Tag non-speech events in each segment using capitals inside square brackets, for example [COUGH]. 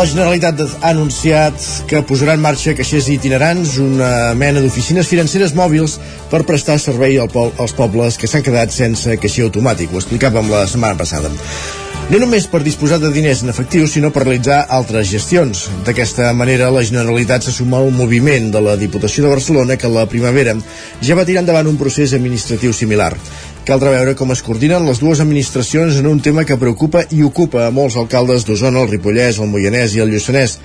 La Generalitat ha anunciat que posarà en marxa caixers itinerants, una mena d'oficines financeres mòbils per prestar servei al po als pobles que s'han quedat sense caixer automàtic. Ho explicàvem la setmana passada. No només per disposar de diners en efectiu, sinó per realitzar altres gestions. D'aquesta manera, la Generalitat se suma al moviment de la Diputació de Barcelona que la primavera ja va tirar endavant un procés administratiu similar. Caldrà veure com es coordinen les dues administracions en un tema que preocupa i ocupa a molts alcaldes d'Osona, el Ripollès, el Moianès i el Lluçanès.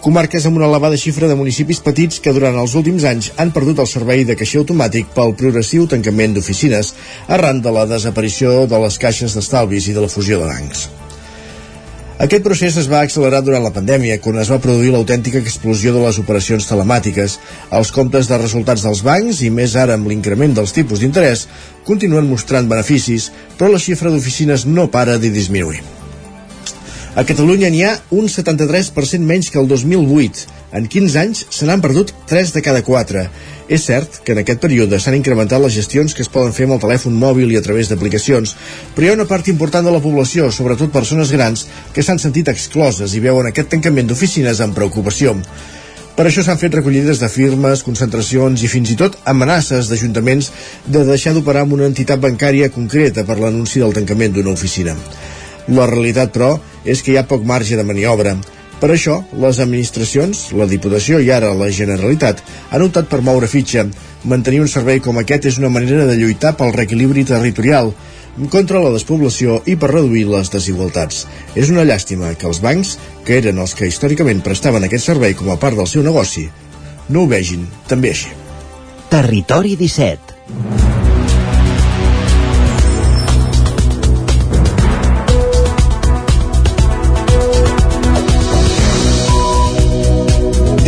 Comarques amb una elevada xifra de municipis petits que durant els últims anys han perdut el servei de caixer automàtic pel progressiu tancament d'oficines arran de la desaparició de les caixes d'estalvis i de la fusió de bancs. Aquest procés es va accelerar durant la pandèmia, quan es va produir l'autèntica explosió de les operacions telemàtiques. Els comptes de resultats dels bancs, i més ara amb l'increment dels tipus d'interès, continuen mostrant beneficis, però la xifra d'oficines no para de disminuir. A Catalunya n'hi ha un 73% menys que el 2008. En 15 anys se n'han perdut 3 de cada 4. És cert que en aquest període s'han incrementat les gestions que es poden fer amb el telèfon mòbil i a través d'aplicacions, però hi ha una part important de la població, sobretot persones grans, que s'han sentit excloses i veuen aquest tancament d'oficines amb preocupació. Per això s'han fet recollides de firmes, concentracions i fins i tot amenaces d'ajuntaments de deixar d'operar amb una entitat bancària concreta per l'anunci del tancament d'una oficina. La realitat, però, és que hi ha poc marge de maniobra. Per això, les administracions, la Diputació i ara la Generalitat han optat per moure fitxa. Mantenir un servei com aquest és una manera de lluitar pel reequilibri territorial, contra la despoblació i per reduir les desigualtats. És una llàstima que els bancs, que eren els que històricament prestaven aquest servei com a part del seu negoci, no ho vegin també així. Territori 17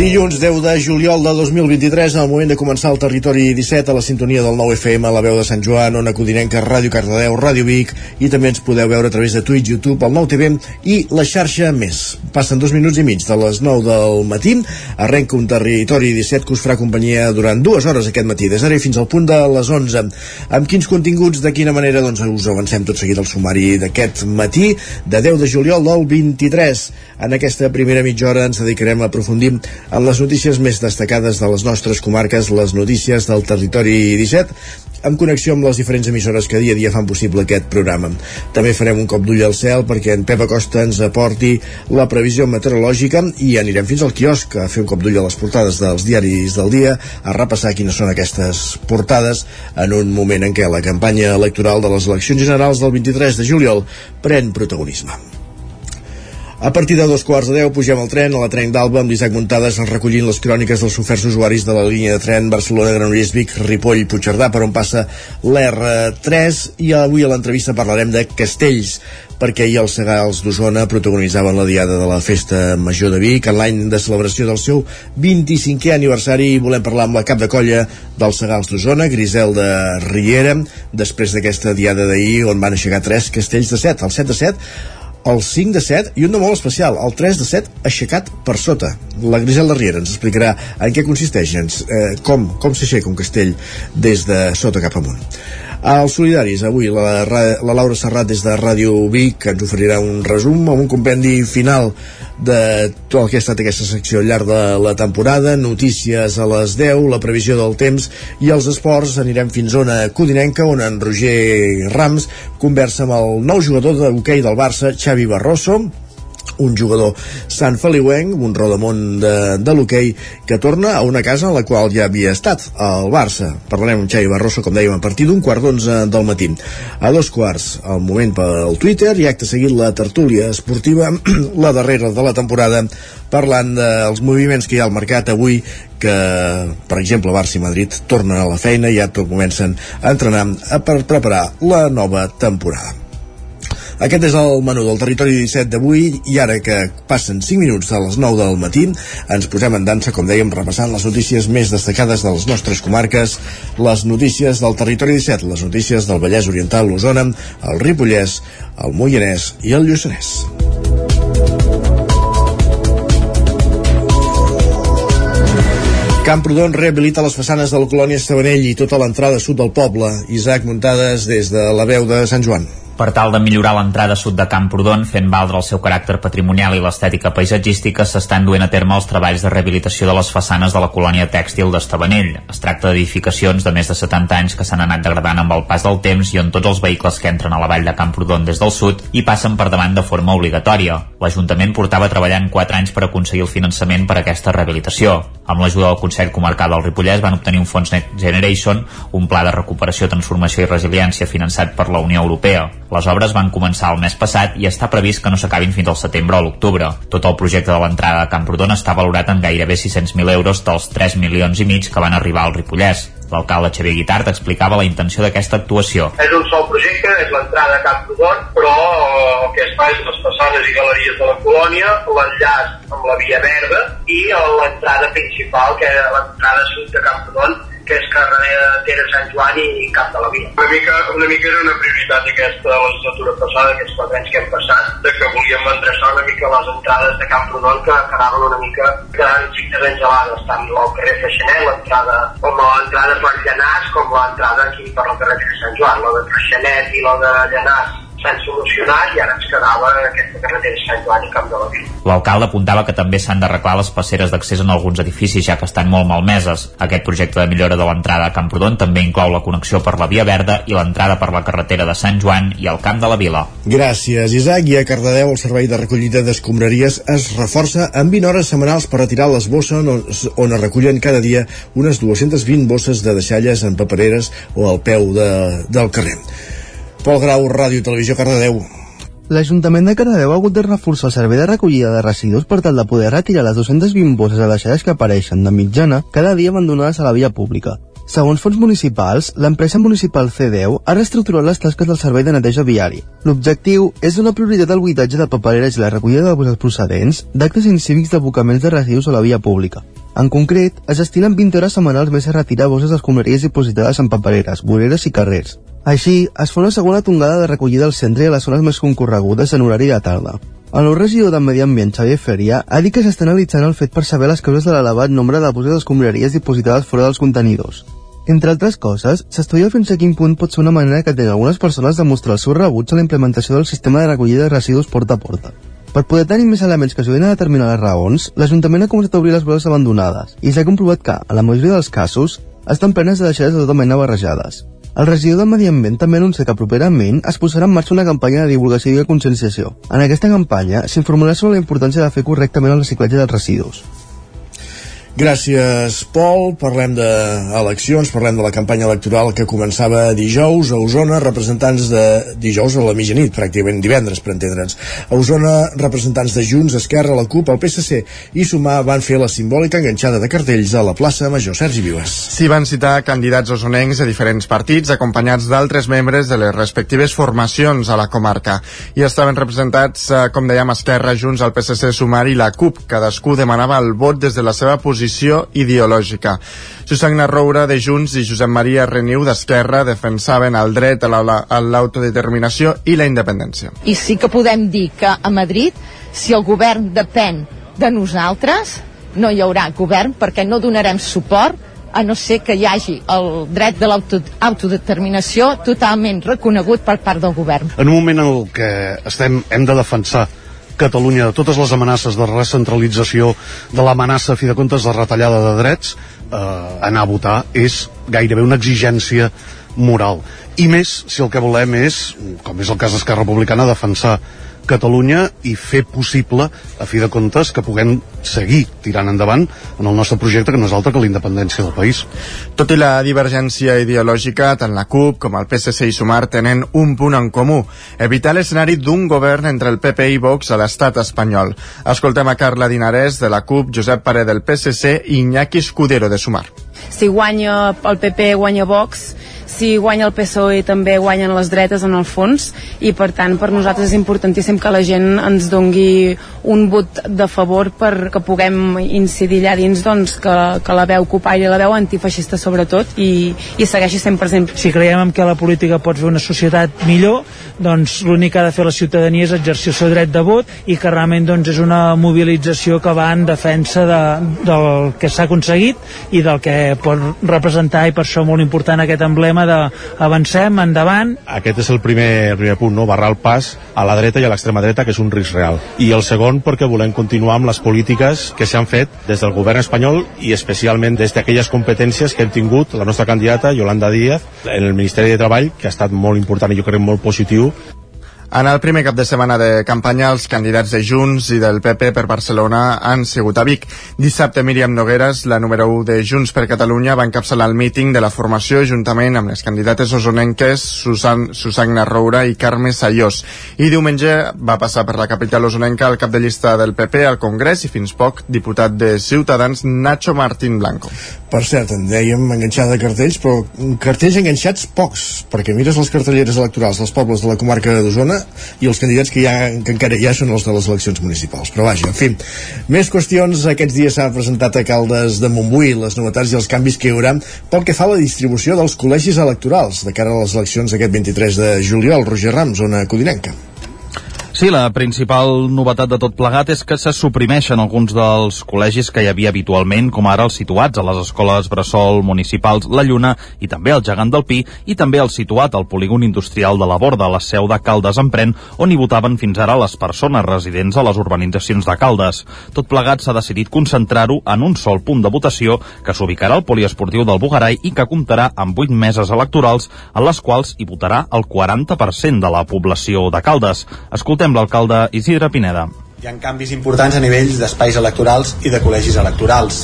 Dilluns 10 de juliol de 2023, al moment de començar el territori 17 a la sintonia del 9 FM, a la veu de Sant Joan, Ona Codinenca, Ràdio Cardedeu, Ràdio Vic, i també ens podeu veure a través de Twitch, YouTube, el 9 TV i la xarxa més. Passen dos minuts i mig de les 9 del matí, arrenca un territori 17 que us farà companyia durant dues hores aquest matí, des d'ara fins al punt de les 11. Amb quins continguts, de quina manera, doncs us avancem tot seguit el sumari d'aquest matí, de 10 de juliol del 23. En aquesta primera mitja hora ens dedicarem a aprofundir en les notícies més destacades de les nostres comarques, les notícies del territori 17, en connexió amb les diferents emissores que dia a dia fan possible aquest programa. També farem un cop d'ull al cel perquè en Pep Acosta ens aporti la previsió meteorològica i anirem fins al quiosc a fer un cop d'ull a les portades dels diaris del dia, a repassar quines són aquestes portades en un moment en què la campanya electoral de les eleccions generals del 23 de juliol pren protagonisme. A partir de dos quarts de deu pugem al tren a la tren d'Alba amb l'Isaac Muntades recollint les cròniques dels oferts usuaris de la línia de tren Barcelona-Granollers Vic, Ripoll, Puigcerdà per on passa l'R3 i avui a l'entrevista parlarem de Castells perquè ahir els Segals d'Osona protagonitzaven la diada de la Festa Major de Vic en l'any de celebració del seu 25è aniversari i volem parlar amb la cap de colla dels Segals d'Osona, Griselda Riera després d'aquesta diada d'ahir on van aixecar tres castells de 7, el 7 de 7 el 5 de 7 i un de molt especial, el 3 de 7 aixecat per sota. La Griselda Riera ens explicarà en què consisteix, eh, com, com s'aixeca un castell des de sota cap amunt. Els solidaris, avui la, la Laura Serrat des de Ràdio Vic ens oferirà un resum amb un compendi final de tot el que ha estat aquesta secció al llarg de la temporada, notícies a les 10, la previsió del temps i els esports. Anirem fins a una Codinenca on en Roger Rams conversa amb el nou jugador de hoquei del Barça, Xavi Barroso, un jugador Sant Feliuenc, un rodamont de, de l'hoquei, que torna a una casa en la qual ja havia estat, al Barça. Parlarem amb Xavi Barroso, com dèiem, a partir d'un quart d'onze del matí. A dos quarts, al moment pel Twitter, i acte seguit la tertúlia esportiva, [CLEARS THROAT] la darrera de la temporada, parlant dels moviments que hi ha al mercat avui, que, per exemple, Barça i Madrid tornen a la feina i ja comencen a entrenar per preparar la nova temporada. Aquest és el menú del Territori 17 d'avui i ara que passen 5 minuts de les 9 del matí ens posem en dansa, com dèiem, repassant les notícies més destacades de les nostres comarques, les notícies del Territori 17, les notícies del Vallès Oriental, l'Osona, el Ripollès, el Moianès i el Lluçanès. Camprodon rehabilita les façanes de la colònia Estabanell i tota l'entrada sud del poble. Isaac Muntades des de la veu de Sant Joan per tal de millorar l'entrada sud de Camprodon, fent valdre el seu caràcter patrimonial i l'estètica paisatgística, s'estan duent a terme els treballs de rehabilitació de les façanes de la colònia tèxtil d'Estavanell. Es tracta d'edificacions de més de 70 anys que s'han anat degradant amb el pas del temps i on tots els vehicles que entren a la vall de Camprodon des del sud hi passen per davant de forma obligatòria. L'Ajuntament portava treballant 4 anys per aconseguir el finançament per a aquesta rehabilitació. Amb l'ajuda del Consell Comarcal del Ripollès van obtenir un fons Next Generation, un pla de recuperació, transformació i resiliència finançat per la Unió Europea. Les obres van començar el mes passat i està previst que no s'acabin fins al setembre o l'octubre. Tot el projecte de l'entrada de Camprodon està valorat en gairebé 600.000 euros dels 3 milions i mig que van arribar al Ripollès. L'alcalde Xavier Guitart explicava la intenció d'aquesta actuació. És un sol projecte, és l'entrada a Camprodon, però el que es fa és les façanes i galeries de la colònia, l'enllaç amb la via verda i l'entrada principal, que és l'entrada sud de Camprodon, que és carrer Tere Sant Joan i Cap de la Via. Una mica, una mica era una prioritat aquesta legislatura passada, aquests quatre anys que hem passat, de que volíem endreçar una mica les entrades de Camp Rodon que quedaven una mica quedant fictes engelades, tant al carrer Freixenet, l'entrada, com l'entrada per Llanàs, com l'entrada aquí per la carrer de Sant Joan, la de Freixenet i la de Llanàs s'han solucionat i ara ens quedava aquesta carretera Sant Joan i Camp de la Vila. L'alcalde apuntava que també s'han d'arreglar les passeres d'accés en alguns edificis ja que estan molt malmeses. Aquest projecte de millora de l'entrada a Camprodon també inclou la connexió per la Via Verda i l'entrada per la carretera de Sant Joan i el Camp de la Vila. Gràcies, Isaac. I a Cardedeu el servei de recollida d'escombraries es reforça amb 20 hores setmanals per retirar les bosses on, on es recullen cada dia unes 220 bosses de deixalles en papereres o al peu de, del carrer. Pol Grau, Ràdio i Televisió, Cardedeu. L'Ajuntament de Cardedeu ha hagut de reforçar el servei de recollida de residus per tal de poder retirar les 220 bosses de deixalles que apareixen de mitjana cada dia abandonades a la via pública. Segons fons municipals, l'empresa municipal C10 ha reestructurat les tasques del servei de neteja viari. L'objectiu és donar prioritat al buidatge de papereres i la recollida de bosses procedents d'actes incívics d'abocaments de residus a la via pública. En concret, es destinen 20 hores setmanals més a retirar bosses d'escombraries dipositades en papereres, voreres i carrers. Així, es fa una segona tongada de recollida al centre i a les zones més concorregudes en horari de tarda. El nou regidor de Medi Ambient, Xavier Feria, ha dit que s'està analitzant el fet per saber les causes de l'elevat nombre de bosses d'escombraries dipositades fora dels contenidors. Entre altres coses, s'estudia fins a quin punt pot ser una manera que tenen algunes persones de mostrar el seu rebuig a la implementació del sistema de recollida de residus porta a porta. Per poder tenir més elements que ajudin a determinar les raons, l'Ajuntament ha començat a obrir les bosses abandonades i s'ha comprovat que, a la majoria dels casos, estan plenes de deixades de tota mena barrejades. El regidor de Medi Ambient també anuncia que properament es posarà en marxa una campanya de divulgació i de conscienciació. En aquesta campanya s'informarà sobre la importància de fer correctament el reciclatge dels residus. Gràcies, Pol. Parlem d'eleccions, parlem de la campanya electoral que començava dijous a Osona, representants de dijous a la mitjanit, pràcticament divendres, per entendre'ns. A Osona, representants de Junts, Esquerra, la CUP, el PSC i Sumar van fer la simbòlica enganxada de cartells a la plaça Major Sergi Vives. S'hi van citar candidats osonencs de diferents partits, acompanyats d'altres membres de les respectives formacions a la comarca. I estaven representats, eh, com dèiem, Esquerra, Junts, el PSC, Sumar i la CUP. Cadascú demanava el vot des de la seva posició posició ideològica. Susagna Roura de Junts i Josep Maria Reniu d'Esquerra defensaven el dret a l'autodeterminació i la independència. I sí que podem dir que a Madrid, si el govern depèn de nosaltres, no hi haurà govern perquè no donarem suport a no ser que hi hagi el dret de l'autodeterminació totalment reconegut per part del govern. En un moment en el que estem, hem de defensar Catalunya de totes les amenaces de recentralització, de l'amenaça, a fi de comptes, de retallada de drets, eh, anar a votar és gairebé una exigència moral. I més si el que volem és, com és el cas d'Esquerra Republicana, defensar Catalunya i fer possible, a fi de comptes, que puguem seguir tirant endavant en el nostre projecte, que no és altre que la independència del país. Tot i la divergència ideològica, tant la CUP com el PSC i Sumar tenen un punt en comú, evitar l'escenari d'un govern entre el PP i Vox a l'estat espanyol. Escoltem a Carla Dinarès de la CUP, Josep Pare del PSC i Iñaki Escudero de Sumar. Si guanya el PP, guanya Vox, si guanya el PSOE també guanyen les dretes en el fons i per tant per nosaltres és importantíssim que la gent ens dongui un vot de favor perquè puguem incidir allà dins doncs, que, que la veu copaire, la veu antifeixista sobretot i, i segueixi sent present. Si creiem que la política pot fer una societat millor, doncs l'únic que ha de fer la ciutadania és exercir el seu dret de vot i que realment doncs, és una mobilització que va en defensa de, del que s'ha aconseguit i del que pot representar i per això molt important aquest emblema de avancem, endavant. Aquest és el primer, el primer punt, no? barrar el pas a la dreta i a l'extrema dreta, que és un risc real. I el segon perquè volem continuar amb les polítiques que s'han fet des del govern espanyol i especialment des d'aquelles competències que hem tingut la nostra candidata, Yolanda Díaz, en el Ministeri de Treball, que ha estat molt important i jo crec molt positiu en el primer cap de setmana de campanya, els candidats de Junts i del PP per Barcelona han sigut a Vic. Dissabte, Míriam Nogueres, la número 1 de Junts per Catalunya, va encapçalar el míting de la formació juntament amb les candidates osonenques Susan, Susagna Roura i Carme Sayós. I diumenge va passar per la capital osonenca el cap de llista del PP al Congrés i fins poc diputat de Ciutadans Nacho Martín Blanco. Per cert, en dèiem enganxada de cartells, però cartells enganxats pocs, perquè mires les cartelleres electorals dels pobles de la comarca d'Osona i els candidats que, ha, que encara hi ha són els de les eleccions municipals. Però vaja, en fi, més qüestions. Aquests dies s'han presentat a Caldes de Montbui les novetats i els canvis que hi haurà pel que fa a la distribució dels col·legis electorals de cara a les eleccions d'aquest 23 de juliol. Roger Rams, zona codinenca. Sí, la principal novetat de tot plegat és que se suprimeixen alguns dels col·legis que hi havia habitualment, com ara els situats a les escoles Bressol municipals La Lluna i també el Gegant del Pi i també el situat al polígon industrial de la Borda, la seu de Caldes Empren, on hi votaven fins ara les persones residents a les urbanitzacions de Caldes. Tot plegat s'ha decidit concentrar-ho en un sol punt de votació que s'ubicarà al poliesportiu del Bugarai i que comptarà amb 8 meses electorals en les quals hi votarà el 40% de la població de Caldes. Escoltem Escoltem l'alcalde Isidre Pineda. Hi ha canvis importants a nivells d'espais electorals i de col·legis electorals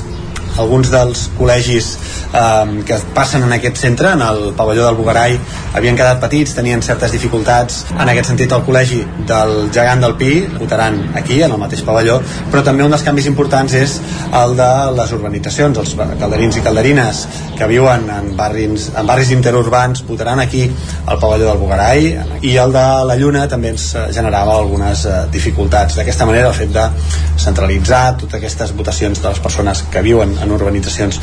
alguns dels col·legis eh, que passen en aquest centre, en el pavelló del Bugarai, havien quedat petits, tenien certes dificultats. En aquest sentit, el col·legi del gegant del Pi votaran aquí, en el mateix pavelló, però també un dels canvis importants és el de les urbanitzacions, els calderins i calderines que viuen en barris, en barris interurbans votaran aquí al pavelló del Bugarai i el de la Lluna també ens generava algunes eh, dificultats. D'aquesta manera, el fet de centralitzar totes aquestes votacions de les persones que viuen en urbanitzacions.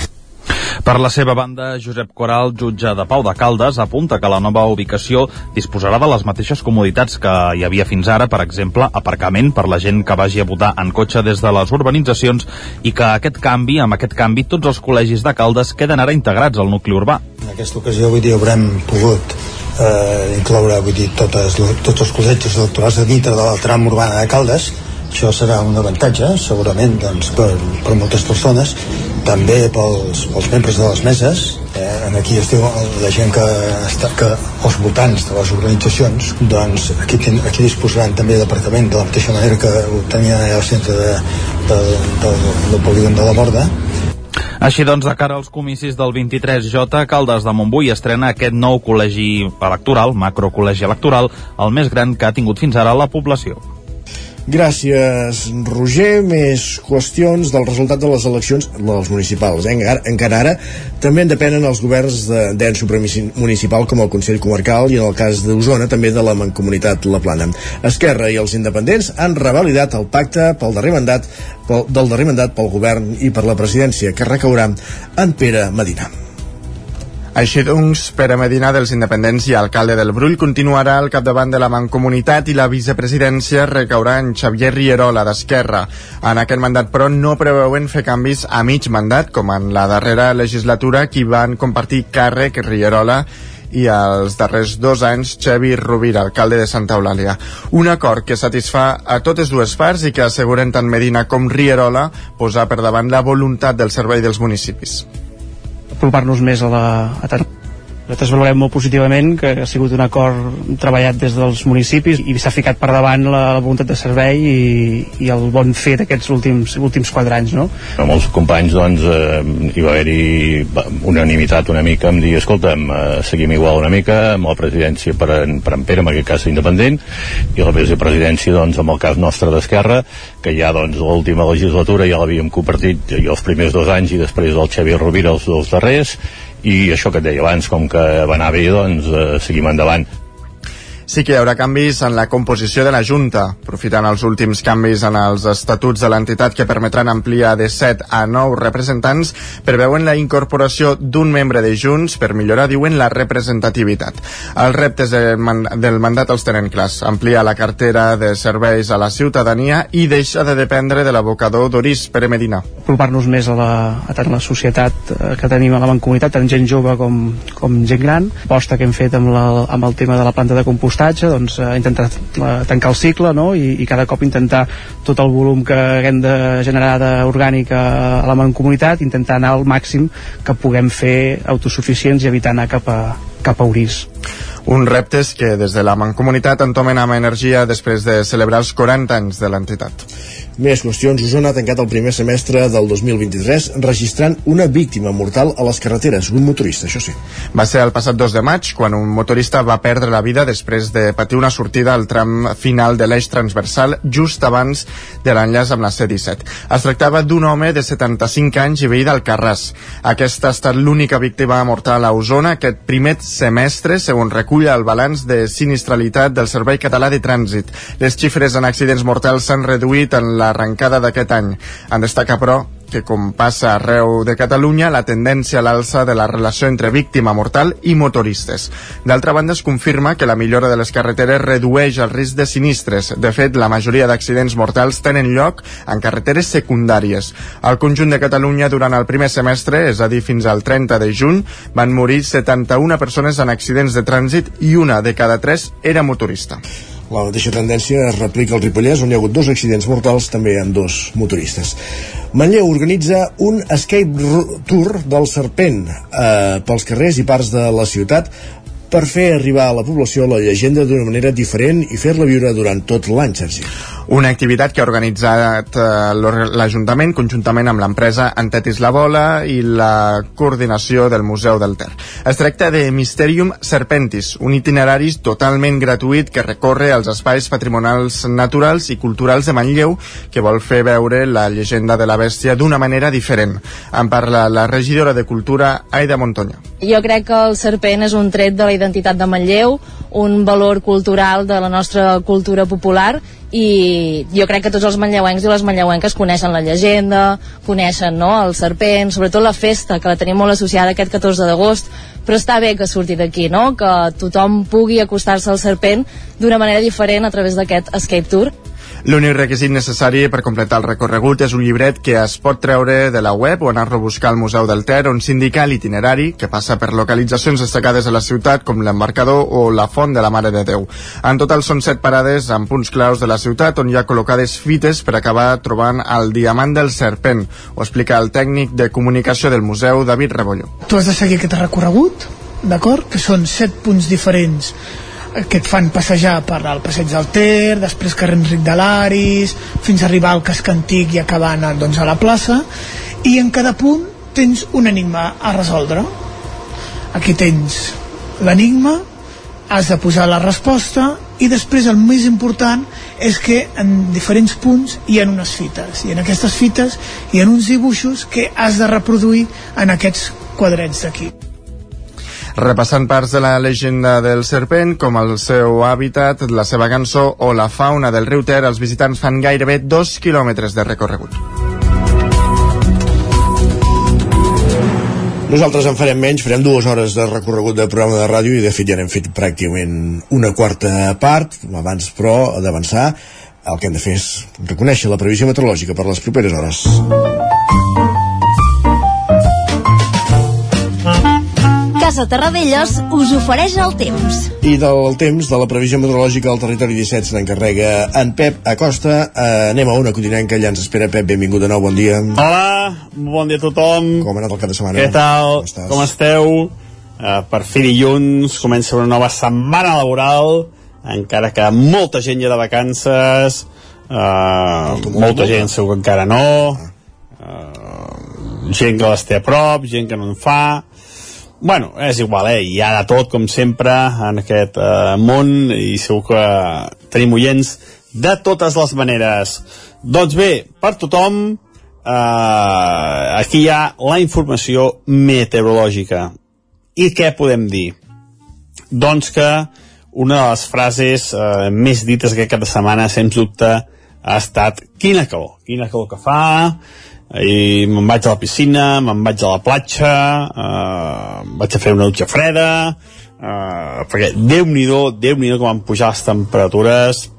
Per la seva banda, Josep Coral, jutge de Pau de Caldes, apunta que la nova ubicació disposarà de les mateixes comoditats que hi havia fins ara, per exemple, aparcament per la gent que vagi a votar en cotxe des de les urbanitzacions i que aquest canvi, amb aquest canvi, tots els col·legis de Caldes queden ara integrats al nucli urbà. En aquesta ocasió, vull dir, haurem pogut eh, incloure, vull dir, totes, tots els col·legis electorals de dintre de la tram urbana de Caldes, això serà un avantatge segurament doncs, per, per moltes persones també pels, pels membres de les meses eh, aquí es diu la gent que, està, que els votants de les organitzacions doncs aquí, ten, aquí disposaran també d'apartament de la mateixa manera que ho tenien al centre de, de, de, del polígon de la Borda així doncs, de cara als comicis del 23J, Caldes de Montbui estrena aquest nou col·legi electoral, macrocol·legi electoral, el més gran que ha tingut fins ara la població. Gràcies, Roger. Més qüestions del resultat de les eleccions les municipals. Eh? Encara, encara ara també en depenen els governs d'ens de, municipal com el Consell Comarcal i en el cas d'Osona també de la Mancomunitat La Plana. Esquerra i els independents han revalidat el pacte pel darrer mandat pel, del darrer mandat pel govern i per la presidència que recaurà en Pere Medina. Així doncs, Pere Medina dels Independents i alcalde del Brull continuarà al capdavant de la Mancomunitat i la vicepresidència recaurà en Xavier Rierola d'Esquerra. En aquest mandat, però, no preveuen fer canvis a mig mandat, com en la darrera legislatura, qui van compartir càrrec Rierola i els darrers dos anys Xavi Rovira, alcalde de Santa Eulàlia. Un acord que satisfà a totes dues parts i que asseguren tant Medina com Rierola posar per davant la voluntat del servei dels municipis apropar-nos més a la, a tant nosaltres valorem molt positivament que ha sigut un acord treballat des dels municipis i s'ha ficat per davant la, la voluntat de servei i, i el bon fet d'aquests últims, últims quatre anys. No? Amb els companys doncs, eh, hi va haver-hi unanimitat una mica en dir, escolta'm, eh, seguim igual una mica amb la presidència per en, per en Pere, en aquest cas independent, i la vicepresidència doncs, amb el cas nostre d'Esquerra, que ja doncs, l'última legislatura ja l'havíem compartit jo els primers dos anys i després del Xavier Rovira els dos darrers, i això que et deia abans, com que va anar bé doncs eh, seguim endavant sí que hi haurà canvis en la composició de la Junta, aprofitant els últims canvis en els estatuts de l'entitat que permetran ampliar de 7 a 9 representants, preveuen la incorporació d'un membre de Junts per millorar, diuen, la representativitat. Els reptes del, del mandat els tenen clars. Ampliar la cartera de serveis a la ciutadania i deixa de dependre de l'abocador d'Oris Pere Medina. Apropar-nos més a, la, a tant la societat eh, que tenim a la mancomunitat, tant gent jove com, com gent gran. Posta que hem fet amb, la, amb el tema de la planta de compost compostatge doncs, eh, intentar eh, tancar el cicle no? I, i cada cop intentar tot el volum que haguem de generar d'orgànica a la mancomunitat intentar anar al màxim que puguem fer autosuficients i evitar anar cap a, cap a Uris uns reptes que des de la Mancomunitat entomen amb energia després de celebrar els 40 anys de l'entitat. Més qüestions. Osona ha tancat el primer semestre del 2023 registrant una víctima mortal a les carreteres, un motorista, això sí. Va ser el passat 2 de maig quan un motorista va perdre la vida després de patir una sortida al tram final de l'eix transversal just abans de l'enllaç amb la C-17. Es tractava d'un home de 75 anys i veí del Carràs. Aquesta ha estat l'única víctima mortal a Osona aquest primer semestre, segons recull el balanç de sinistralitat del Servei Català de Trànsit. Les xifres en accidents mortals s'han reduït en la l'arrencada d'aquest any. En destaca, però, que com passa arreu de Catalunya, la tendència a l'alça de la relació entre víctima mortal i motoristes. D'altra banda, es confirma que la millora de les carreteres redueix el risc de sinistres. De fet, la majoria d'accidents mortals tenen lloc en carreteres secundàries. Al conjunt de Catalunya, durant el primer semestre, és a dir, fins al 30 de juny, van morir 71 persones en accidents de trànsit i una de cada tres era motorista. La mateixa tendència es replica al Ripollès, on hi ha hagut dos accidents mortals, també amb dos motoristes. Manlleu organitza un escape tour del Serpent eh, pels carrers i parts de la ciutat per fer arribar a la població la llegenda d'una manera diferent i fer-la viure durant tot l'any, Sergi. Una activitat que ha organitzat eh, l'Ajuntament conjuntament amb l'empresa Antetis la Bola i la coordinació del Museu del Ter. Es tracta de Mysterium Serpentis, un itinerari totalment gratuït que recorre els espais patrimonials naturals i culturals de Manlleu que vol fer veure la llegenda de la bèstia d'una manera diferent. En parla la regidora de Cultura, Aida Montonya. Jo crec que el serpent és un tret de la identitat de Manlleu, un valor cultural de la nostra cultura popular i jo crec que tots els manlleuencs i les manlleuenques coneixen la llegenda, coneixen no, el serpent, sobretot la festa, que la tenim molt associada aquest 14 d'agost, però està bé que surti d'aquí, no? que tothom pugui acostar-se al serpent d'una manera diferent a través d'aquest escape tour. L'únic requisit necessari per completar el recorregut és un llibret que es pot treure de la web o anar-lo a buscar al Museu del Ter on s'indica l'itinerari que passa per localitzacions destacades a la ciutat com l'embarcador o la Font de la Mare de Déu. En total són set parades amb punts claus de la ciutat on hi ha col·locades fites per acabar trobant el diamant del serpent, ho explica el tècnic de comunicació del museu, David Rebolló. Tu has de seguir aquest recorregut, d'acord? Que són set punts diferents que et fan passejar per al passeig del Ter, després carrer Enric de l'Aris, fins a arribar al casc antic i acabar anant doncs, a la plaça, i en cada punt tens un enigma a resoldre. Aquí tens l'enigma, has de posar la resposta i després el més important és que en diferents punts hi ha unes fites i en aquestes fites hi ha uns dibuixos que has de reproduir en aquests quadrets d'aquí repassant parts de la llegenda del serpent, com el seu hàbitat, la seva cançó o la fauna del riu Ter, els visitants fan gairebé dos quilòmetres de recorregut. Nosaltres en farem menys, farem dues hores de recorregut de programa de ràdio i de fet ja n'hem fet pràcticament una quarta part, abans però d'avançar el que hem de fer és reconèixer la previsió meteorològica per les properes hores. Casa Terradellos us ofereix el temps. I del temps de la previsió meteorològica al territori 17 se n'encarrega en Pep Acosta. Eh, anem a una continent que allà ens espera. Pep, benvingut de nou, bon dia. Hola, bon dia a tothom. Com ha anat el cap de setmana? Què tal? Com, Com esteu? Uh, per fi dilluns comença una nova setmana laboral, encara que molta gent ja de vacances, uh, molta gent segur que encara no, uh, gent que les té a prop, gent que no en fa, Bueno, és igual, eh? Hi ha de tot, com sempre, en aquest eh, món, i segur que tenim oients de totes les maneres. Doncs bé, per tothom, eh, aquí hi ha la informació meteorològica. I què podem dir? Doncs que una de les frases eh, més dites aquest cap de setmana, sens dubte, ha estat quina calor, quina calor que fa, i me'n vaig a la piscina, me'n vaig a la platja, eh, vaig a fer una dutxa freda, eh, perquè Déu-n'hi-do, déu nhi déu com van pujar les temperatures,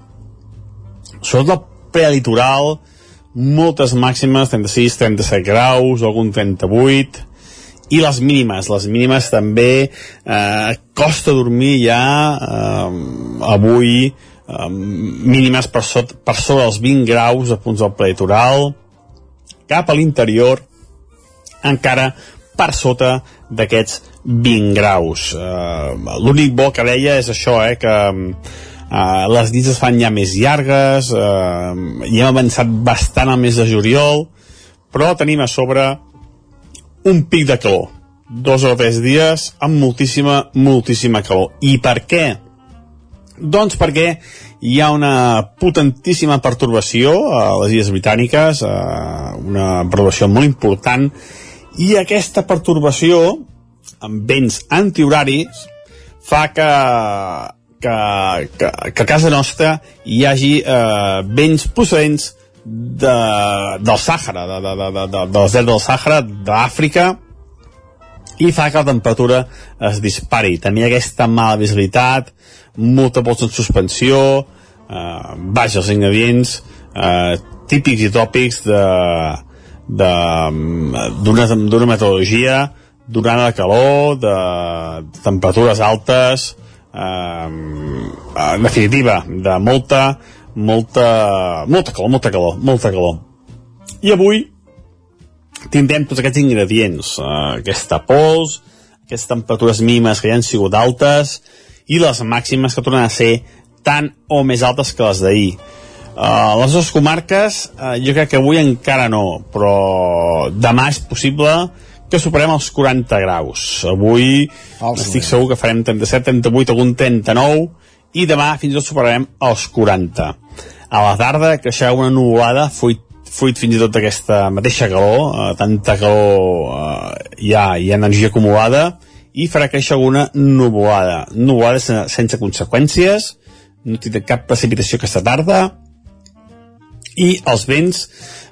sobretot el prelitoral, moltes màximes, 36, 37 graus, algun 38, i les mínimes, les mínimes també eh, costa dormir ja eh, avui eh, mínimes per, sot, per sobre els 20 graus a punts del prelitoral cap a l'interior encara per sota d'aquests 20 graus eh, l'únic bo que deia és això eh, que eh, les nits es fan ja més llargues eh, i hem avançat bastant al mes de juliol però tenim a sobre un pic de calor dos o tres dies amb moltíssima, moltíssima calor. I per què? Doncs perquè hi ha una potentíssima pertorbació a les Illes Britàniques, una pertorbació molt important, i aquesta pertorbació, amb vents antihoraris, fa que, que, que, que a casa nostra hi hagi eh, vents procedents de, del Sàhara, de, de, de, de, del desert del Sàhara, d'Àfrica, i fa que la temperatura es dispari. També aquesta mala visibilitat, molta pols en suspensió, eh, baix els ingredients eh, típics i tòpics d'una metodologia durant la calor, de, de temperatures altes, eh, en definitiva, de molta, molta, molta calor, molta calor, molta calor. I avui tindrem tots aquests ingredients, eh, aquesta pols, aquestes temperatures mínimes que ja han sigut altes i les màximes que tornen a ser tan o més altes que les d'ahir. Uh, les dues comarques, uh, jo crec que avui encara no, però demà és possible que superem els 40 graus. Avui Falsa, estic segur que farem 37, 38, algun 39, i demà fins i tot superarem els 40. A la tarda creixerà una nuvolada fruit fruit fins i tot d'aquesta mateixa calor, eh, tanta calor eh, hi, ha, hi ha energia acumulada, i farà créixer alguna nuvolada. Nuvolada sense, conseqüències, no tindrà cap precipitació aquesta tarda, i els vents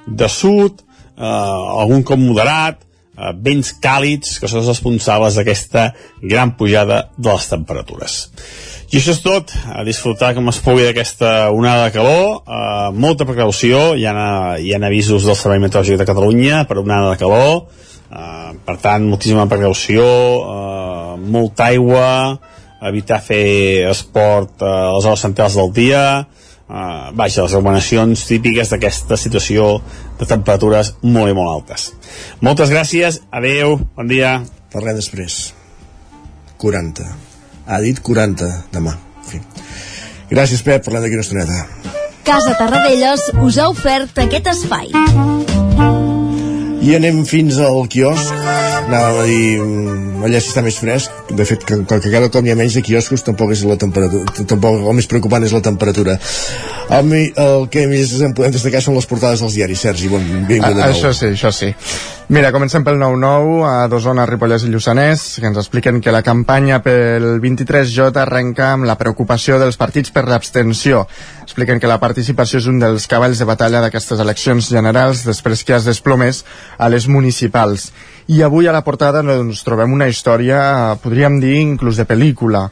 de sud, eh, algun cop moderat, eh, vents càlids, que són els responsables d'aquesta gran pujada de les temperatures. I això és tot, a disfrutar com es pugui d'aquesta onada de calor, eh, molta precaució, hi ha, hi ha avisos del Servei Meteorològic de Catalunya per onada de calor, eh, per tant, moltíssima precaució, eh, molta aigua, evitar fer esport eh, a les hores centrals del dia, eh, vaja, les recomanacions típiques d'aquesta situació de temperatures molt i molt altes. Moltes gràcies, adeu, bon dia. Parlem després. 40 ha dit 40 demà. En fi. Gràcies, Pep, parlem d'aquí una estoneta. Casa Tarradellas us ha ofert aquest espai. I anem fins al quiosc, anàvem a dir mm, allà si està més fresc, de fet que, que cada cop hi ha menys de quioscos tampoc és la temperatura, tampoc el més preocupant és la temperatura. El, el que més en podem destacar són les portades dels diaris, Sergi, bon, benvingut de nou. Això sí, això sí. Mira, comencem pel 9-9 a Dosona, Ripollès i Lluçanès, que ens expliquen que la campanya pel 23J arrenca amb la preocupació dels partits per l'abstenció. Expliquen que la participació és un dels cavalls de batalla d'aquestes eleccions generals després que es desplomés a les municipals. I avui a la portada doncs, trobem una història, podríem dir, inclús de pel·lícula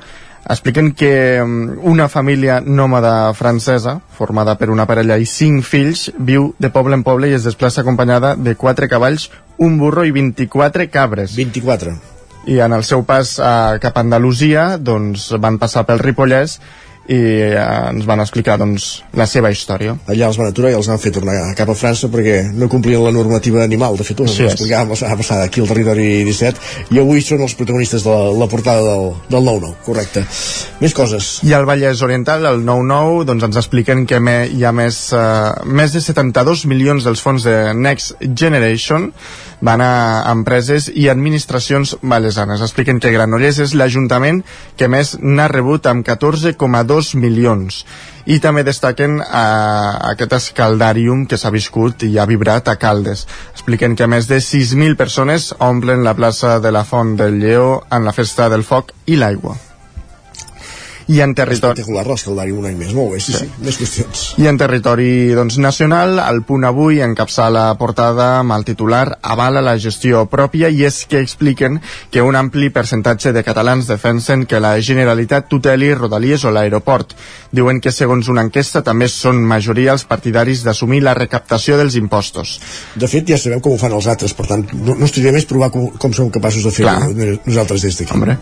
expliquen que mm, una família nòmada francesa, formada per una parella i cinc fills, viu de poble en poble i es desplaça acompanyada de quatre cavalls, un burro i 24 cabres. 24. I en el seu pas a, cap a Andalusia doncs, van passar pel Ripollès i eh, ens van explicar doncs, la seva història. Allà els van aturar i els van fer tornar cap a França perquè no complien la normativa animal. De fet, ho sí explicàvem la setmana passada aquí al territori 17 i avui són els protagonistes de la, la portada del, del 9-9, correcte. Més coses. I al Vallès Oriental, el 9-9, doncs ens expliquen que me, hi ha més, uh, més de 72 milions dels fons de Next Generation van a empreses i administracions valesanes. Expliquen que Granollers és l'Ajuntament que més n'ha rebut amb 14,2 milions i també destaquen eh, aquest escaldàrium que s'ha viscut i ha vibrat a Caldes. Expliquen que més de 6.000 persones omplen la plaça de la Font del Lleó en la festa del foc i l'aigua i en territori... Espectacular l'escaldari un any més, molt bé, sí, sí, sí, més qüestions. I en territori doncs, nacional, el punt avui encapçala la portada amb el titular avala la gestió pròpia i és que expliquen que un ampli percentatge de catalans defensen que la Generalitat tuteli Rodalies o l'aeroport. Diuen que segons una enquesta també són majoria els partidaris d'assumir la recaptació dels impostos. De fet, ja sabem com ho fan els altres, per tant, no, no estaria més provar com, com som capaços de fer Clar. nosaltres des d'aquí. Hombre.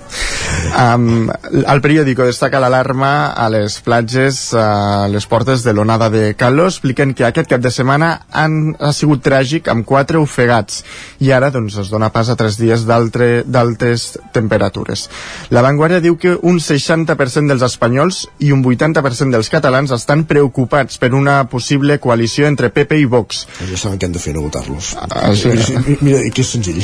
Um, el periòdico destaca l'alarma a les platges a les portes de l'onada de Caló. Expliquen que aquest cap de setmana han, ha sigut tràgic amb quatre ofegats i ara doncs, es dona pas a tres dies d'altes temperatures. La Vanguardia diu que un 60% dels espanyols i un 80% dels catalans estan preocupats per una possible coalició entre PP i Vox. Ja saben què han de fer, no votar-los. Ah, sí. Mira, que és senzill.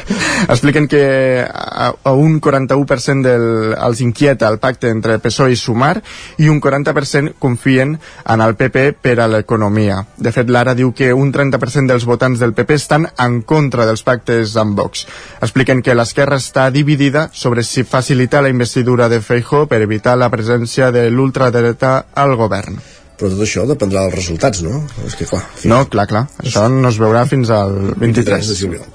[LAUGHS] Expliquen que a, a un 41% del, els inquieta el pacte entre PSOE i Sumar i un 40% confien en el PP per a l'economia. De fet, l'Ara diu que un 30% dels votants del PP estan en contra dels pactes amb Vox. Expliquen que l'esquerra està dividida sobre si facilitar la investidura de Feijó per evitar la presència de l'ultradreta al govern però tot això dependrà dels resultats, no? És que clar... No, clar, clar. Això no es veurà fins al 23, 23 de juliol.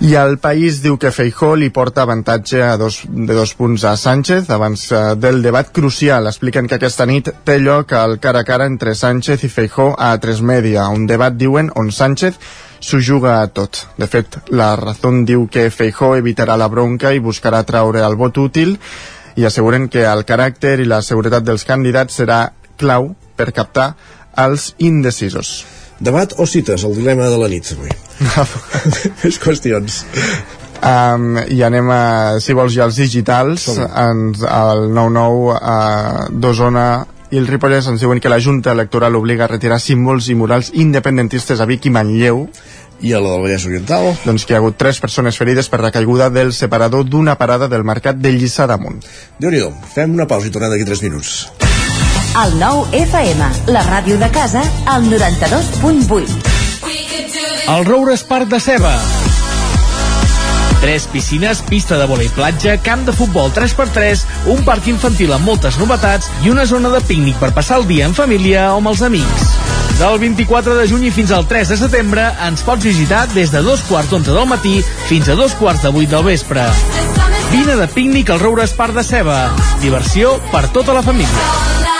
I el país diu que Feijó li porta avantatge a dos, de dos punts a Sánchez abans eh, del debat crucial. Expliquen que aquesta nit té lloc el cara a cara entre Sánchez i Feijó a Tres Media, un debat, diuen, on Sánchez s'ho juga a tot. De fet, la Razón diu que Feijó evitarà la bronca i buscarà traure el vot útil i asseguren que el caràcter i la seguretat dels candidats serà clau per captar els indecisos. Debat o cites? El dilema de la nit, avui. [LAUGHS] Més qüestions. Um, I anem a, si vols, ja els digitals. Ens, el 9-9 a d'Osona i el Ripollès ens diuen que la Junta Electoral obliga a retirar símbols i murals independentistes a Vic i Manlleu i a la del Vallès Oriental doncs que hi ha hagut tres persones ferides per la caiguda del separador d'una parada del mercat de Lliçà damunt déu nhi fem una pausa i tornem d'aquí 3 minuts el 9 FM, la ràdio de casa, al 92.8. El Roures Parc de Ceba. Tres piscines, pista de vòlei platja, camp de futbol 3x3, un parc infantil amb moltes novetats i una zona de pícnic per passar el dia en família o amb els amics. Del 24 de juny fins al 3 de setembre ens pots visitar des de dos quarts d'onze del matí fins a dos quarts de vuit del vespre. Vine de pícnic al Roures Parc de Ceba. Diversió per tota la família.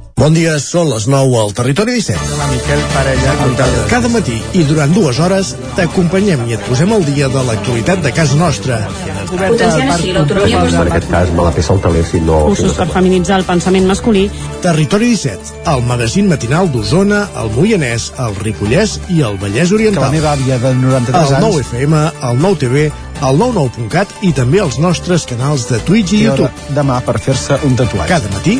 Bon dia, són les 9 al Territori 17. La Miquel Parella. Cada matí i durant dues hores t'acompanyem i et posem al dia de l'actualitat de casa nostra. Potenciant així l'autonomia En aquest cas me la peça el teler si no... Cursos per feminitzar el pensament masculí. Territori 17, el magazín matinal d'Osona, el Moianès, el Ripollès i el Vallès Oriental. Que la meva àvia de 93 el anys... 9 FM, el 9 TV, el 99.cat i també els nostres canals de Twitch i YouTube. Demà per fer-se un tatuatge. Cada matí,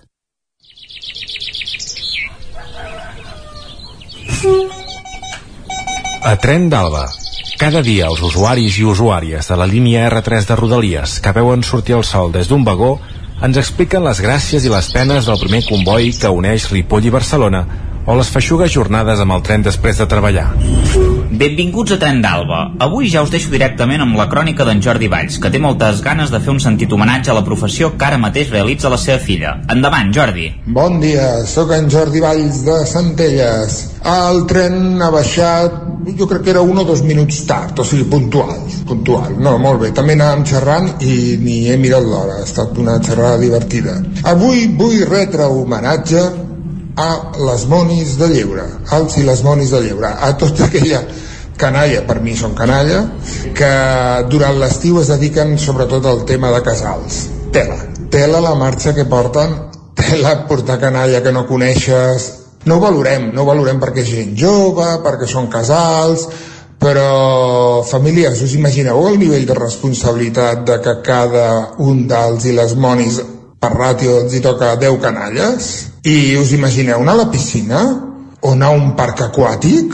A Tren d'Alba. Cada dia els usuaris i usuàries de la línia R3 de Rodalies que veuen sortir el sol des d'un vagó ens expliquen les gràcies i les penes del primer comboi que uneix Ripoll i Barcelona o les feixugues jornades amb el tren després de treballar. Benvinguts a Tren d'Alba. Avui ja us deixo directament amb la crònica d'en Jordi Valls, que té moltes ganes de fer un sentit homenatge a la professió que ara mateix realitza la seva filla. Endavant, Jordi. Bon dia, sóc en Jordi Valls de Centelles. El tren ha baixat, jo crec que era un o dos minuts tard, o sigui, puntual, puntual. No, molt bé, també anàvem xerrant i ni he mirat l'hora, ha estat una xerrada divertida. Avui vull retre homenatge a les monis de lleure, als i les monis de lleure, a tota aquella canalla, per mi són canalla, que durant l'estiu es dediquen sobretot al tema de casals. Tela, tela la marxa que porten, tela portar canalla que no coneixes, no ho valorem, no ho valorem perquè és gent jove, perquè són casals, però famílies, us imagineu el nivell de responsabilitat de que cada un dels i les monis per ràtio els hi toca 10 canalles? I us imagineu anar a la piscina? O anar a un parc aquàtic?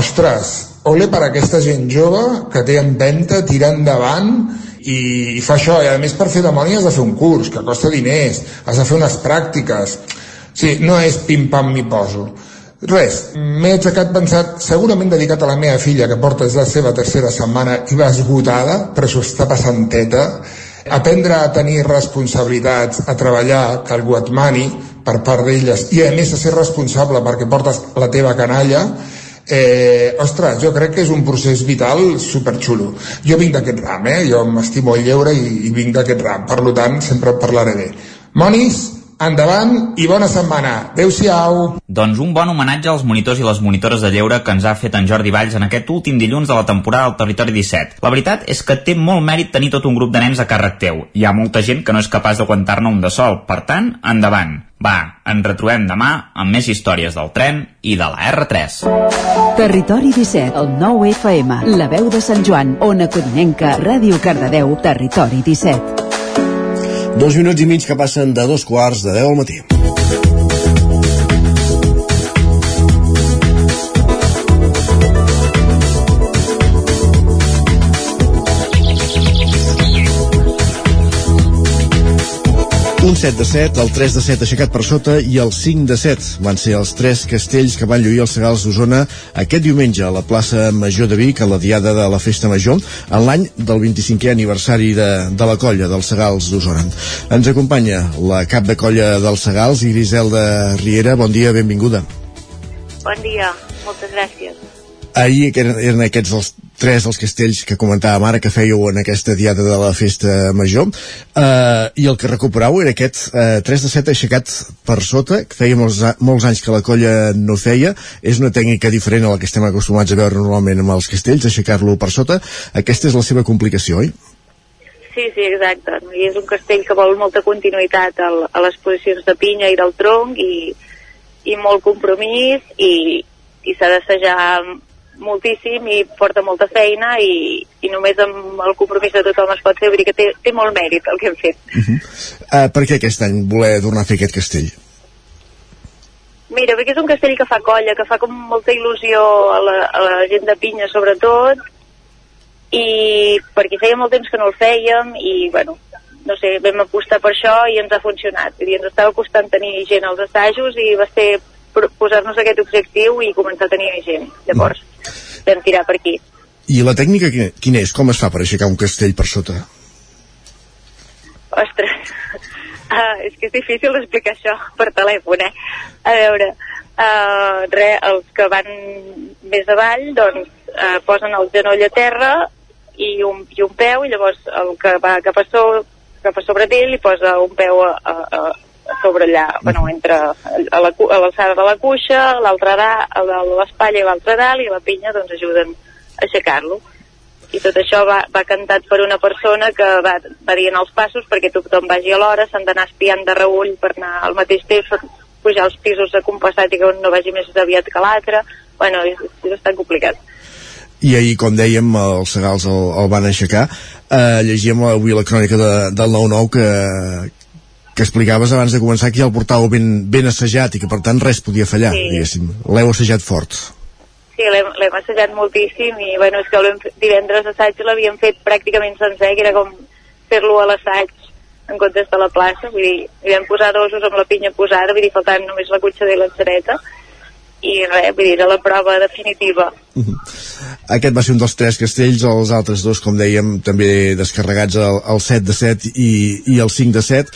Ostres, ole per aquesta gent jove que té empenta, tira endavant i, i fa això. I a més per fer demoni has de fer un curs que costa diners, has de fer unes pràctiques. Sí, no és pim-pam m'hi poso. Res, m'he aixecat pensat, segurament dedicat a la meva filla, que porta la seva tercera setmana i va esgotada, però s'ho està passant teta, aprendre a tenir responsabilitats, a treballar, que algú et mani per part d'elles, i a més a ser responsable perquè portes la teva canalla, eh, ostres, jo crec que és un procés vital superxulo. Jo vinc d'aquest ram, eh? jo m'estimo el lleure i, i vinc d'aquest ram, per tant sempre parlaré bé. Monis, endavant i bona setmana. Adéu-siau. Doncs un bon homenatge als monitors i les monitores de lleure que ens ha fet en Jordi Valls en aquest últim dilluns de la temporada del Territori 17. La veritat és que té molt mèrit tenir tot un grup de nens a càrrec teu. Hi ha molta gent que no és capaç d'aguantar-ne un de sol. Per tant, endavant. Va, ens retrobem demà amb més històries del tren i de la R3. Territori 17, el 9 FM, la veu de Sant Joan, Ona Codinenca, Ràdio Cardedeu, Territori 17. Dos minuts i mig que passen de dos quarts de deu al matí. Un 7 de 7, el 3 de 7 aixecat per sota i el 5 de 7 van ser els tres castells que van lluir els segals d'Osona aquest diumenge a la plaça Major de Vic a la diada de la Festa Major en l'any del 25è aniversari de, de la colla dels segals d'Osona. Ens acompanya la cap de colla dels segals, Griselda Riera. Bon dia, benvinguda. Bon dia, moltes gràcies. Ahir eren aquests els tres els castells que comentàvem ara que fèieu en aquesta diada de la festa major uh, i el que recuperau era aquest uh, 3 de 7 aixecat per sota que feia molts, molts anys que la colla no feia és una tècnica diferent a la que estem acostumats a veure normalment amb els castells aixecar-lo per sota aquesta és la seva complicació, oi? Sí, sí, exacte. I és un castell que vol molta continuïtat a les posicions de pinya i del tronc i, i molt compromís i, i s'ha d'assajar moltíssim i porta molta feina i, i només amb el compromís de tothom es pot fer, vull dir que té, té molt mèrit el que hem fet. Uh -huh. uh, per què aquest any voler tornar a fer aquest castell? Mira, perquè és un castell que fa colla, que fa com molta il·lusió a la, a la gent de pinya sobretot i perquè feia molt temps que no el fèiem i bueno, no sé, vam apostar per això i ens ha funcionat. Vull dir, ens estava costant tenir gent als assajos i va ser posar-nos aquest objectiu i començar a tenir gent, llavors. vam tirar per aquí. I la tècnica qui- quina és? Com es fa per aixecar un castell per sota? Ostres, uh, [LAUGHS] és que és difícil d'explicar això per telèfon, eh? A veure, uh, re, els que van més avall, doncs, uh, posen el genoll a terra i un, i un peu, i llavors el que va cap a, so, cap a sobre d'ell li posa un peu a, a sobre allà, bueno, entre a la l'alçada de la cuixa, de l'espatlla i l'altre dalt, i la pinya, doncs, ajuden a aixecar-lo i tot això va, va cantat per una persona que va, va dient els passos perquè tothom vagi a l'hora, s'han d'anar espiant de reull per anar al mateix temps, pujar els pisos acompassat i que un no vagi més aviat que l'altre, bueno, és, és bastant complicat. I ahir, com dèiem, els Segals el, el van aixecar. Eh, llegíem avui la crònica de, del 9-9 que, que explicaves abans de començar que ja el portàveu ben, ben assajat i que per tant res podia fallar, Sí. diguéssim. L'heu assajat fort. Sí, l'hem assajat moltíssim i bueno, és que el divendres assaig l'havíem fet pràcticament sencer, que era com fer-lo a l'assaig en comptes de la plaça, vull dir, hi vam posar dosos amb la pinya posada, vull dir, faltant només la cotxa i l'encereta, i res, vull dir, era la prova definitiva. Aquest va ser un dels tres castells, els altres dos, com dèiem, també descarregats el, el 7 de 7 i, i el 5 de 7.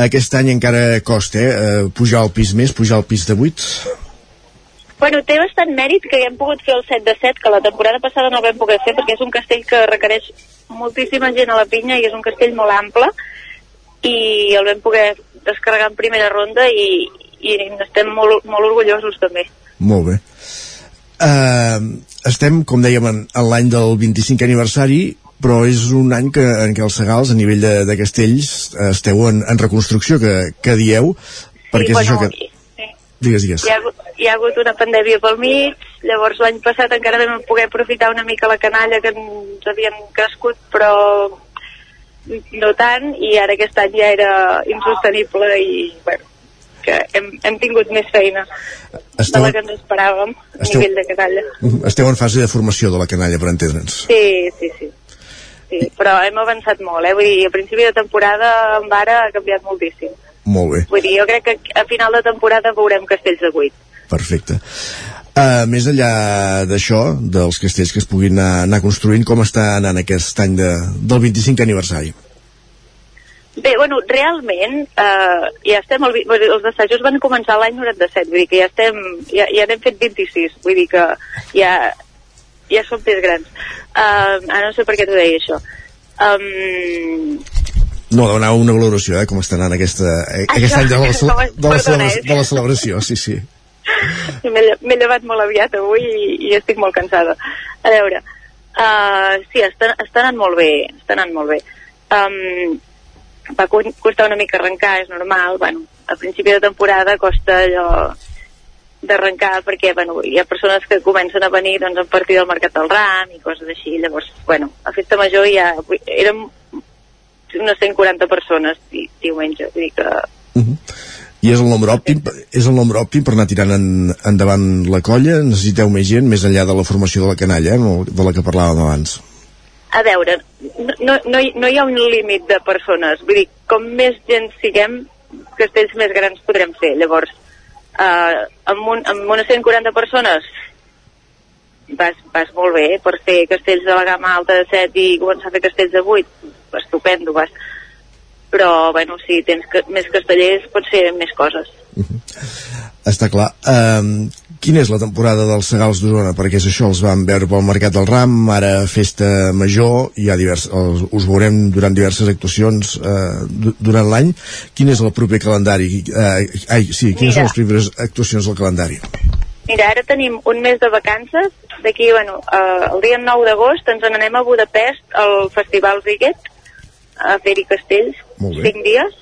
Aquest any encara costa, eh, eh, pujar al pis més, pujar al pis de 8. Bueno, té bastant mèrit que ja hem pogut fer el 7 de 7, que la temporada passada no el vam poder fer perquè és un castell que requereix moltíssima gent a la pinya i és un castell molt ample i el vam poder descarregar en primera ronda i, i estem molt, molt orgullosos també. Molt bé. Uh, estem, com dèiem, en, en l'any del 25 aniversari, però és un any que, en què els Segals, a nivell de, de castells, esteu en, en reconstrucció, que, que dieu, perquè és bueno, això que... Digues, digues. Hi ha, hi ha hagut una pandèmia pel mig, llavors l'any passat encara vam poder aprofitar una mica la canalla que ens havien crescut, però no tant, i ara aquest any ja era insostenible i, bueno, que hem, hem tingut més feina Esteu- de la que ens esperàvem a Esteu- nivell de canalla. Esteu en fase de formació de la canalla, per entendre'ns. Sí, sí, sí. Sí. Però hem avançat molt, eh? Vull dir, a principi de temporada amb ara ha canviat moltíssim. Molt bé, Vull dir, jo crec que a final de temporada veurem castells de 8. perfecte. Uh, més enllà d'això, dels castells que es puguin anar, anar construint, com està anant aquest any de, del 25 aniversari? Bé, bueno, realment eh, ja estem, dir, els assajos van començar l'any 97, vull dir que ja estem, ja, ja n'hem fet 26, vull dir que ja, ja som més grans. Uh, ara no sé per què t'ho deia això. Um, No, demanar una valoració, eh, com està anant aquesta, eh, aquest any de la, [LAUGHS] això, de, la celebra, eh? de la celebració, sí, sí. M'he lle- m'he llevat molt aviat avui i, i estic molt cansada. A veure, uh, sí, està, està anant molt bé, està anant molt bé. Um, va costar una mica arrencar, és normal, bueno, a principi de temporada costa allò d'arrencar perquè bueno, hi ha persones que comencen a venir doncs, a partir del Mercat del Ram i coses així, llavors, bueno, a Festa Major ja érem unes 140 persones di, diumenge, vull dir que I és el nombre òptim, és el nombre òptim per anar tirant en, endavant la colla? Necessiteu més gent, més enllà de la formació de la canalla, eh, no, de la que parlàvem abans? A veure, no, no, no, hi, no hi ha un límit de persones. Vull dir, com més gent siguem, castells més grans podrem fer. Llavors, eh, amb, un, amb unes 140 persones vas, vas molt bé per fer castells de la gamma alta de 7 i començar a fer castells de 8. Estupendo, vas. Però, bueno, si tens que, més castellers, pots fer més coses. Està clar. Um, quina és la temporada dels Segals d'Osona? Perquè és això, els vam veure pel Mercat del Ram, ara festa major, hi ha divers, els, us veurem durant diverses actuacions uh, durant l'any. Quin és el proper calendari? Uh, ai, sí, quines Mira. són les primeres actuacions del calendari? Mira, ara tenim un mes de vacances. D'aquí, bueno, eh, el dia 9 d'agost ens n'anem a Budapest al Festival Riguet a fer-hi castells, Molt bé. 5 dies.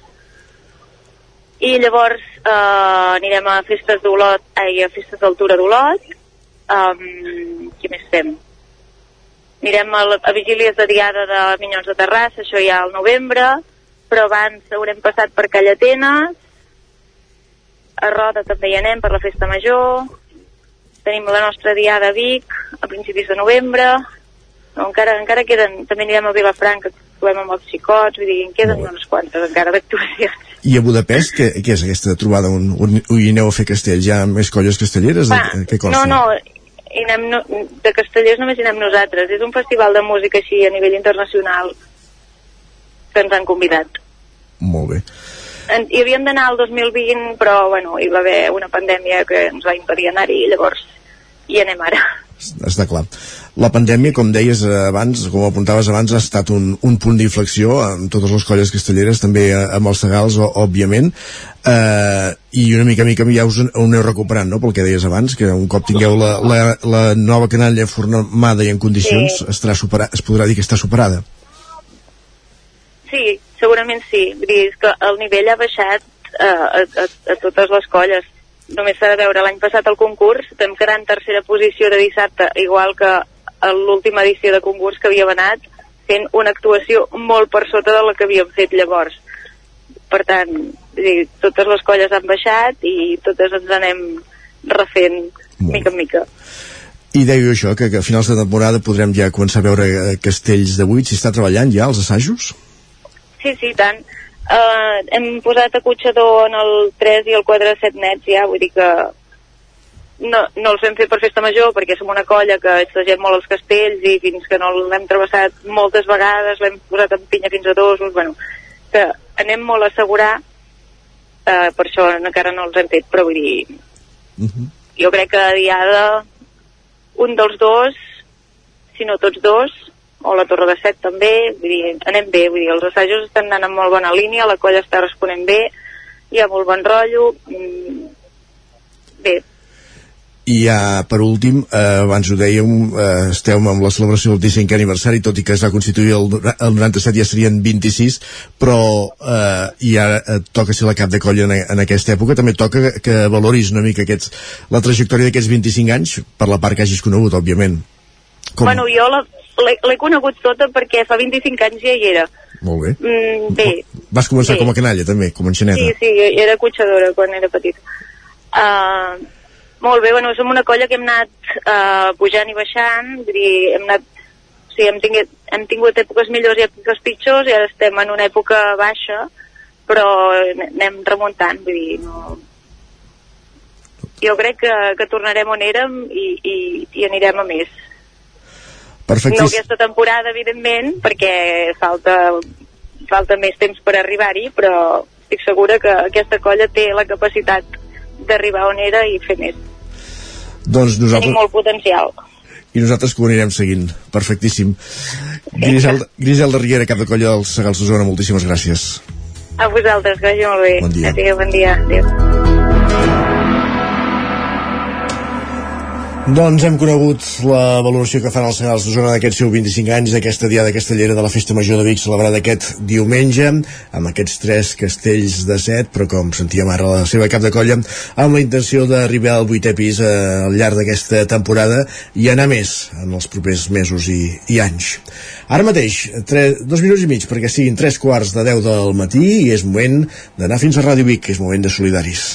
I llavors eh, anirem a festes d'Olot, ai, a festes d'altura d'Olot. Um, què més fem? Anirem a, la- a vigílies de diada de Minyons de Terrassa, això ja al novembre, però abans haurem passat per Callatenes, a Roda també hi anem per la festa major, tenim la nostra diada a Vic a principis de novembre, no, encara, encara queden, també anirem a Vilafranca, que actuem amb els xicots, vull dir, en queden unes quantes encara d'actuacions. I a Budapest, què, què és aquesta trobada on, on, on hi aneu a fer castells? Hi ha més colles castelleres? Va, Eh, què consta? no, no, anem no, de castellers només hi anem nosaltres. És un festival de música així a nivell internacional que ens han convidat. Molt bé. En, hi havíem d'anar el 2020, però bueno, hi va haver una pandèmia que ens va impedir anar-hi, llavors hi anem ara. Està clar. La pandèmia, com deies abans, com apuntaves abans, ha estat un, un punt d'inflexió en totes les colles castelleres, també eh, amb els segals, òbviament, eh, i una mica a mica ja us ho aneu recuperant, no?, pel que deies abans, que un cop tingueu la, la, la nova canalla formada i en condicions, sí. estarà supera, es podrà dir que està superada. Sí, segurament sí. Vull dir, que el nivell ha baixat eh, a, a, a totes les colles només s'ha de veure l'any passat el concurs vam quedar en tercera posició de dissabte igual que l'última edició de concurs que havíem anat fent una actuació molt per sota de la que havíem fet llavors per tant, dir, totes les colles han baixat i totes ens anem refent molt. mica en mica i deia això, que, que a finals de temporada podrem ja començar a veure eh, castells de buit, si està treballant ja els assajos? Sí, sí, tant Uh, hem posat acotxador en el 3 i el 4 de 7 nets ja, vull dir que no, no els vam fer per festa major perquè som una colla que estagem molt els castells i fins que no l'hem travessat moltes vegades, l'hem posat en pinya fins a dosos, bueno, que anem molt a assegurar, uh, per això encara no els hem fet, però vull dir, uh mhm. -huh. jo crec que a diada un dels dos, si no tots dos, o la Torre de Set també, vull dir, anem bé, vull dir, els assajos estan anant en molt bona línia, la colla està responent bé, hi ha molt bon rotllo, mm, bé. I ja, per últim, eh, abans ho dèiem, eh, esteu amb la celebració del 25 aniversari, tot i que es va constituir el, el 97 ja serien 26, però eh, i ara eh, toca ser la cap de colla en, en aquesta època, també toca que, que valoris una mica aquests, la trajectòria d'aquests 25 anys, per la part que hagis conegut, òbviament. Com? Bueno, jo l'he conegut tota perquè fa 25 anys ja hi era. Molt bé. Mm, bé. Vas començar sí. com a canalla, també, com a enxaneta. Sí, sí, era cotxadora quan era petita. Uh, molt bé, bueno, som una colla que hem anat uh, pujant i baixant, vull dir, hem anat o sigui, hem, tingut, hem tingut èpoques millors i èpoques pitjors i ara estem en una època baixa, però anem remuntant, vull dir, no... Jo crec que, que tornarem on érem i, i, i anirem a més. Perfecte. No aquesta temporada, evidentment, perquè falta, falta més temps per arribar-hi, però estic segura que aquesta colla té la capacitat d'arribar on era i fer més. Doncs nosaltres... Tenim molt potencial. I nosaltres que ho anirem seguint. Perfectíssim. Grisel, Grisel de Riera, cap de colla dels Segals d'Osona, moltíssimes gràcies. A vosaltres, que vagi molt bé. Bon dia. Adéu, bon dia. Adéu. Doncs hem conegut la valoració que fan els senyals d'Osona d'aquest seu 25 anys d'aquesta diada castellera de la Festa Major de Vic celebrada aquest diumenge amb aquests tres castells de set però com sentíem ara la seva cap de colla amb la intenció d'arribar al vuitè pis eh, al llarg d'aquesta temporada i anar més en els propers mesos i, i anys. Ara mateix, tres, dos minuts i mig perquè siguin tres quarts de deu del matí i és moment d'anar fins a Ràdio Vic, és moment de solidaris.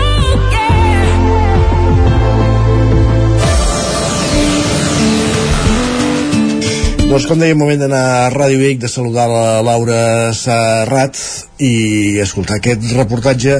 Doncs com deia, moment d'anar a Ràdio Vic, de saludar la Laura Serrat i escoltar aquest reportatge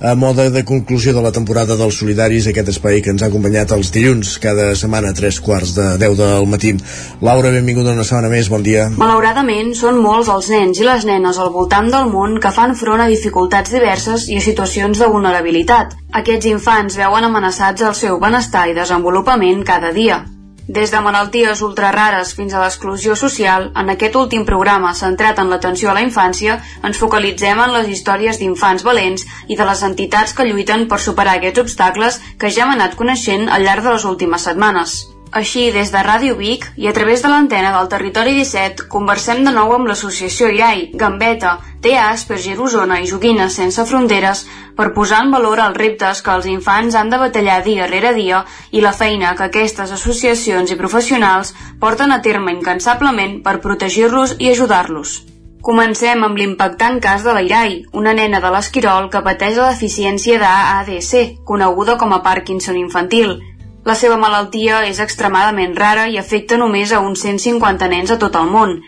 a moda de conclusió de la temporada dels Solidaris, aquest espai que ens ha acompanyat els dilluns, cada setmana a tres quarts de 10 del matí. Laura, benvinguda una setmana més, bon dia. Malauradament, són molts els nens i les nenes al voltant del món que fan front a dificultats diverses i a situacions de vulnerabilitat. Aquests infants veuen amenaçats el seu benestar i desenvolupament cada dia. Des de malalties ultrarares fins a l'exclusió social, en aquest últim programa centrat en l'atenció a la infància, ens focalitzem en les històries d'infants valents i de les entitats que lluiten per superar aquests obstacles que ja hem anat coneixent al llarg de les últimes setmanes. Així, des de Ràdio Vic i a través de l'antena del Territori 17, conversem de nou amb l'associació IRAI, Gambeta, TEA, Asperger Osona i Joguines Sense Fronteres per posar en valor els reptes que els infants han de batallar dia rere dia i la feina que aquestes associacions i professionals porten a terme incansablement per protegir-los i ajudar-los. Comencem amb l'impactant cas de l'Airai, una nena de l'Esquirol que pateix la deficiència d'AADC, coneguda com a Parkinson infantil. La seva malaltia és extremadament rara i afecta només a uns 150 nens a tot el món.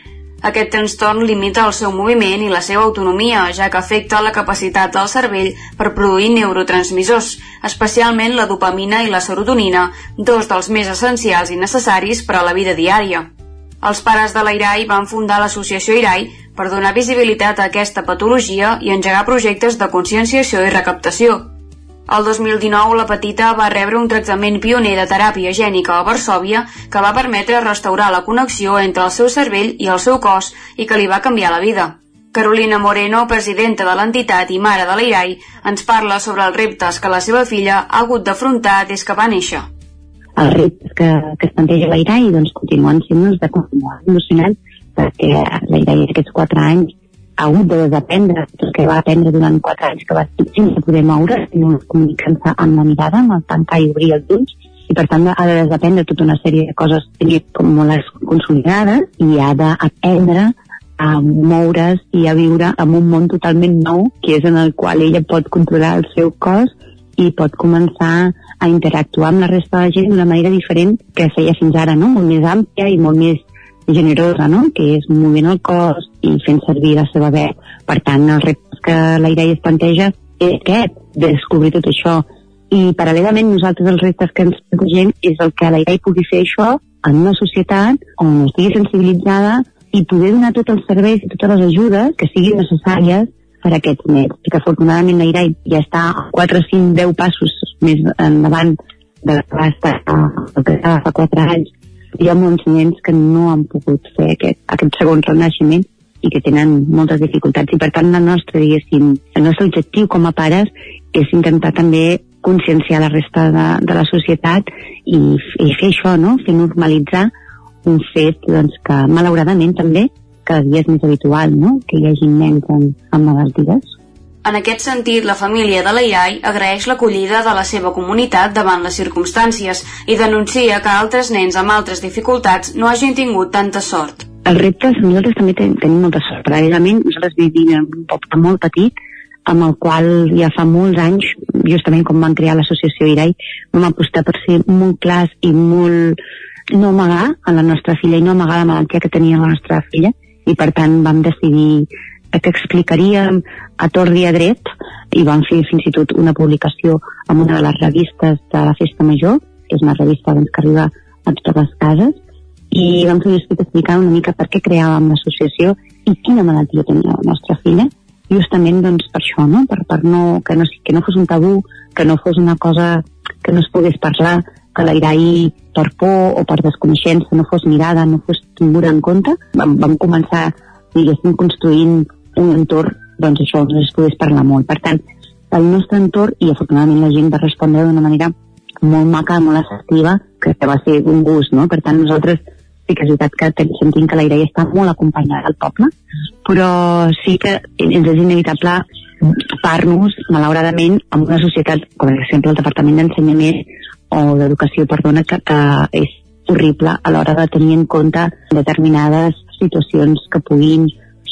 Aquest trastorn limita el seu moviment i la seva autonomia, ja que afecta la capacitat del cervell per produir neurotransmissors, especialment la dopamina i la serotonina, dos dels més essencials i necessaris per a la vida diària. Els pares de l'Irai van fundar l'associació Irai per donar visibilitat a aquesta patologia i engegar projectes de conscienciació i recaptació. El 2019 la petita va rebre un tractament pioner de teràpia gènica a Varsòvia que va permetre restaurar la connexió entre el seu cervell i el seu cos i que li va canviar la vida. Carolina Moreno, presidenta de l'entitat i mare de l'IRAI, ens parla sobre els reptes que la seva filla ha hagut d'afrontar des que va néixer. Els reptes que, que es planteja l'IRAI doncs, continuen sent els de continuar emocionant perquè l'IRAI aquests quatre anys ha hagut de desaprendre tot el que va aprendre durant quatre anys que va sense poder moure, sinó comunicant-se amb la mirada, amb el tancar i obrir els ulls, i per tant ha de desaprendre tota una sèrie de coses com molt consolidades i ha d'aprendre a moure's i a viure en un món totalment nou, que és en el qual ella pot controlar el seu cos i pot començar a interactuar amb la resta de la gent d'una manera diferent que feia fins ara, no? molt més àmplia i molt més generosa, no? que és movent el cos i fent servir la seva veu. Per tant, els reptes que la idea es planteja és aquest, de descobrir tot això. I paral·lelament nosaltres els reptes que ens plantegem és el que la idea pugui fer això en una societat on estigui sensibilitzada i poder donar tots els serveis i totes les ajudes que siguin necessàries per a aquests nens. I que afortunadament la IRAI ja està a 4, 5, 10 passos més endavant de el que fa 4 anys hi ha molts nens que no han pogut fer aquest, aquest segon renaixement i que tenen moltes dificultats i per tant la nostra, diguéssim, el nostre objectiu com a pares és intentar també conscienciar la resta de, de la societat i, i fer això, no? fer normalitzar un fet doncs, que malauradament també cada dia és més habitual no? que hi hagi nens amb, amb malalties. En aquest sentit, la família de l'Irai agraeix l'acollida de la seva comunitat davant les circumstàncies i denuncia que altres nens amb altres dificultats no hagin tingut tanta sort. Els reptes, nosaltres també ten tenim molta sort. Paral·lelament, nosaltres vivim en un poble molt petit amb el qual ja fa molts anys, justament com van crear l'associació IRAI, vam apostar per ser molt clars i molt no amagar a la nostra filla i no amagar la malaltia que tenia la nostra filla i per tant vam decidir que explicaríem a tort dia dret i vam fer fins i tot una publicació en una de les revistes de la Festa Major, que és una revista doncs, que arriba a totes les cases, i vam fer explicar una mica per què creàvem l'associació i quina malaltia tenia la nostra filla, justament doncs, per això, no? Per, per no, que, no, que no fos un tabú, que no fos una cosa que no es pogués parlar, que l'airai per por o per desconeixença no fos mirada, no fos tinguda en compte. Vam, vam començar, diguéssim, construint un entorn, doncs això, no es pogués parlar molt. Per tant, el nostre entorn, i afortunadament la gent va respondre d'una manera molt maca, molt assertiva, que va ser un gust, no? Per tant, nosaltres sí que és veritat que sentim que la idea està molt acompanyada al poble, però sí que ens és inevitable par-nos, malauradament, amb una societat, com per exemple el Departament d'Ensenyament o d'Educació, perdona, que, que és horrible a l'hora de tenir en compte determinades situacions que puguin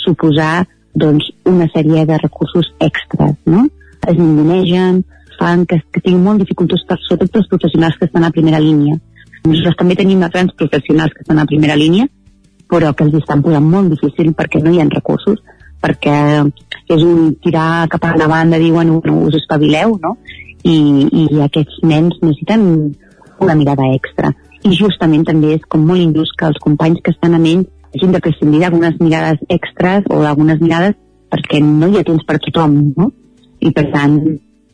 suposar doncs, una sèrie de recursos extras, no? Es ningunegen, fan que, que tinguin molt dificultats per sobretot els professionals que estan a primera línia. Nosaltres també tenim grans professionals que estan a primera línia, però que els estan posant molt difícil perquè no hi ha recursos, perquè és un tirar cap endavant de dir, bueno, no us espavileu, no? I, i aquests nens necessiten una mirada extra. I justament també és com molt injust que els companys que estan amb ells hagin de prescindir d'algunes mirades extras o d'algunes mirades perquè no hi ha temps per tothom, no? I per tant,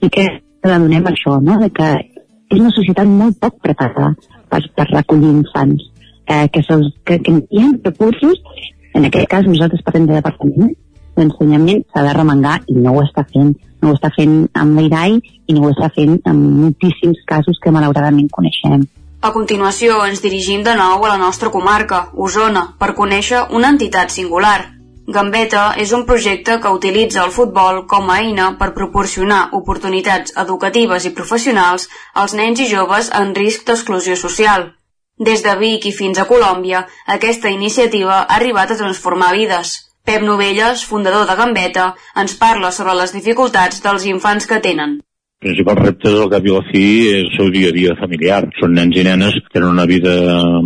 sí que donem això, no? De que és una societat molt poc preparada per, per recollir infants, eh, que, són, que, que hi ha recursos, en aquest cas nosaltres parlem de departament, l'ensenyament s'ha de remengar i no ho està fent. No ho està fent amb l'IRAI i no ho està fent en moltíssims casos que malauradament coneixem. A continuació ens dirigim de nou a la nostra comarca, Osona, per conèixer una entitat singular. Gambeta és un projecte que utilitza el futbol com a eina per proporcionar oportunitats educatives i professionals als nens i joves en risc d'exclusió social. Des de Vic i fins a Colòmbia, aquesta iniciativa ha arribat a transformar vides. Pep Novelles, fundador de Gambeta, ens parla sobre les dificultats dels infants que tenen. Principal repte del cap i la fi és el seu dia a dia familiar. Són nens i nenes que tenen una vida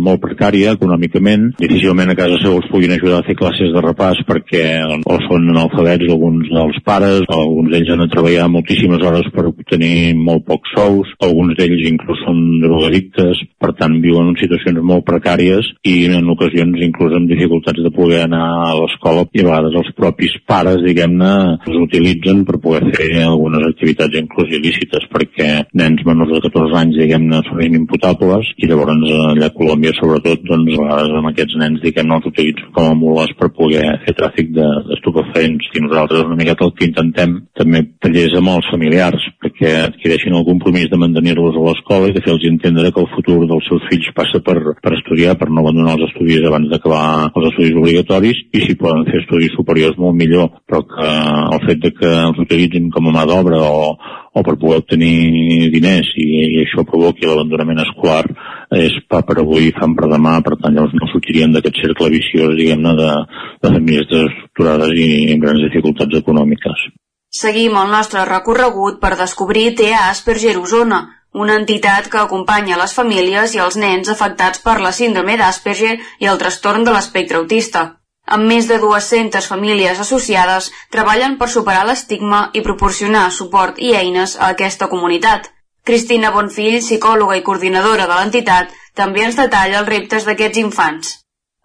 molt precària econòmicament. Difícilment a casa seu els puguin ajudar a fer classes de repàs perquè o són analfabets alguns dels pares, alguns d'ells han de treballar moltíssimes hores per obtenir molt pocs sous, alguns d'ells inclús són drogadictes, per tant viuen en situacions molt precàries i en ocasions inclús amb dificultats de poder anar a l'escola i a vegades els propis pares, diguem-ne, els utilitzen per poder fer algunes activitats inclusives il·lícites perquè nens menors de 14 anys, diguem-ne, són inimputables i llavors allà a Colòmbia, sobretot, doncs a vegades amb aquests nens, diguem-ne, els utilitzen com a mules per poder fer tràfic d'estupefents de, i nosaltres una miqueta el que intentem també tallers amb els familiars perquè adquireixin el compromís de mantenir-los a l'escola i de fer-los entendre que el futur dels seus fills passa per, per estudiar, per no abandonar els estudis abans d'acabar els estudis obligatoris i si poden fer estudis superiors molt millor, però que el fet de que els utilitzin com a mà d'obra o, o per poder obtenir diners i, i això provoqui l'abandonament escolar és pa per avui, fam per demà, per tant llavors no sortirien d'aquest cercle viciós, diguem-ne, de, de famílies desestructurades i amb grans dificultats econòmiques. Seguim el nostre recorregut per descobrir TEA Asperger Osona, una entitat que acompanya les famílies i els nens afectats per la síndrome d'Asperger i el trastorn de l'espectre autista. Amb més de 200 famílies associades, treballen per superar l'estigma i proporcionar suport i eines a aquesta comunitat. Cristina Bonfill, psicòloga i coordinadora de l'entitat, també ens detalla els reptes d'aquests infants.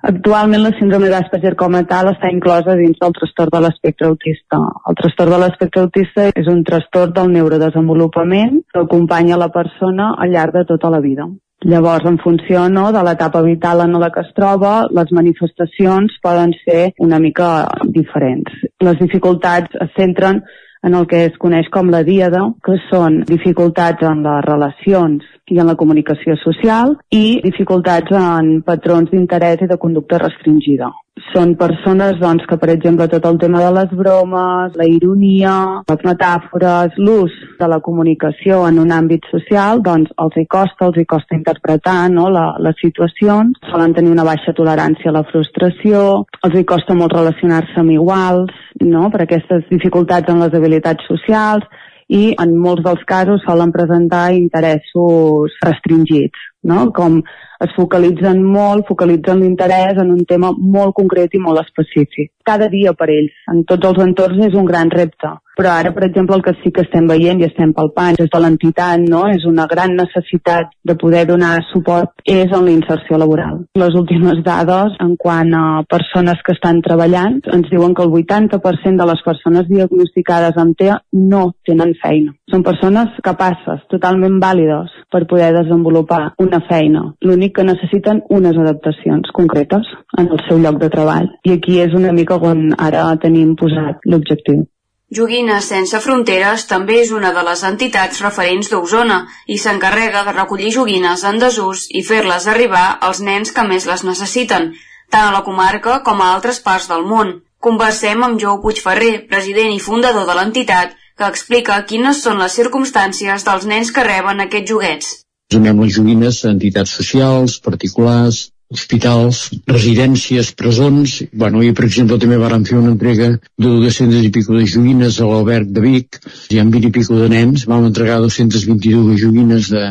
Actualment la síndrome d'Asperger com a tal està inclosa dins del trastorn de l'espectre autista. El trastorn de l'espectre autista és un trastorn del neurodesenvolupament que acompanya la persona al llarg de tota la vida. Llavors, en funció no, de l'etapa vital en la que es troba, les manifestacions poden ser una mica diferents. Les dificultats es centren en el que es coneix com la díada, que són dificultats en les relacions i en la comunicació social i dificultats en patrons d'interès i de conducta restringida. Són persones doncs, que, per exemple, tot el tema de les bromes, la ironia, les metàfores, l'ús de la comunicació en un àmbit social, doncs els hi costa, els hi costa interpretar no, la, les situacions, solen tenir una baixa tolerància a la frustració, els hi costa molt relacionar-se amb iguals, no, per aquestes dificultats en les habilitats socials, i en molts dels casos solen presentar interessos restringits, no? com es focalitzen molt, focalitzen l'interès en un tema molt concret i molt específic. Cada dia per ells, en tots els entorns és un gran repte. Però ara, per exemple, el que sí que estem veient i estem palpant des de l'entitat, no? és una gran necessitat de poder donar suport és en la inserció laboral. Les últimes dades en quant a persones que estan treballant ens diuen que el 80% de les persones diagnosticades amb TEA no tenen feina. Són persones capaces, totalment vàlides per poder desenvolupar una feina. L'únic que necessiten unes adaptacions concretes en el seu lloc de treball. I aquí és una mica on ara tenim posat l'objectiu. Joguines Sense Fronteres també és una de les entitats referents d'Osona i s'encarrega de recollir joguines en desús i fer-les arribar als nens que més les necessiten, tant a la comarca com a altres parts del món. Conversem amb Jou Puigferrer, president i fundador de l'entitat, que explica quines són les circumstàncies dels nens que reben aquests joguets. Donem les joguines a entitats socials, particulars, hospitals, residències, presons. Bueno, i per exemple també vàrem fer una entrega de 200 i pico de joguines a l'Alberg de Vic. Hi ha 20 i pico de nens, vam entregar 222 joguines de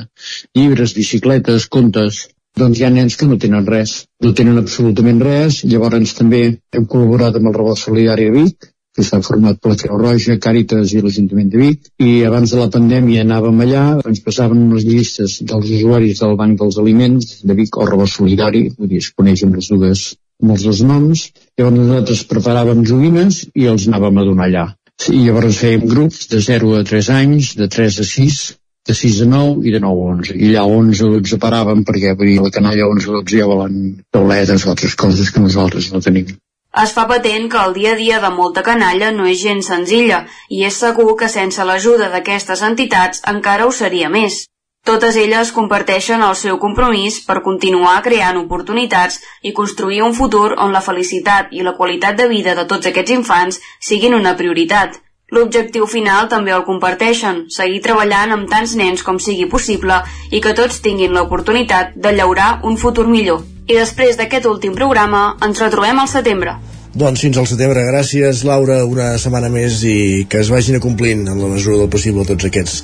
llibres, bicicletes, contes. Doncs hi ha nens que no tenen res, no tenen absolutament res. Llavors també hem col·laborat amb el Rebot Solidari de Vic, que està format per la Creu Roja, Càritas i l'Ajuntament de Vic, i abans de la pandèmia anàvem allà, ens passaven unes llistes dels usuaris del Banc dels Aliments de Vic o Rebot Solidari, vull dir, es coneixen les dues amb els dos noms, llavors nosaltres preparàvem joguines i els anàvem a donar allà. I llavors fèiem grups de 0 a 3 anys, de 3 a 6, de 6 a 9 i de 9 a 11. I allà 11 a 12 paràvem perquè vull dir, la canalla 11 a 12 ja volen tauletes o altres coses que nosaltres no tenim. Es fa patent que el dia a dia de molta canalla no és gens senzilla i és segur que sense l'ajuda d'aquestes entitats encara ho seria més. Totes elles comparteixen el seu compromís per continuar creant oportunitats i construir un futur on la felicitat i la qualitat de vida de tots aquests infants siguin una prioritat. L'objectiu final també el comparteixen, seguir treballant amb tants nens com sigui possible i que tots tinguin l'oportunitat de llaurar un futur millor. I després d'aquest últim programa ens retrobem al setembre. Doncs fins al setembre. Gràcies, Laura, una setmana més i que es vagin acomplint en la mesura del possible tots aquests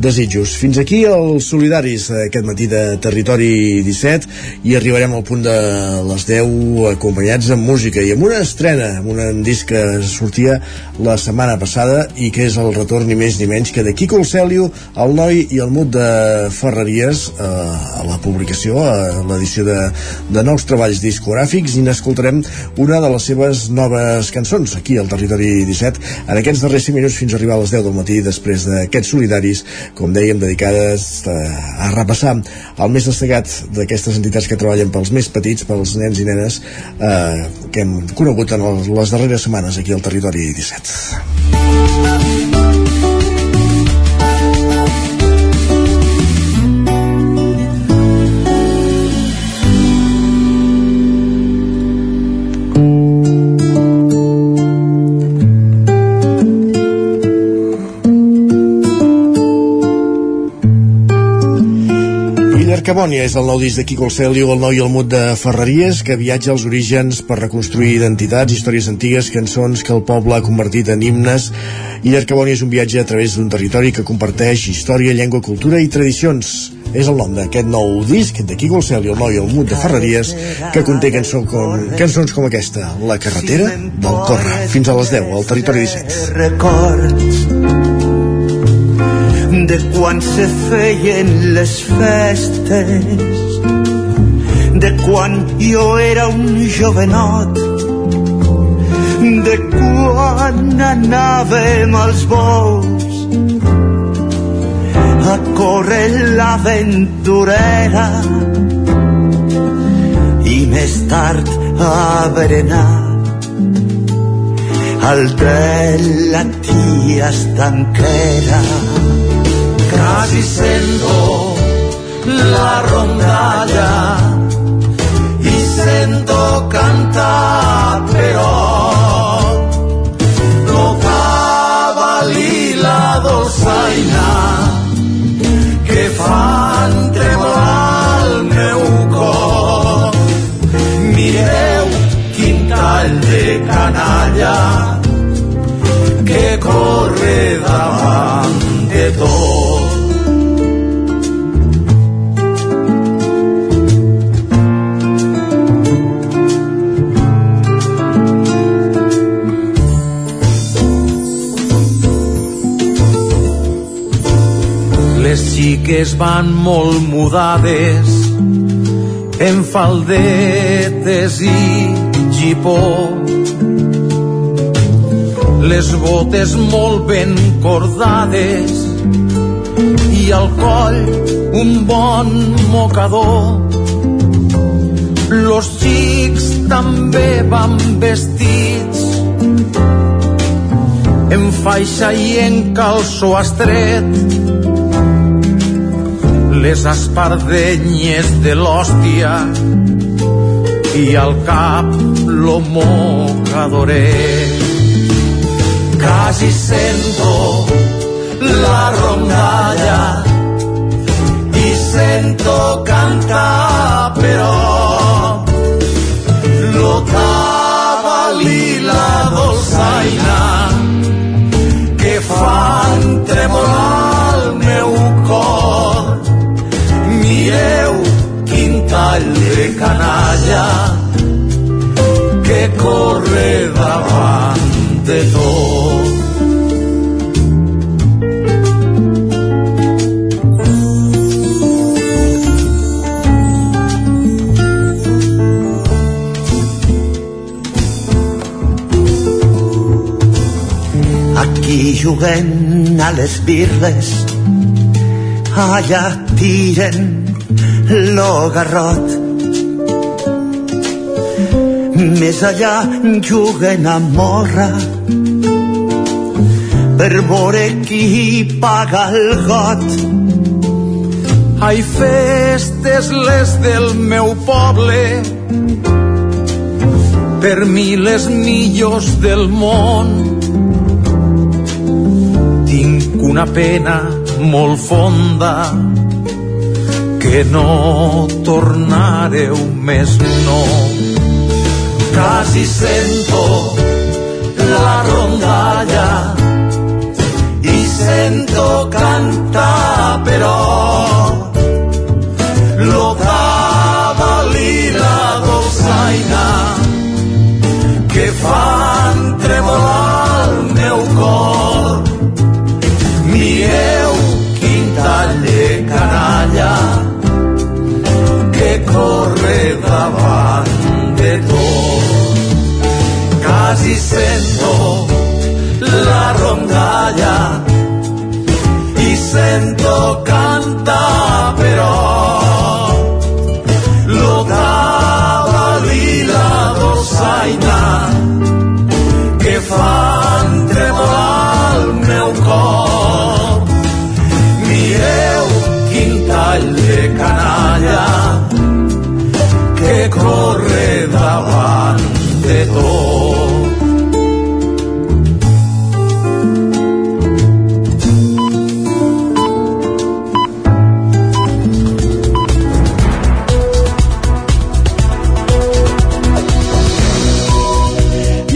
desitjos. Fins aquí els solidaris aquest matí de Territori 17 i arribarem al punt de les 10 acompanyats amb música i amb una estrena, amb un disc que sortia la setmana passada i que és el retorn ni més ni menys que de Quico el Celio, el noi i el mut de Ferreries eh, a la publicació, a l'edició de, de nous treballs discogràfics i n'escoltarem una de les seves noves cançons aquí al Territori 17 en aquests darrers 5 minuts fins a arribar a les 10 del matí després d'aquests solidaris com dèiem dedicades a, a repassar el més destacat d'aquestes entitats que treballen pels més petits, pels nens i nenes eh, que hem conegut en les darreres setmanes aquí al Territori 17 Carbònia és el nou disc de Quico el Celio, el nou i el mut de Ferreries, que viatja als orígens per reconstruir identitats, històries antigues, cançons que el poble ha convertit en himnes. I Carbònia és un viatge a través d'un territori que comparteix història, llengua, cultura i tradicions. És el nom d'aquest nou disc de Quico el Celio, el nou i el mut de Ferreries, que conté cançons com, cançons com aquesta, La carretera del Corre. Fins a les 10, al territori 17. Records de quan se feien les festes de quan jo era un jovenot de quan anàvem als bous a córrer l'aventurera i més tard a berenar. Al de la tia estanquera quasi sento la rondalla i sento cantar però tocava lì la dolçaina que fan tremolar el meu cor mireu quin de canalla que corre davant de tot Xiques van molt mudades en faldetes i gipó. Les botes molt ben cordades i al coll un bon mocador. Los xics també van vestits en faixa i en calçó estret les espardenyes de l'hòstia i al cap lo mocadoret. Quasi sento la rondalla i sento cantar però lo i la dolçaina que fan tremolar el meu cor mireu quin tall de canalla que corre davant de tot. Aquí juguem a les birres, allà tiren lo garrot. Més allà juguen a morra per veure qui paga el got. Ai, festes les del meu poble, per mi les millors del món. Tinc una pena molt fonda que no tornareu més no. Casi sento la rondalla y sento cantar però lo cavalli la dolçaina que fan tremolar el meu cor mireu quin tall de canalla que corre davant de tot quasi sento la rondalla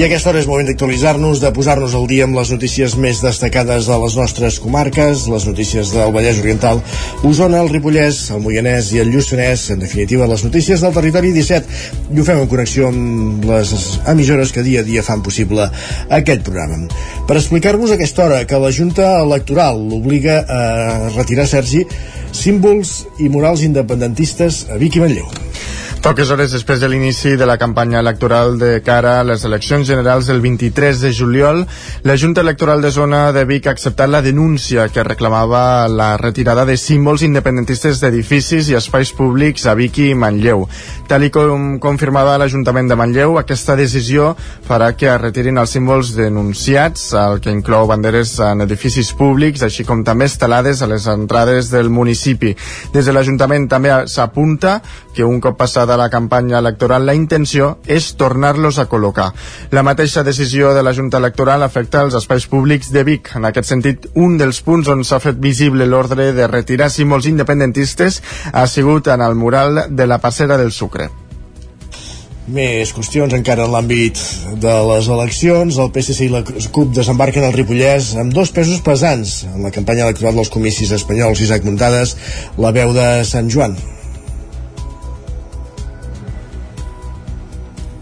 Aquesta hora és moment d'actualitzar-nos, de posar-nos al dia amb les notícies més destacades de les nostres comarques, les notícies del Vallès Oriental, Osona, el Ripollès, el Moianès i el Lluçanès, en definitiva les notícies del territori 17. I ho fem en connexió amb les emissores que dia a dia fan possible aquest programa. Per explicar-vos aquesta hora que la Junta Electoral l'obliga a retirar, Sergi, símbols i morals independentistes a Vic i Manlleu. Poques hores després de l'inici de la campanya electoral de cara a les eleccions generals del 23 de juliol, la Junta Electoral de Zona de Vic ha acceptat la denúncia que reclamava la retirada de símbols independentistes d'edificis i espais públics a Vic i Manlleu. Tal i com confirmava l'Ajuntament de Manlleu, aquesta decisió farà que es retirin els símbols denunciats, el que inclou banderes en edificis públics, així com també estelades a les entrades del municipi. Des de l'Ajuntament també s'apunta que un cop passada la campanya electoral la intenció és tornar-los a col·locar. La mateixa decisió de la Junta Electoral afecta els espais públics de Vic. En aquest sentit, un dels punts on s'ha fet visible l'ordre de retirar símbols independentistes ha sigut en el mural de la passera del Sucre. Més qüestions encara en l'àmbit de les eleccions. El PSC i la CUP desembarquen al Ripollès amb dos pesos pesants en la campanya electoral dels comicis espanyols. Isaac Muntades, la veu de Sant Joan.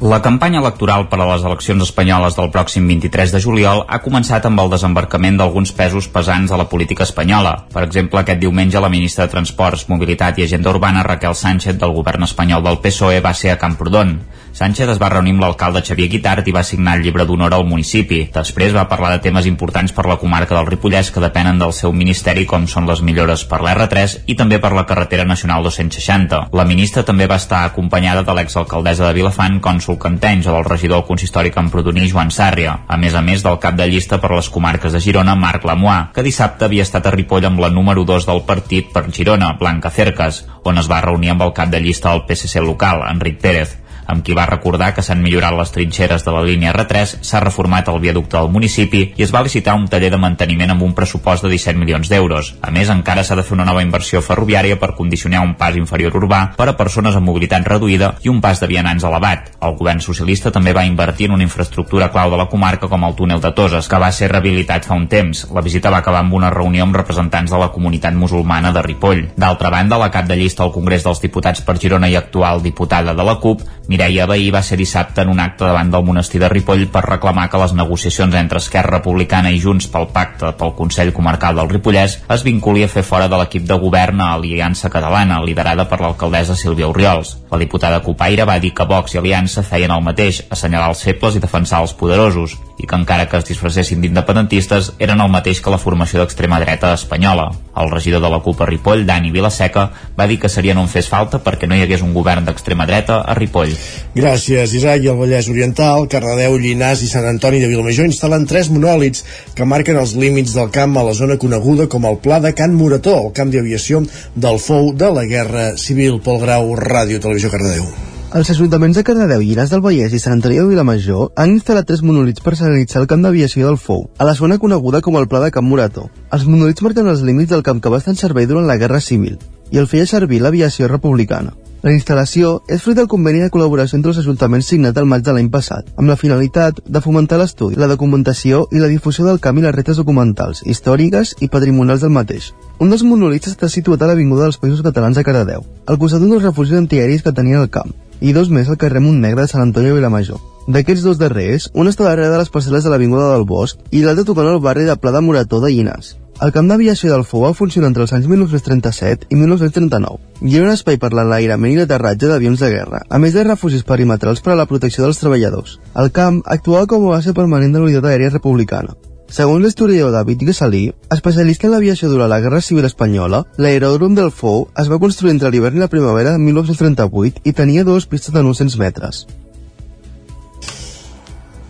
La campanya electoral per a les eleccions espanyoles del pròxim 23 de juliol ha començat amb el desembarcament d'alguns pesos pesants a la política espanyola. Per exemple, aquest diumenge la ministra de Transports, Mobilitat i Agenda Urbana, Raquel Sánchez, del govern espanyol del PSOE, va ser a Camprodon. Sánchez es va reunir amb l'alcalde Xavier Guitart i va signar el llibre d'honor al municipi. Després va parlar de temes importants per la comarca del Ripollès que depenen del seu ministeri com són les millores per l'R3 i també per la carretera nacional 260. La ministra també va estar acompanyada de l'exalcaldessa de Vilafant, cònsul Cantenys, o del regidor consistori camprodoní Joan Sàrria, a més a més del cap de llista per les comarques de Girona, Marc Lamoà, que dissabte havia estat a Ripoll amb la número 2 del partit per Girona, Blanca Cercas, on es va reunir amb el cap de llista del PSC local, Enric Pérez amb qui va recordar que s'han millorat les trinxeres de la línia R3, s'ha reformat el viaducte del municipi i es va licitar un taller de manteniment amb un pressupost de 17 milions d'euros. A més, encara s'ha de fer una nova inversió ferroviària per condicionar un pas inferior urbà per a persones amb mobilitat reduïda i un pas de vianants elevat. El govern socialista també va invertir en una infraestructura clau de la comarca com el túnel de Toses, que va ser rehabilitat fa un temps. La visita va acabar amb una reunió amb representants de la comunitat musulmana de Ripoll. D'altra banda, la cap de llista al Congrés dels Diputats per Girona i actual diputada de la CUP, Mireia Bahí va ser dissabte en un acte davant del monestir de Ripoll per reclamar que les negociacions entre Esquerra Republicana i Junts pel pacte pel Consell Comarcal del Ripollès es vinculi a fer fora de l'equip de govern a Aliança Catalana, liderada per l'alcaldessa Sílvia Oriols. La diputada Copaire va dir que Vox i Aliança feien el mateix, assenyalar els febles i defensar els poderosos, i que encara que es disfressessin d'independentistes eren el mateix que la formació d'extrema dreta espanyola. El regidor de la CUP a Ripoll, Dani Vilaseca, va dir que seria en fes falta perquè no hi hagués un govern d'extrema dreta a Ripoll. Gràcies, Isaac. I el Vallès Oriental, Cardedeu, Llinàs i Sant Antoni de Vilamajor instal·len tres monòlits que marquen els límits del camp a la zona coneguda com el Pla de Can Morató, el camp d'aviació del fou de la Guerra Civil. Pol Grau, Ràdio Televisió Cardedeu. Els ajuntaments de Cardedeu, Llinars del Vallès i Sant Antoni de Vilamajor han instal·lat tres monolits per senyalitzar el camp d'aviació del Fou, a la zona coneguda com el Pla de Camp Morató. Els monolits marquen els límits del camp que va estar en servei durant la Guerra Civil i el feia servir l'aviació republicana. La instal·lació és fruit del conveni de col·laboració entre els ajuntaments signat el maig de l'any passat, amb la finalitat de fomentar l'estudi, la documentació i la difusió del camp i les retes documentals, històriques i patrimonials del mateix. Un dels monolits està situat a l'Avinguda dels Països Catalans a Caradeu, al costat d'un dels refugis antiaeris que tenien al camp, i dos més al carrer Montnegre de Sant Antoni de Vilamajor. D'aquests dos darrers, un està darrere de les parcel·les de l'Avinguda del Bosc i l'altre tocant al barri de Pla de Morató de Llinars. El camp d'aviació del FOU va funcionar entre els anys 1937 i 1939 i era un espai per l'enlairament i l'aterratge d'avions de guerra, a més de refugis perimetrals per a la protecció dels treballadors. El camp actuava com a base permanent de l'unitat aèria republicana. Segons l'historiador David Gessalí, especialista en l'aviació durant la Guerra Civil Espanyola, l'aeròdrom del FOU es va construir entre l'hivern i la primavera de 1938 i tenia dues pistes de 900 metres.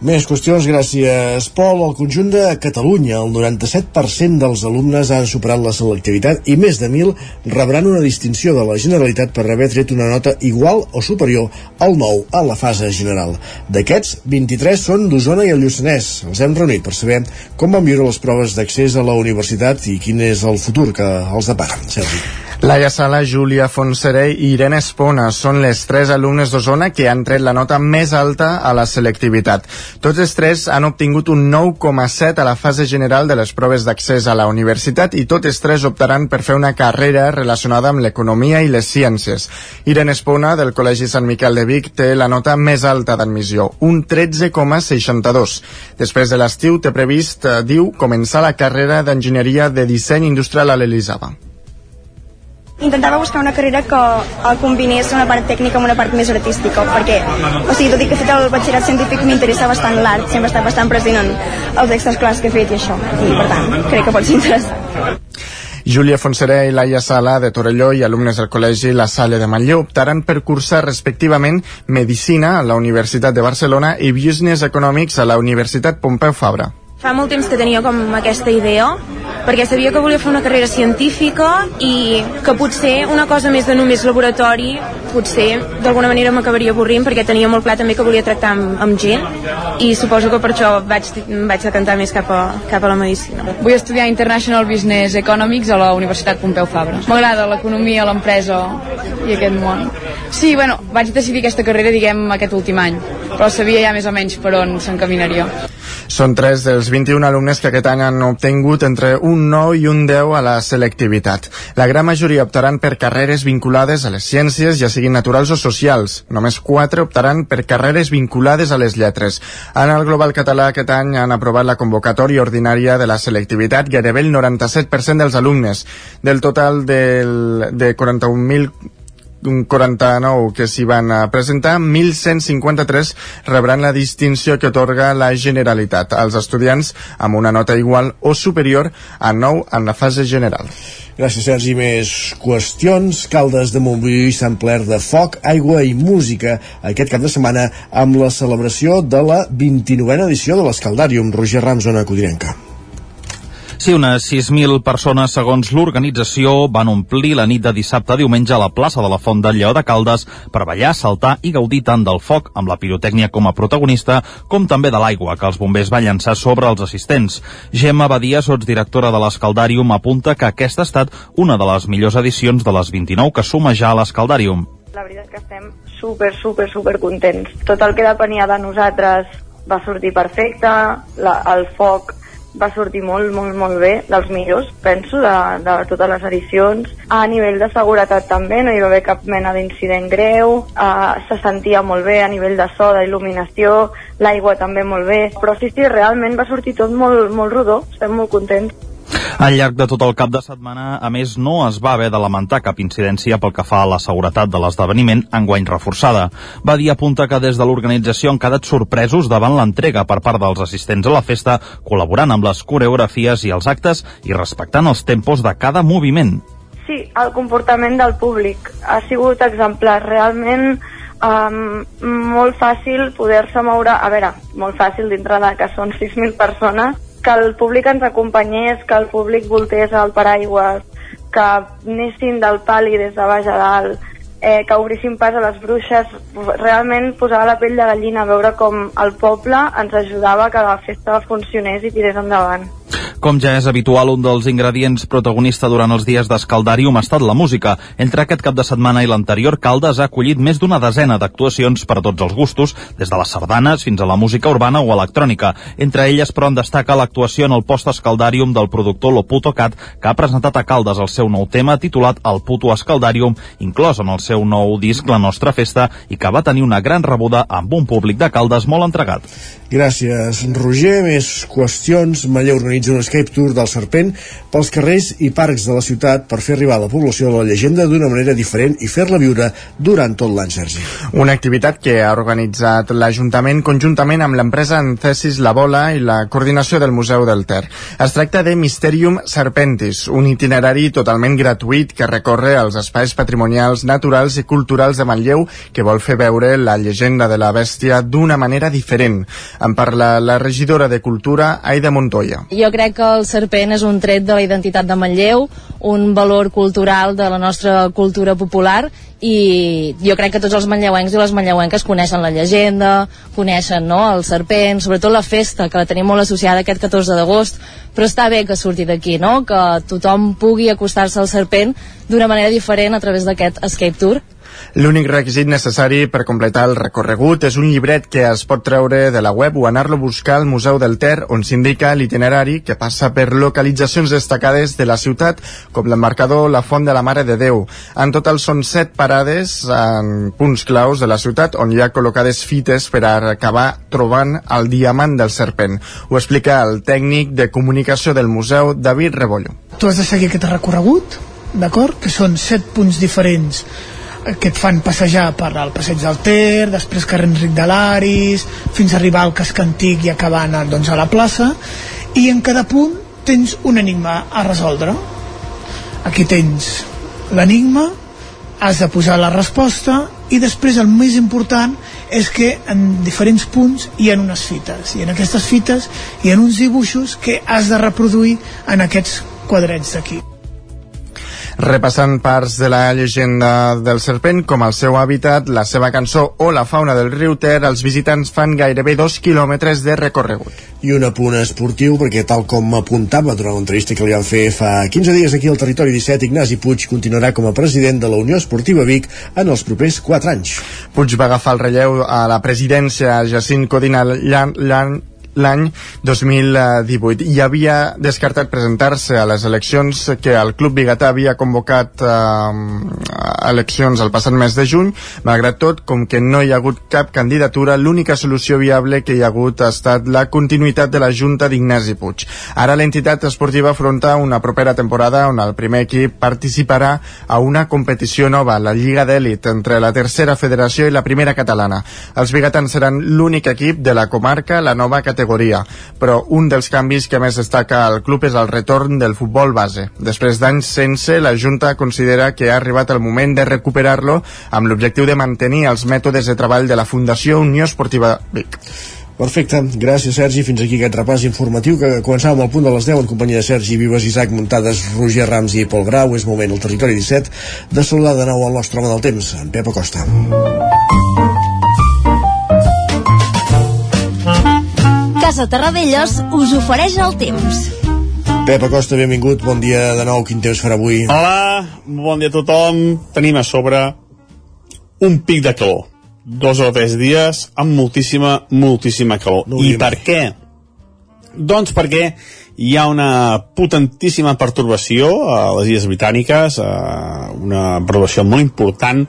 Més qüestions, gràcies, Pol. Al conjunt de Catalunya, el 97% dels alumnes han superat la selectivitat i més de 1.000 rebran una distinció de la Generalitat per haver tret una nota igual o superior al 9 a la fase general. D'aquests, 23 són d'Osona i el Lluçanès. Els hem reunit per saber com van viure les proves d'accés a la universitat i quin és el futur que els depara. Sergi. Laia Sala, Júlia Fonseré i Irene Espona són les tres alumnes d'Osona que han tret la nota més alta a la selectivitat. Tots els tres han obtingut un 9,7 a la fase general de les proves d'accés a la universitat i tots els tres optaran per fer una carrera relacionada amb l'economia i les ciències. Irene Espona, del Col·legi Sant Miquel de Vic, té la nota més alta d'admissió, un 13,62. Després de l'estiu té previst, eh, diu, començar la carrera d'enginyeria de disseny industrial a l'Elisava. Intentava buscar una carrera que el combinés una part tècnica amb una part més artística, perquè, o sigui, tot i que he fet el batxillerat científic, m'interessa bastant l'art, sempre està bastant present en els extras clars que he fet i això, i per tant, crec que pot ser interessant. Júlia Fonseré i Laia Sala de Torelló i alumnes del Col·legi La Salle de Manlleu optaran per cursar respectivament Medicina a la Universitat de Barcelona i Business Economics a la Universitat Pompeu Fabra. Fa molt temps que tenia com aquesta idea, perquè sabia que volia fer una carrera científica i que potser una cosa més de només laboratori potser d'alguna manera m'acabaria avorrint perquè tenia molt clar també que volia tractar amb, amb gent i suposo que per això vaig, vaig decantar més cap a, cap a la medicina. Vull estudiar International Business Economics a la Universitat Pompeu Fabra. M'agrada l'economia, l'empresa i aquest món. Sí, bueno, vaig decidir aquesta carrera, diguem, aquest últim any, però sabia ja més o menys per on s'encaminaria. Són tres dels 21 alumnes que aquest any han obtingut entre un 9 i un 10 a la selectivitat. La gran majoria optaran per carreres vinculades a les ciències, ja siguin naturals o socials. Només 4 optaran per carreres vinculades a les lletres. En el Global Català aquest any han aprovat la convocatòria ordinària de la selectivitat gairebé el 97% dels alumnes. Del total del, de 41.000 49 que s'hi van presentar, 1.153 rebran la distinció que otorga la Generalitat als estudiants amb una nota igual o superior a 9 en la fase general. Gràcies, Sergi. Més qüestions. Caldes de Montbui s'han plert de foc, aigua i música aquest cap de setmana amb la celebració de la 29a edició de l'Escaldàrium. Roger Rams, zona codinenca. Sí, unes 6.000 persones, segons l'organització, van omplir la nit de dissabte a diumenge a la plaça de la Font del Lleó de Caldes per ballar, saltar i gaudir tant del foc, amb la pirotècnia com a protagonista, com també de l'aigua, que els bombers van llançar sobre els assistents. Gemma Badia, sotsdirectora de l'Escaldàrium, apunta que aquesta ha estat una de les millors edicions de les 29 que suma ja a l'Escaldàrium. La veritat és que estem super, super, super contents. Tot el que depenia de nosaltres va sortir perfecte, la, el foc va sortir molt, molt, molt bé, dels millors, penso, de, de totes les edicions. A nivell de seguretat també, no hi va haver cap mena d'incident greu, uh, se sentia molt bé a nivell de so, d'il·luminació, l'aigua també molt bé, però sí, sí, realment va sortir tot molt, molt rodó, estem molt contents. Al llarg de tot el cap de setmana, a més, no es va haver de lamentar cap incidència pel que fa a la seguretat de l'esdeveniment enguany reforçada. Va dir apunta que des de l'organització han quedat sorpresos davant l'entrega per part dels assistents a la festa, col·laborant amb les coreografies i els actes i respectant els tempos de cada moviment. Sí, el comportament del públic ha sigut exemplar. Realment um, molt fàcil poder-se moure, a veure, molt fàcil dintre de que són 6.000 persones, que el públic ens acompanyés, que el públic voltés al paraigües, que anessin del pali des de baix a dalt, eh, que obrissin pas a les bruixes, realment posava la pell de gallina veure com el poble ens ajudava que la festa funcionés i tirés endavant. Com ja és habitual, un dels ingredients protagonista durant els dies d'Escaldarium ha estat la música. Entre aquest cap de setmana i l'anterior, Caldes ha acollit més d'una desena d'actuacions per a tots els gustos, des de les sardanes fins a la música urbana o electrònica. Entre elles, però, en destaca l'actuació en el post-Escaldarium del productor Loputo Cat, que ha presentat a Caldes el seu nou tema titulat El puto Escaldarium, inclòs en el seu nou disc La Nostra Festa, i que va tenir una gran rebuda amb un públic de Caldes molt entregat. Gràcies, Roger. Més qüestions. Manlleu organitza un escape tour del Serpent pels carrers i parcs de la ciutat per fer arribar a la població la llegenda d'una manera diferent i fer-la viure durant tot l'any, Sergi. Una activitat que ha organitzat l'Ajuntament conjuntament amb l'empresa Ancesis La Bola i la coordinació del Museu del Ter. Es tracta de Mysterium Serpentis, un itinerari totalment gratuït que recorre els espais patrimonials, naturals i culturals de Manlleu que vol fer veure la llegenda de la bèstia d'una manera diferent. En parla la regidora de Cultura, Aida Montoya. Jo crec que el serpent és un tret de la identitat de Manlleu, un valor cultural de la nostra cultura popular i jo crec que tots els manlleuencs i les manlleuenques coneixen la llegenda, coneixen no, el serpent, sobretot la festa, que la tenim molt associada aquest 14 d'agost, però està bé que surti d'aquí, no? que tothom pugui acostar-se al serpent d'una manera diferent a través d'aquest escape tour. L'únic requisit necessari per completar el recorregut és un llibret que es pot treure de la web o anar-lo a buscar al Museu del Ter, on s'indica l'itinerari que passa per localitzacions destacades de la ciutat, com l'embarcador La Font de la Mare de Déu. En total són set parades en punts claus de la ciutat on hi ha col·locades fites per acabar trobant el diamant del serpent. Ho explica el tècnic de comunicació del museu, David Rebollo. Tu has de seguir aquest recorregut, d'acord? Que són set punts diferents que et fan passejar per al passeig del Ter, després carrer Enric de l'Aris, fins a arribar al casc antic i acabant doncs, a la plaça, i en cada punt tens un enigma a resoldre. Aquí tens l'enigma, has de posar la resposta i després el més important és que en diferents punts hi ha unes fites i en aquestes fites hi ha uns dibuixos que has de reproduir en aquests quadrets d'aquí repassant parts de la llegenda del serpent, com el seu hàbitat, la seva cançó o la fauna del riu Ter, els visitants fan gairebé dos quilòmetres de recorregut. I un apunt esportiu, perquè tal com apuntava durant l'entrevista que li van fer fa 15 dies aquí al Territori 17, Ignasi Puig continuarà com a president de la Unió Esportiva Vic en els propers 4 anys. Puig va agafar el relleu a la presidència Jacint Codina l'any l'any 2018 i havia descartat presentar-se a les eleccions que el Club Bigatà havia convocat eh, eleccions el passat mes de juny malgrat tot, com que no hi ha hagut cap candidatura, l'única solució viable que hi ha hagut ha estat la continuïtat de la Junta d'Ignasi Puig. Ara l'entitat esportiva afronta una propera temporada on el primer equip participarà a una competició nova, la Lliga d'Elit, entre la tercera federació i la primera catalana. Els bigatans seran l'únic equip de la comarca, la nova categoria categoria, però un dels canvis que més destaca al club és el retorn del futbol base. Després d'anys sense, la Junta considera que ha arribat el moment de recuperar-lo amb l'objectiu de mantenir els mètodes de treball de la Fundació Unió Esportiva Vic. Perfecte, gràcies Sergi, fins aquí aquest repàs informatiu que començàvem al punt de les 10 en companyia de Sergi Vives, Isaac Muntades, Roger Rams i Pol Grau, és moment al territori 17 de saludar de nou el nostre home del temps, en Pep Acosta. Casa Terradellos us ofereix el temps. Pep Acosta, benvingut, bon dia de nou, quin temps farà avui? Hola, bon dia a tothom. Tenim a sobre un pic de calor. Dos o tres dies amb moltíssima, moltíssima calor. No I per què? Doncs perquè hi ha una potentíssima pertorbació a les Illes Britàniques, una pertorbació molt important,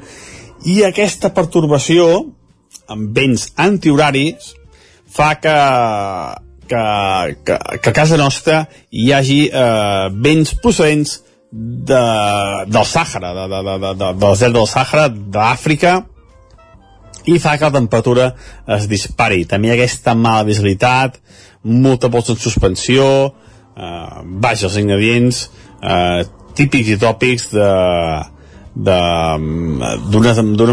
i aquesta pertorbació, amb vents antihoraris, fa que, que, que, que a casa nostra hi hagi eh, vents procedents de, del Sàhara, de, de, de, de, de, del desert del Sàhara, d'Àfrica, i fa que la temperatura es dispari. També hi ha aquesta mala visibilitat, molta pols en suspensió, eh, baix els ingredients eh, típics i tòpics d'una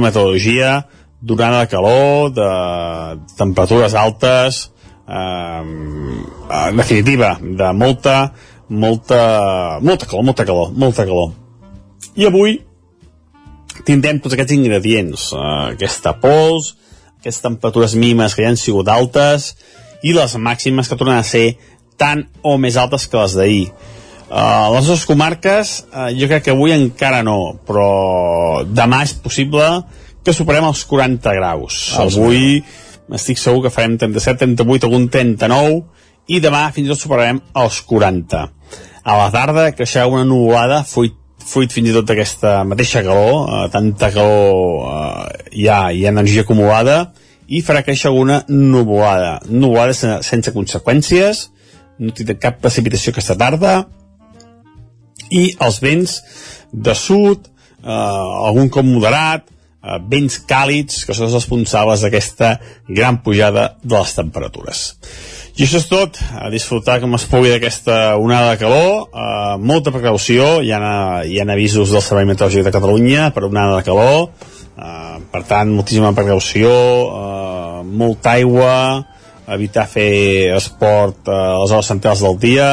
metodologia durant la calor, de temperatures altes, eh, en definitiva, de molta, molta, molta calor, molta calor, molta calor. I avui tindrem tots aquests ingredients, eh, aquesta pols, aquestes temperatures mínimes que ja han sigut altes i les màximes que tornen a ser tan o més altes que les d'ahir. Uh, les dues comarques, uh, jo crec que avui encara no, però demà és possible que superem els 40 graus. Els avui estic segur que farem 37, 38, algun 39, i demà fins i tot superarem els 40. A la tarda creixerà una nuvolada, fruit, fruit fins i tot d'aquesta mateixa calor, uh, tanta calor uh, hi, ha, hi ha energia acumulada, i farà créixer alguna nuvolada. Nuvolada sense, sense conseqüències, no tindrà cap precipitació aquesta tarda, i els vents de sud, eh, algun cop moderat, eh, vents càlids, que són els responsables d'aquesta gran pujada de les temperatures. I això és tot, a disfrutar com es pugui d'aquesta onada de calor, eh, molta precaució, hi ha, hi ha avisos del Servei Meteorològic de Catalunya per onada de calor, eh, per tant, moltíssima precaució, eh, molta aigua, evitar fer esport eh, a les hores centrals del dia,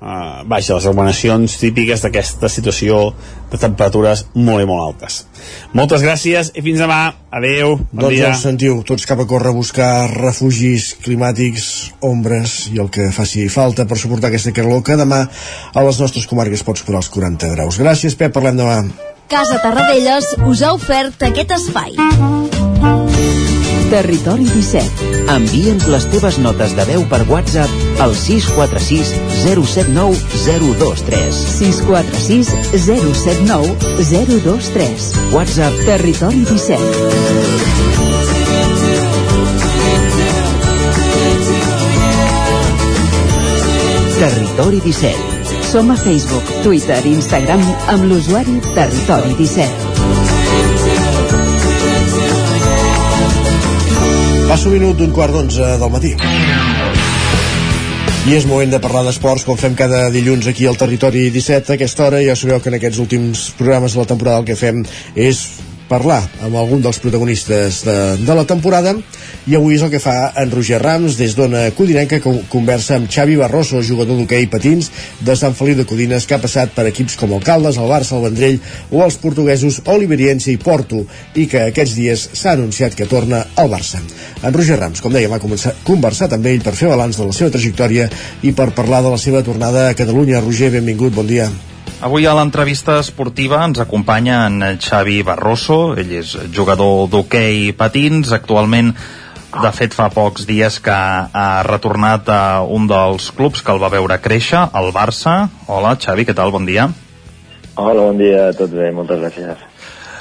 uh, vaja, les recomanacions típiques d'aquesta situació de temperatures molt i molt altes. Moltes gràcies i fins demà. Adeu, bon doncs dia. us sentiu, tots cap a córrer a buscar refugis climàtics, ombres i el que faci falta per suportar aquesta calor que demà a les nostres comarques pot superar els 40 graus. Gràcies, Pep, parlem demà. Casa Tarradellas us ha ofert aquest espai. Territori 17. Envia'ns les teves notes de veu per WhatsApp al 646 079 023. 646 079 023. WhatsApp Territori 17. Territori 17. Som a Facebook, Twitter i Instagram amb l'usuari Territori 17. Passo un minut d'un quart d'onze del matí. I és moment de parlar d'esports, com fem cada dilluns aquí al Territori 17. A aquesta hora ja sabeu que en aquests últims programes de la temporada el que fem és parlar amb algun dels protagonistes de, de la temporada i avui és el que fa en Roger Rams des d'Ona Codinenca que conversa amb Xavi Barroso, jugador d'hoquei patins de Sant Feliu de Codines que ha passat per equips com el Caldes, el Barça, el Vendrell o els portuguesos Oliveriense i Porto i que aquests dies s'ha anunciat que torna al Barça. En Roger Rams, com dèiem, ha començat, conversat amb ell per fer balanç de la seva trajectòria i per parlar de la seva tornada a Catalunya. Roger, benvingut, bon dia. Avui a l'entrevista esportiva ens acompanya en Xavi Barroso, ell és jugador d'hoquei patins, actualment de fet fa pocs dies que ha retornat a un dels clubs que el va veure créixer, el Barça. Hola Xavi, què tal? Bon dia. Hola, bon dia, tot bé, moltes gràcies.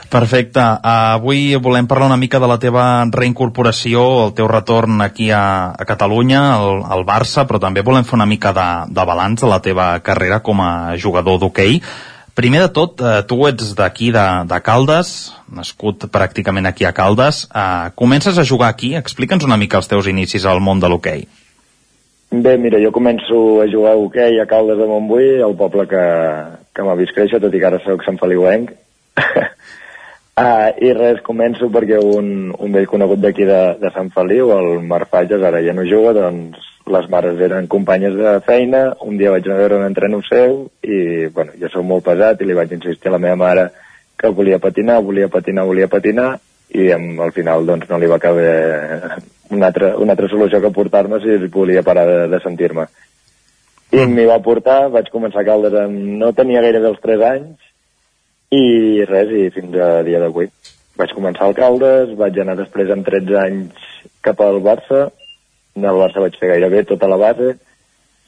Perfecte. Uh, avui volem parlar una mica de la teva reincorporació, el teu retorn aquí a, a Catalunya, al, al Barça, però també volem fer una mica de, de balanç de la teva carrera com a jugador d'hoquei. Primer de tot, eh, tu ets d'aquí, de, de Caldes, nascut pràcticament aquí a Caldes. Eh, comences a jugar aquí? Explica'ns una mica els teus inicis al món de l'hoquei. Bé, mira, jo començo a jugar a hoquei a Caldes de Montbui, el poble que, que m'ha vist créixer, tot i que ara sóc Sant Feliuenc. [LAUGHS] Uh, I res, començo perquè un, un vell conegut d'aquí de, de Sant Feliu, el Marc Fages, ara ja no juga, doncs les mares eren companyes de feina, un dia vaig anar a veure un entreno seu i, bueno, jo sóc molt pesat i li vaig insistir a la meva mare que volia patinar, volia patinar, volia patinar i amb, al final doncs no li va caber una altra, una altra solució que portar-me si volia parar de, de sentir-me. I m'hi va portar, vaig començar a Caldes amb... no tenia gaire dels 3 anys i res, i fins a dia d'avui. Vaig començar al Caldes, vaig anar després amb 13 anys cap al Barça, al Barça vaig fer gairebé tota la base,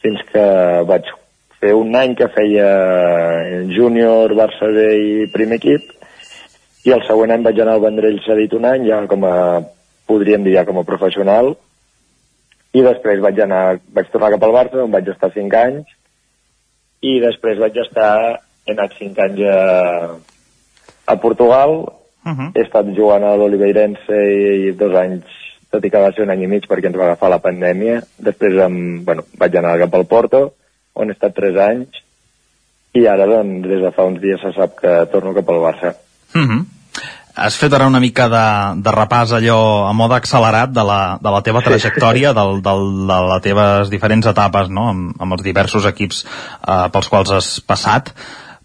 fins que vaig fer un any que feia júnior, Barça B i primer equip, i el següent any vaig anar al Vendrell cedit un any, ja com a, podríem dir ja com a professional, i després vaig anar, vaig tornar cap al Barça, on vaig estar 5 anys, i després vaig estar he anat 5 anys a, a Portugal, uh -huh. he estat jugant a l'Oliveirense i, i dos anys, tot i que va ser un any i mig perquè ens va agafar la pandèmia. Després em, bueno, vaig anar cap al Porto, on he estat 3 anys, i ara, doncs, des de fa uns dies se sap que torno cap al Barça. Uh -huh. Has fet ara una mica de, de repàs allò a mode accelerat de la, de la teva trajectòria, del, del, de les teves diferents etapes no? amb, amb els diversos equips eh, pels quals has passat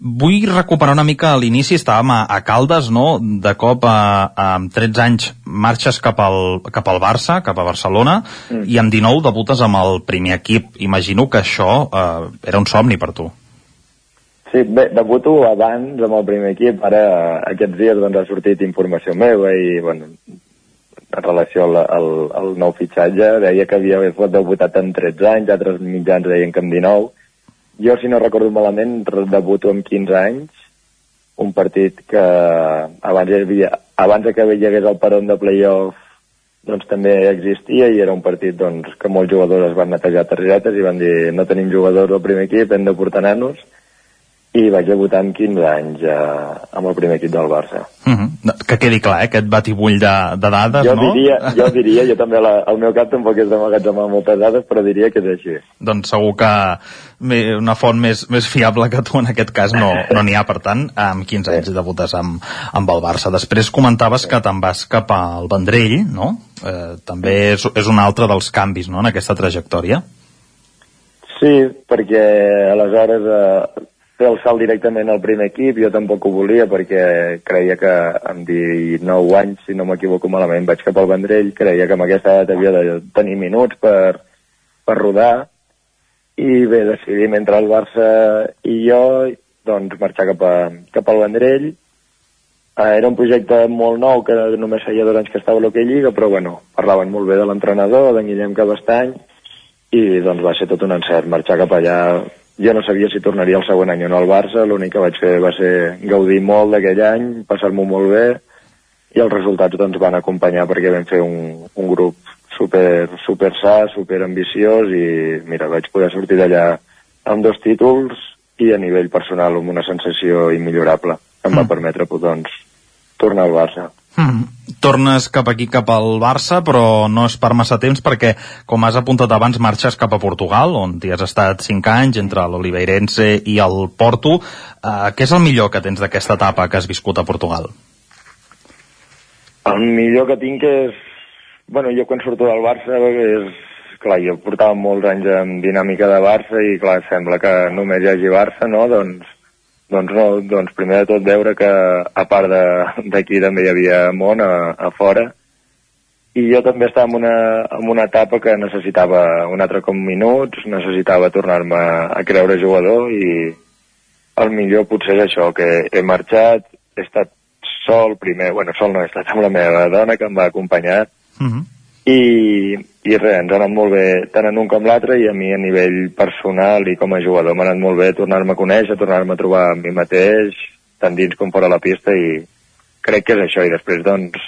Vull recuperar una mica a l'inici, estàvem a, a Caldes, no? De cop, a, a, amb 13 anys, marxes cap al, cap al Barça, cap a Barcelona, mm. i amb 19 debutes amb el primer equip. Imagino que això eh, era un somni per tu. Sí, bé, debuto abans amb el primer equip, ara aquests dies doncs, ha sortit informació meva i, bueno, en relació al, al, al nou fitxatge, deia que havia debutat amb 13 anys, altres mitjans deien que amb 19, jo, si no recordo malament, debuto amb 15 anys, un partit que abans, havia, abans que hi hagués el peron de playoff doncs també existia i era un partit doncs, que molts jugadors es van netejar targetes i van dir no tenim jugadors al primer equip, hem de portar nanos i vaig debutar amb 15 anys eh, amb el primer equip del Barça. Mhm. -huh. Que quedi clar, eh, aquest batibull de, de dades, jo no? Diria, jo [LAUGHS] diria, jo també la, el meu cap tampoc és d'emmagatzemar moltes dades, però diria que és així. Doncs segur que una font més, més fiable que tu en aquest cas no n'hi no ha, per tant, amb 15 anys debutes amb, amb el Barça. Després comentaves que te'n vas cap al Vendrell, no? Eh, també és, és un altre dels canvis, no?, en aquesta trajectòria. Sí, perquè aleshores eh, fer el salt directament al primer equip, jo tampoc ho volia perquè creia que amb 19 anys, si no m'equivoco malament, vaig cap al Vendrell, creia que amb aquesta edat havia de tenir minuts per, per rodar, i bé, decidim entre el Barça i jo, doncs marxar cap, a, cap al Vendrell, Uh, era un projecte molt nou, que només feia dos anys que estava a l'Hockey Lliga, però bueno, parlaven molt bé de l'entrenador, d'en Guillem Cabestany, i doncs va ser tot un encert marxar cap allà jo no sabia si tornaria el següent any o no al Barça, l'únic que vaig fer va ser gaudir molt d'aquell any, passar-m'ho molt bé, i els resultats doncs van acompanyar perquè vam fer un, un grup super, super sa, super ambiciós i mira, vaig poder sortir d'allà amb dos títols i a nivell personal amb una sensació immillorable que em va mm. permetre doncs, tornar al Barça. Mm. Tornes cap aquí, cap al Barça, però no és per massa temps perquè, com has apuntat abans, marxes cap a Portugal, on hi has estat 5 anys entre l'Oliveirense i el Porto. Uh, què és el millor que tens d'aquesta etapa que has viscut a Portugal? El millor que tinc és... Bueno, jo quan surto del Barça és... Clar, jo portava molts anys en dinàmica de Barça i clar, sembla que només hi hagi Barça, no? Doncs doncs no, doncs primer de tot veure que a part d'aquí també hi havia món a, a fora i jo també estava en una, en una etapa que necessitava un altre com minuts, necessitava tornar-me a creure jugador i el millor potser és això, que he marxat, he estat sol primer, bueno, sol no, he estat amb la meva dona que em va acompanyar uh mhm. -huh i, i res, ens ha anat molt bé tant en un com l'altre i a mi a nivell personal i com a jugador m'ha anat molt bé tornar-me a conèixer, tornar-me a trobar amb mi mateix, tant dins com fora la pista i crec que és això i després doncs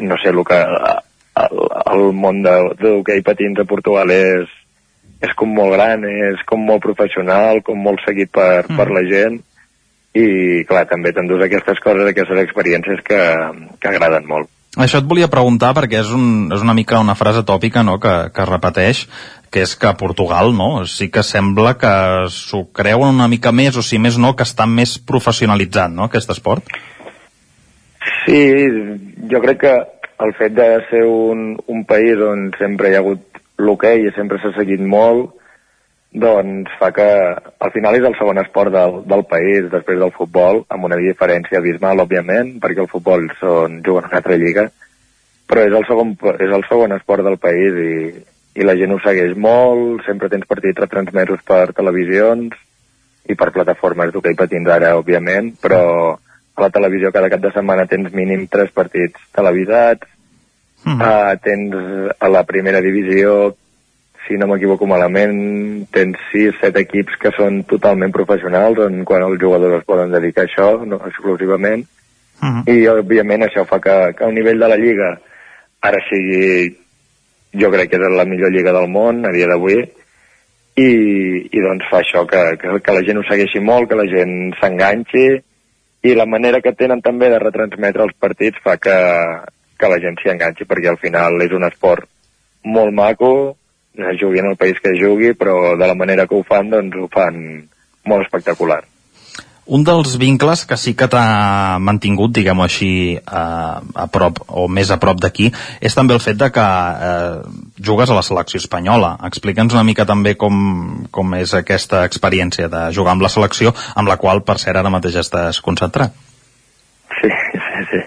no sé, el que el, el món de, de l'hoquei patins a Portugal és, és com molt gran, és com molt professional, com molt seguit per, mm. per la gent i clar, també t'endús aquestes coses, aquestes experiències que, que agraden molt. Això et volia preguntar perquè és, un, és una mica una frase tòpica no? que, que repeteix, que és que Portugal no? sí que sembla que s'ho creuen una mica més, o si més no, que està més professionalitzat no? aquest esport. Sí, jo crec que el fet de ser un, un país on sempre hi ha hagut l'hoquei i sempre s'ha seguit molt, doncs fa que al final és el segon esport del, del país després del futbol, amb una diferència abismal, òbviament, perquè el futbol són, juguen una altra lliga, però és el segon, és el segon esport del país i, i la gent ho segueix molt, sempre tens partits retransmesos per televisions i per plataformes d'hoquei patins ara, òbviament, però a la televisió cada cap de setmana tens mínim tres partits televisats, mm. uh, tens a la primera divisió si no m'equivoco malament, tens 6, 7 equips que són totalment professionals en quan els jugadors es poden dedicar a això, no exclusivament, uh -huh. i òbviament això fa que, que el nivell de la Lliga ara sigui, jo crec que és la millor lliga del món a dia d'avui, i, i doncs fa això, que, que, que la gent ho segueixi molt, que la gent s'enganxi, i la manera que tenen també de retransmetre els partits fa que, que la gent s'hi enganxi, perquè al final és un esport molt maco, jugui en el país que jugui, però de la manera que ho fan, doncs ho fan molt espectacular. un dels vincles que sí que t'ha mantingut, diguem-ho així, a, a prop, o més a prop d'aquí, és també el fet de que eh, jugues a la selecció espanyola. Explica'ns una mica també com, com és aquesta experiència de jugar amb la selecció, amb la qual, per cert, ara mateix estàs concentrat. Sí, sí, sí.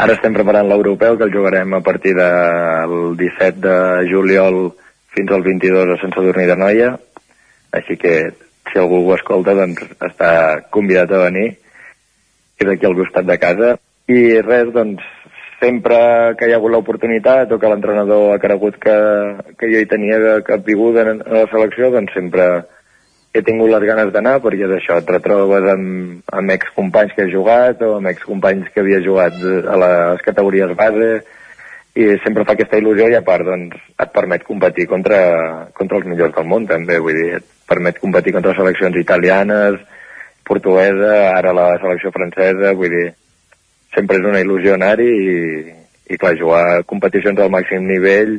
Ara estem preparant l'europeu, que el jugarem a partir del 17 de juliol fins al 22 a Sant Sadurní de Noia, així que si algú ho escolta, doncs està convidat a venir, és aquí al costat de casa. I res, doncs, sempre que hi ha hagut l'oportunitat o que l'entrenador ha cregut que, que jo hi tenia cap viguda en, en la selecció, doncs sempre he tingut les ganes d'anar perquè és això, et retrobes amb, amb excompanys que he jugat o amb excompanys que havia jugat a les categories base i sempre fa aquesta il·lusió i a part doncs, et permet competir contra, contra els millors del món també, vull dir, et permet competir contra seleccions italianes, portuguesa, ara la selecció francesa, vull dir, sempre és una il·lusió anar-hi i, i clar, jugar competicions al màxim nivell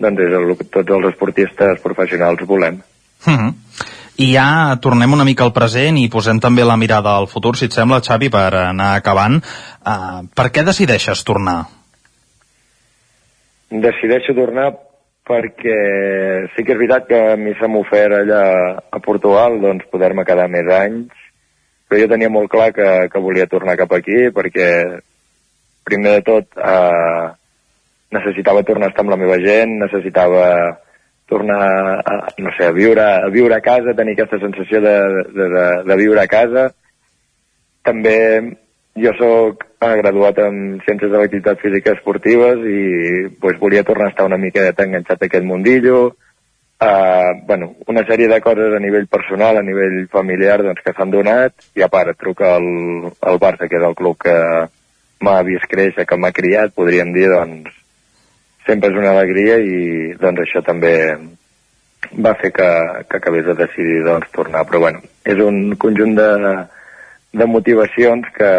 doncs és el que tots els esportistes professionals volem. Mm -hmm. I ja tornem una mica al present i posem també la mirada al futur, si et sembla, Xavi, per anar acabant. Uh, per què decideixes tornar? Decideixo tornar perquè sí que és veritat que a mi se m'ha ofert allà a Portugal doncs, poder-me quedar més anys, però jo tenia molt clar que, que volia tornar cap aquí perquè primer de tot eh, necessitava tornar a estar amb la meva gent, necessitava tornar a, no sé, a viure, a viure a casa, tenir aquesta sensació de, de, de, de viure a casa. També jo sóc graduat en Ciències de l'Activitat Física Esportives i pues, volia tornar a estar una miqueta enganxat a aquest mundillo. Uh, bueno, una sèrie de coses a nivell personal, a nivell familiar, doncs, que s'han donat, i a part truca el, el Barça, que és el club que m'ha vist créixer, que m'ha criat, podríem dir, doncs, sempre és una alegria i doncs això també va fer que, que acabés de decidir doncs, tornar. Però bueno, és un conjunt de, de motivacions que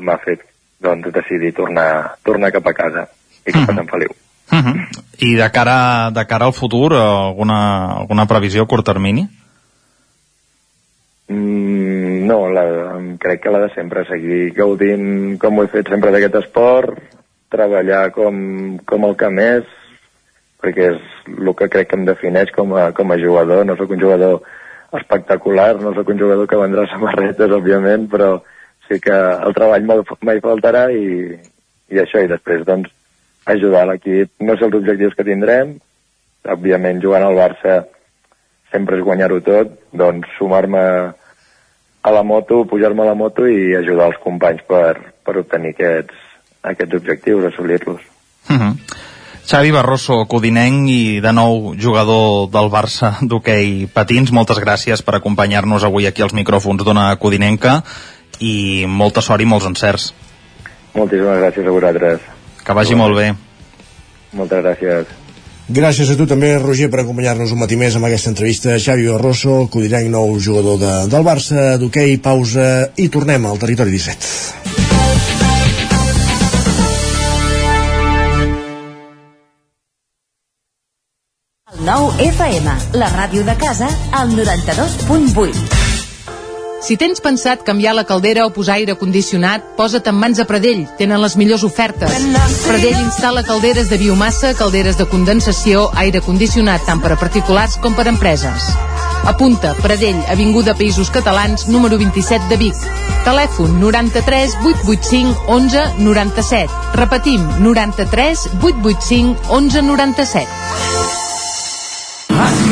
m'ha fet doncs, decidir tornar, tornar cap a casa i cap a Sant Feliu. Uh -huh. I de cara, de cara al futur, alguna, alguna previsió a curt termini? Mm, no, la, crec que la de sempre, seguir gaudint com ho he fet sempre d'aquest esport, treballar com, com el que més, perquè és el que crec que em defineix com a, com a jugador. No sóc un jugador espectacular, no sóc un jugador que vendrà samarretes, òbviament, però sí que el treball mai, faltarà i, i això, i després, doncs, ajudar l'equip. No sé els objectius que tindrem, òbviament, jugant al Barça sempre és guanyar-ho tot, doncs sumar-me a la moto, pujar-me a la moto i ajudar els companys per, per obtenir aquests, aquests objectius, assolir-los. Uh -huh. Xavi Barroso, codinenc i de nou jugador del Barça d'hoquei patins, moltes gràcies per acompanyar-nos avui aquí als micròfons d'una codinenca i molta sort i molts encerts. Moltíssimes gràcies a vosaltres. Que vagi molt bé. Moltes gràcies. Gràcies a tu també, Roger, per acompanyar-nos un matí més amb aquesta entrevista. Xavi Barroso, codinenc nou jugador de, del Barça, d'hoquei, pausa i tornem al territori 17. Nou FM, la ràdio de casa, al 92.8. Si tens pensat canviar la caldera o posar aire condicionat, posa't en mans a Pradell. Tenen les millors ofertes. Pradell instal·la calderes de biomassa, calderes de condensació, aire condicionat tant per a particulars com per a empreses. Apunta, Pradell, Avinguda Països Catalans, número 27 de Vic. Telèfon 93 885 11 97. Repetim, 93 885 11 97.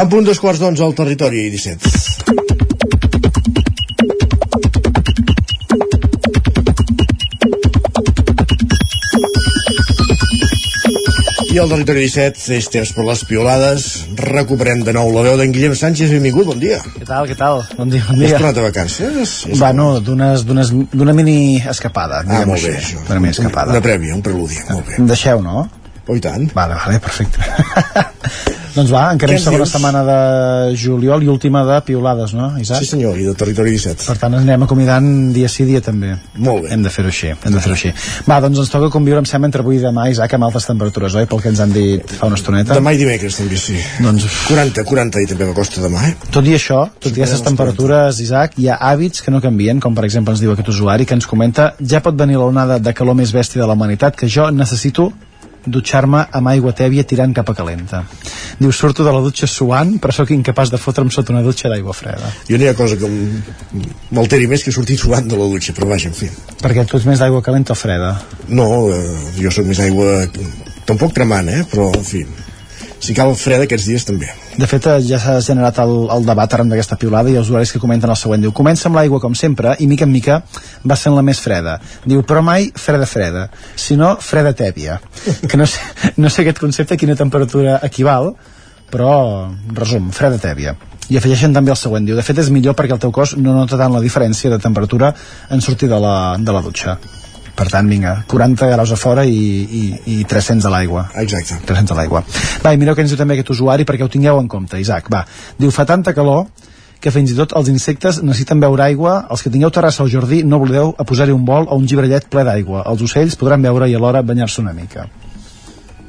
En punt dos quarts d'onze al territori 17. I al territori 17 és temps per les piolades. Recuperem de nou la veu d'en Guillem Sánchez. Benvingut, bon dia. Què tal, què tal? Bon dia, bon Has dia. tornat a vacances? D'unes- d'unes- d'una mini escapada, Ah, molt bé, això. Una mini escapada. Una prèvia, un preludi. Molt bé. Deixeu, no? Oh, i tant. Vale, vale, perfecte. [LAUGHS] doncs va, encarem ens segona dius? setmana de juliol i última de piolades, no, Isaac? Sí, senyor, i de territori 17. Per tant, anem acomiadant dia sí, dia també. Molt bé. Hem de fer-ho així, hem de fer-ho així. Va, doncs ens toca conviure, em sembla, entre avui i demà, Isaac, amb altes temperatures, oi? Pel que ens han dit fa una estoneta. Demà i dimecres també, sí. Doncs... 40, 40 i també a costa demà, eh? Tot i això, tot i aquestes temperatures, Isaac, hi ha hàbits que no canvien, com per exemple ens diu aquest usuari que ens comenta ja pot venir l'onada de calor més bèstia de la humanitat que jo necessito dutxar-me amb aigua tèbia tirant cap a calenta. Diu, surto de la dutxa suant, però sóc incapaç de fotre'm sota una dutxa d'aigua freda. Jo no hi ha cosa que m'alteri més que sortir suant de la dutxa, però vaja, en fi. Perquè tu ets més d'aigua calenta o freda? No, eh, jo sóc més aigua... Tampoc cremant, eh? Però, en fi, si cal freda aquests dies també. De fet, eh, ja s'ha generat el, el debat arran d'aquesta piulada i els usuaris que comenten el següent. Diu, comença amb l'aigua com sempre i mica en mica va sent la més freda. Diu, però mai freda freda, sinó freda tèbia. Que no sé, [LAUGHS] no sé aquest concepte a quina temperatura equival, però, resum, freda tèbia. I afegeixen també el següent, diu, de fet és millor perquè el teu cos no nota tant la diferència de temperatura en sortir de la, de la dutxa. Per tant, vinga, 40 graus a fora i, i, i 300 a l'aigua. Exacte. 300 a l'aigua. Va, i mireu què ens diu també aquest usuari perquè ho tingueu en compte, Isaac. Va, diu, fa tanta calor que fins i tot els insectes necessiten beure aigua. Els que tingueu terrassa al jardí, no oblideu a posar-hi un bol o un llibrellet ple d'aigua. Els ocells podran beure i alhora banyar-se una mica.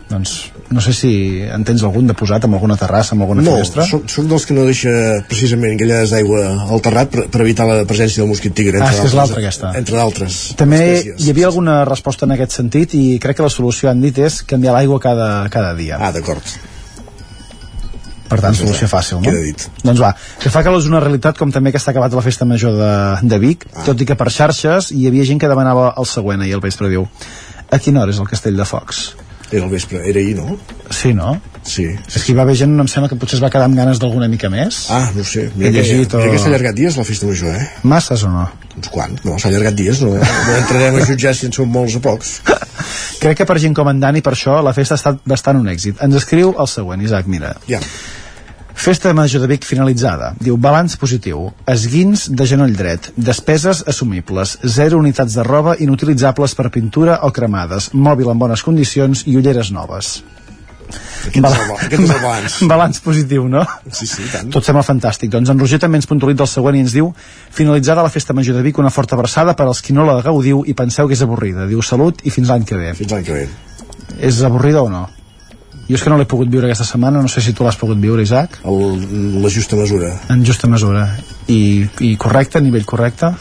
Doncs no sé si en tens algun de posat amb alguna terrassa, amb alguna No, finestra. soc, soc dels que no deixa precisament aquelles d'aigua al terrat per, per evitar la presència del mosquit tigre. Ah, entre que és l'altra aquesta. Entre d'altres També espècies. hi havia alguna resposta en aquest sentit i crec que la solució han dit és canviar l'aigua cada, cada dia. Ah, d'acord. Per tant, solució fàcil, no? Queda dit. Doncs va, que fa calor és una realitat com també que està acabat la festa major de, de Vic, ah. tot i que per xarxes hi havia gent que demanava el següent ahir al vespre, diu a quina hora és el Castell de Focs? Era el vespre, era ahir, no? Sí, no? Sí. És que hi va haver gent, em sembla que potser es va quedar amb ganes d'alguna mica més. Ah, no sé. Mira que, llegit o... mira que s'ha allargat dies la festa major, eh? Masses o no? Uns quants? No, s'ha allargat dies, no, no entrarem a jutjar si en són molts o pocs. Crec que per gent com en Dani, per això, la festa ha estat bastant un èxit. Ens escriu el següent, Isaac, mira. Ja. Festa major de Vic finalitzada. Diu, balanç positiu. Esguins de genoll dret. Despeses assumibles. Zero unitats de roba inutilitzables per pintura o cremades. Mòbil en bones condicions i ulleres noves. Aquest, és, el, aquest és el [LAUGHS] balanç. Balanç positiu, no? Sí, sí, tant. Tot sembla fantàstic. Doncs en Roger també ens puntualitza el següent i ens diu finalitzada la festa major de Vic, una forta abraçada per als qui no la gaudiu i penseu que és avorrida. Diu salut i fins l'any que ve. Fins l'any que ve. És avorrida o no? Jo és que no l'he pogut viure aquesta setmana, no sé si tu l'has pogut viure, Isaac. El, la justa mesura. En justa mesura. I, i correcte, a nivell correcte?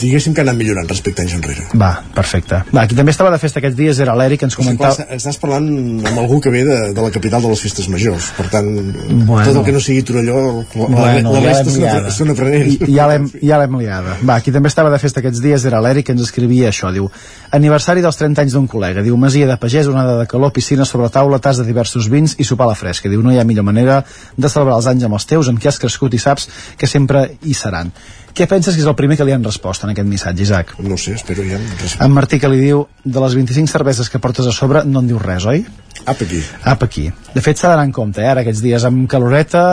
Diguéssim que ha anat millorant respecte a anys enrere. Va, perfecte. Va, qui també estava de festa aquests dies era l'Eric, que ens comentava... Clar, estàs parlant amb algú que ve de, de la capital de les festes majors, per tant, Bueno. tot el que no sigui Torelló, la, Bueno, la ja resta l'hem són, aprenents. I, ja l'hem ja l'hem liada. Va, qui també estava de festa aquests dies era l'Eric, que ens escrivia això. Diu, aniversari dels 30 anys d'un col·lega. Diu, masia de pagès, onada de calor, piscina sobre la taula, tas de diversos vins i sopar a la fresca. Diu, no hi ha millor manera de celebrar els anys amb els teus, amb qui has crescut i saps que sempre hi seran. Què penses que és el primer que li han respost en aquest missatge, Isaac? No sé, espero ja. En Martí que li diu, de les 25 cerveses que portes a sobre no en dius res, oi? Apa aquí. Apa aquí. De fet, s'ha d'anar en compte, eh, ara aquests dies, amb caloreta,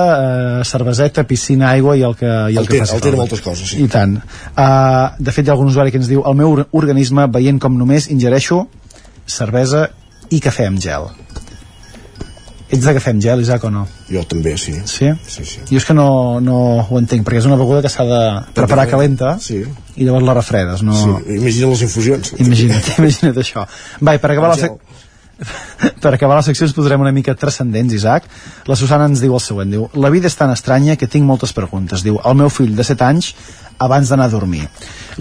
eh, cerveseta, piscina, aigua i el que, i el, que Altera- faci altera falta. moltes coses, sí. I tant. Uh, de fet, hi ha algun usuari que ens diu el meu or- organisme, veient com només ingereixo cervesa i cafè amb gel. Ets de cafè amb gel, Isaac, o no? Jo també, sí. Sí? Sí, sí. Jo és que no, no ho entenc, perquè és una beguda que s'ha de preparar calenta Sí. i llavors la refredes, no... Sí, imagina les infusions. Imagina't, [LAUGHS] imagina't això. Va, per acabar la, sec... [LAUGHS] per acabar la secció ens posarem una mica transcendents, Isaac. La Susana ens diu el següent, diu La vida és tan estranya que tinc moltes preguntes. Diu, el meu fill de 7 anys abans d'anar a dormir.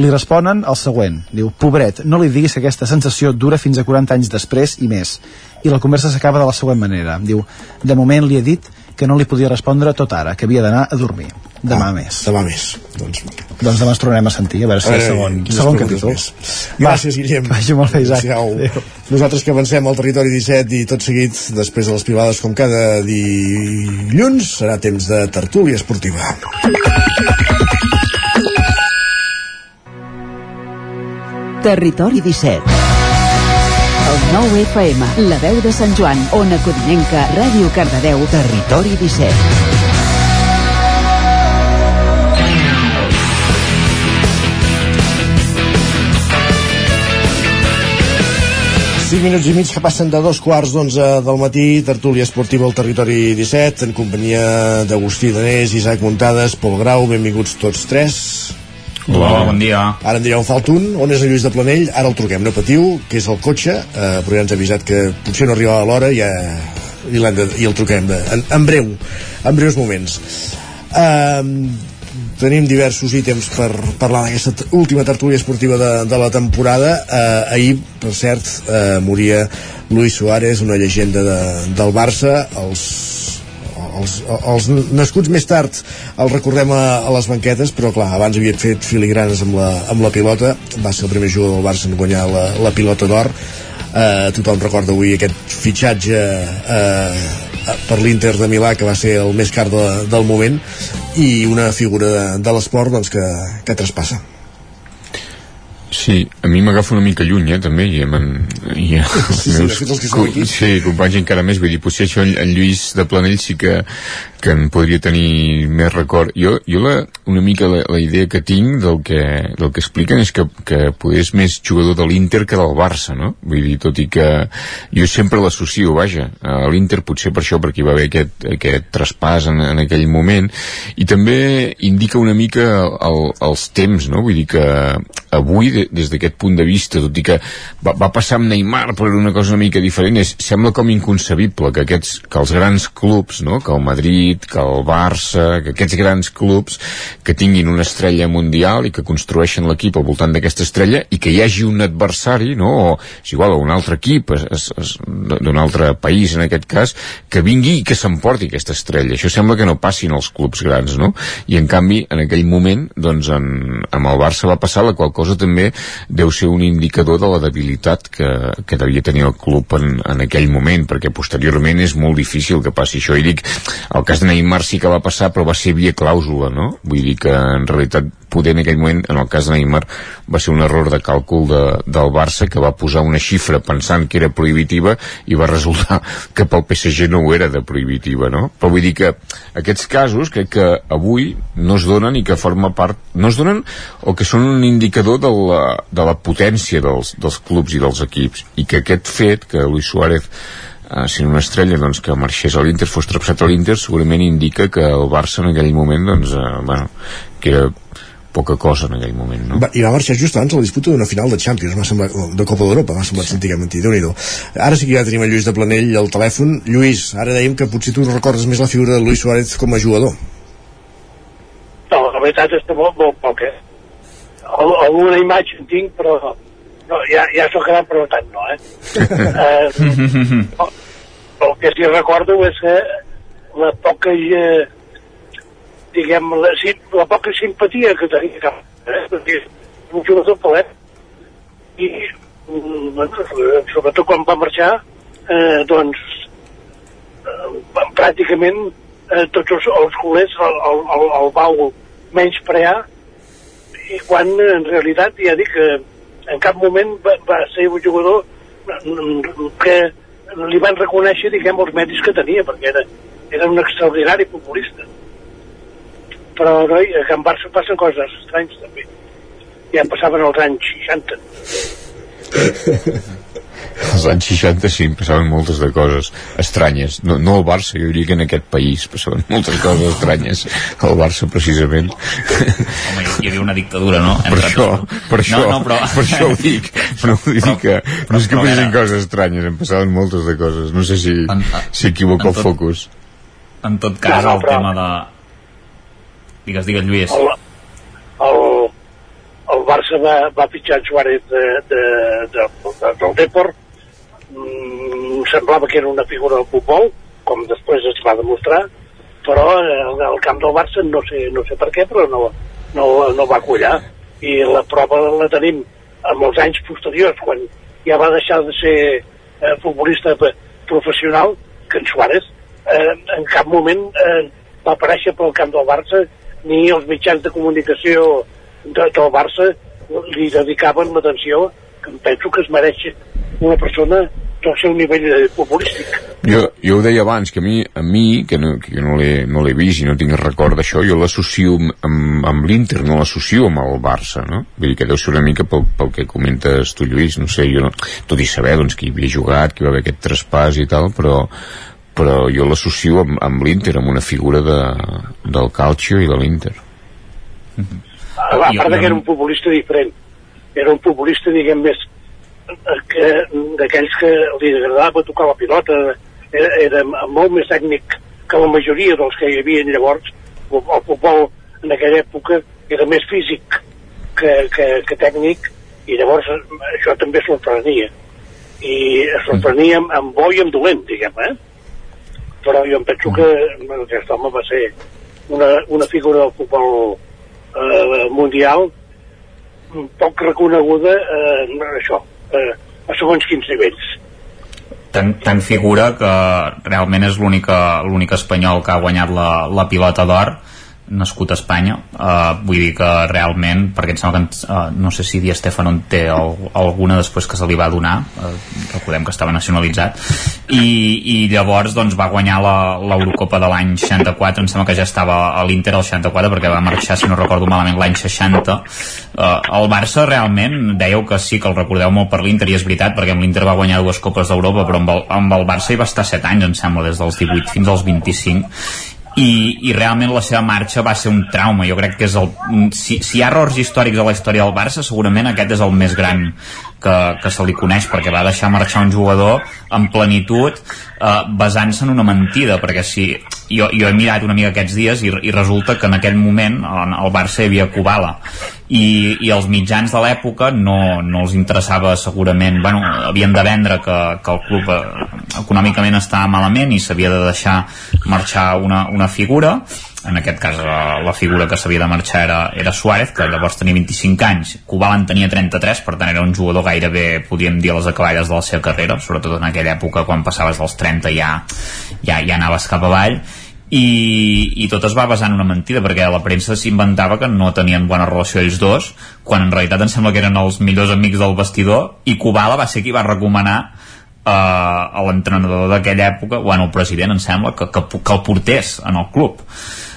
Li responen el següent. Diu, pobret, no li diguis que aquesta sensació dura fins a 40 anys després i més. I la conversa s'acaba de la següent manera. Diu, de moment li he dit que no li podia respondre tot ara, que havia d'anar a dormir. Demà més. Demà més. Doncs, Doncs demà ens tornarem a sentir, a veure si A veure, segon, segon capítol. més. Gràcies, Guillem. Vagi molt bé, Isaac. Adéu. Nosaltres que avancem al territori 17 i tot seguit, després de les privades com cada dilluns, serà temps de tertúlia esportiva. Territori 17. El 9 FM, la veu de Sant Joan, Ona Codinenca, Ràdio Cardedeu, Territori 17. Cinc minuts i mig que passen de dos quarts d'onze del matí, tertúlia esportiva al territori 17, en companyia d'Agustí Danés, Isaac Muntades, Pol Grau, benvinguts tots tres. Hola, bon dia. Ara en direu falta un, on és el Lluís de Planell? Ara el truquem, no patiu, que és el cotxe, eh, però ja ens ha avisat que potser no arribava a l'hora i, ja, i, l'hem de, i el truquem de, en, en breu, en breus moments. Eh, tenim diversos ítems per parlar d'aquesta última tertúlia esportiva de, de la temporada. Eh, ahir, per cert, eh, moria Luis Suárez, una llegenda de, del Barça. Els, els, els nascuts més tard els recordem a, a les banquetes, però clar, abans havien fet filigranes amb la, amb la pilota. Va ser el primer jugador del Barça en guanyar la, la pilota d'or. Eh, tothom recorda avui aquest fitxatge eh, per l'Inter de Milà que va ser el més car de, del moment i una figura de, de l'esport doncs, que, que traspassa Sí, a mi m'agafa una mica lluny, eh, també, i amb en, i els Sí, sí, de fet, els aquí. sí, companys encara més, vull dir, potser això en, en Lluís de Planell sí que, que en podria tenir més record. Jo, jo la, una mica la, la idea que tinc del que, del que expliquen és que, que poder és més jugador de l'Inter que del Barça, no? Vull dir, tot i que jo sempre l'associo, vaja, a l'Inter potser per això, perquè hi va haver aquest, aquest traspàs en, en aquell moment, i també indica una mica el, els temps, no? Vull dir que avui, de, des d'aquest punt de vista, tot i que va, va passar amb Neymar, però era una cosa una mica diferent, és, sembla com inconcebible que, aquests, que els grans clubs, no? que el Madrid, que el Barça, que aquests grans clubs que tinguin una estrella mundial i que construeixen l'equip al voltant d'aquesta estrella i que hi hagi un adversari, no? o és igual, un altre equip d'un altre país en aquest cas, que vingui i que s'emporti aquesta estrella. Això sembla que no passin els clubs grans, no? I en canvi, en aquell moment, doncs, en, amb el Barça va passar la qual cosa també deu ser un indicador de la debilitat que, que devia tenir el club en, en aquell moment, perquè posteriorment és molt difícil que passi això. I dic, el cas de Neymar sí que va passar, però va ser via clàusula, no? Vull dir que en realitat poder en aquell moment, en el cas de Neymar, va ser un error de càlcul de, del Barça que va posar una xifra pensant que era prohibitiva i va resultar que pel PSG no ho era de prohibitiva, no? Però vull dir que aquests casos crec que avui no es donen i que forma part, no es donen o que són un indicador de la, de la potència dels, dels clubs i dels equips i que aquest fet que Luis Suárez uh, sent una estrella doncs, que marxés a l'Inter, fos trapsat a l'Inter, segurament indica que el Barça en aquell moment doncs, uh, bueno, que era poca cosa en aquell moment no? Va, I va marxar just abans de la disputa d'una final de Champions, m'ha semblat, de Copa d'Europa, m'ha semblat sentir que mentir, déu nhi Ara sí que ja tenim el Lluís de Planell al telèfon. Lluís, ara dèiem que potser tu recordes més la figura de Luis Suárez com a jugador. No, la veritat és que molt, molt poc, eh? Al- Alguna imatge en tinc, però no, ja, ja s'ho quedat, però tant no, eh? [LAUGHS] eh el que sí recordo és que la poca eh, diguem, la, la poca simpatia que tenia cap, eh? perquè és un jugador palet i mm, bueno, sobretot quan va marxar eh, doncs eh, pràcticament eh, tots els, els culers el, el, el, el vau menysprear i quan en realitat ja dic que en cap moment va, va ser un jugador mm, que li van reconèixer diguem els mèrits que tenia perquè era, era un extraordinari futbolista però no, a Can Barça passen coses estranys també. Ja passaven els anys 60 als [LAUGHS] anys 60 sí, passaven moltes de coses estranyes, no, no al Barça jo diria que en aquest país passaven moltes coses estranyes. Al Barça precisament. Home, hi havia una dictadura, no? per això, per això, No, no, però... per això ho dic. No vull dir que no és que però passin coses estranyes em passaven moltes de coses. No sé si si equivoco el en tot- focus. En tot cas, No, no, el però- tema de... Digues, digues, Lluís. el, el, el Barça va, va fitxar Suárez de, de, de, de, del Depor mm, semblava que era una figura del futbol com després es va demostrar però en el camp del Barça no sé, no sé per què però no, no, no va collar i la prova la tenim en els anys posteriors quan ja va deixar de ser eh, futbolista professional que en Suárez eh, en cap moment eh, va aparèixer pel camp del Barça ni els mitjans de comunicació de, del Barça li dedicaven l'atenció que em penso que es mereix una persona del seu nivell futbolístic. jo, jo ho deia abans, que a mi, a mi que no, que no l'he no vist i no tinc record d'això, jo l'associo amb, amb, l'Inter, no l'associo amb el Barça, no? Vull dir que deu ser una mica pel, pel que comentes tu, Lluís, no sé, jo no, tot i saber doncs, que hi havia jugat, que hi va haver aquest traspàs i tal, però, però jo l'associo amb, amb l'Inter, amb una figura de, del Calcio i de l'Inter. A, a part de que era un futbolista diferent. Era un futbolista, diguem, més eh, que d'aquells que li agradava tocar la pilota, era, era molt més tècnic que la majoria dels que hi havia llavors. El, el futbol en aquella època era més físic que, que, que tècnic i llavors eh, això també sorprenia. I sorprenia amb, amb bo i amb dolent, diguem, eh? Però jo em penso que aquest home va ser una, una figura del futbol eh, mundial poc reconeguda eh, això, eh, a segons quins nivells. Tan, tan figura que realment és l'única l'únic espanyol que ha guanyat la, la pilota d'or nascut a Espanya. Uh, vull dir que realment perquè em sembla que uh, no sé si Di Stefano en té el, alguna després que se li va donar uh, recordem que estava nacionalitzat i, i llavors doncs va guanyar l'Eurocopa de l'any 64 em sembla que ja estava a l'Inter al 64 perquè va marxar si no recordo malament l'any 60 uh, el Barça realment dèieu que sí que el recordeu molt per l'Inter i és veritat perquè amb l'Inter va guanyar dues Copes d'Europa però amb el, amb el Barça hi va estar 7 anys em sembla des dels 18 fins als 25 i, i realment la seva marxa va ser un trauma. Jo crec que és el si, si hi ha errors històrics a la història del Barça segurament aquest és el més gran que, que se li coneix perquè va deixar marxar un jugador en plenitud eh, basant-se en una mentida perquè si jo, jo he mirat una mica aquests dies i, i resulta que en aquell moment en el Barça hi havia Kubala. I, i els mitjans de l'època no, no els interessava segurament. Bueno, havien de vendre que, que el club eh, econòmicament estava malament i s'havia de deixar marxar una, una figura. En aquest cas eh, la figura que s'havia de marxar era, era Suárez, que llavors tenia 25 anys. Kubala en tenia 33, per tant era un jugador gairebé, podríem dir, a les acaballes de la seva carrera, sobretot en aquella època quan passaves dels 30 ja, ja, ja anaves cap avall i, i tot es va basar en una mentida perquè la premsa s'inventava que no tenien bona relació ells dos quan en realitat em sembla que eren els millors amics del vestidor i Kubala va ser qui va recomanar eh, a l'entrenador d'aquella època, bueno, el president em sembla, que, que, que el portés en el club.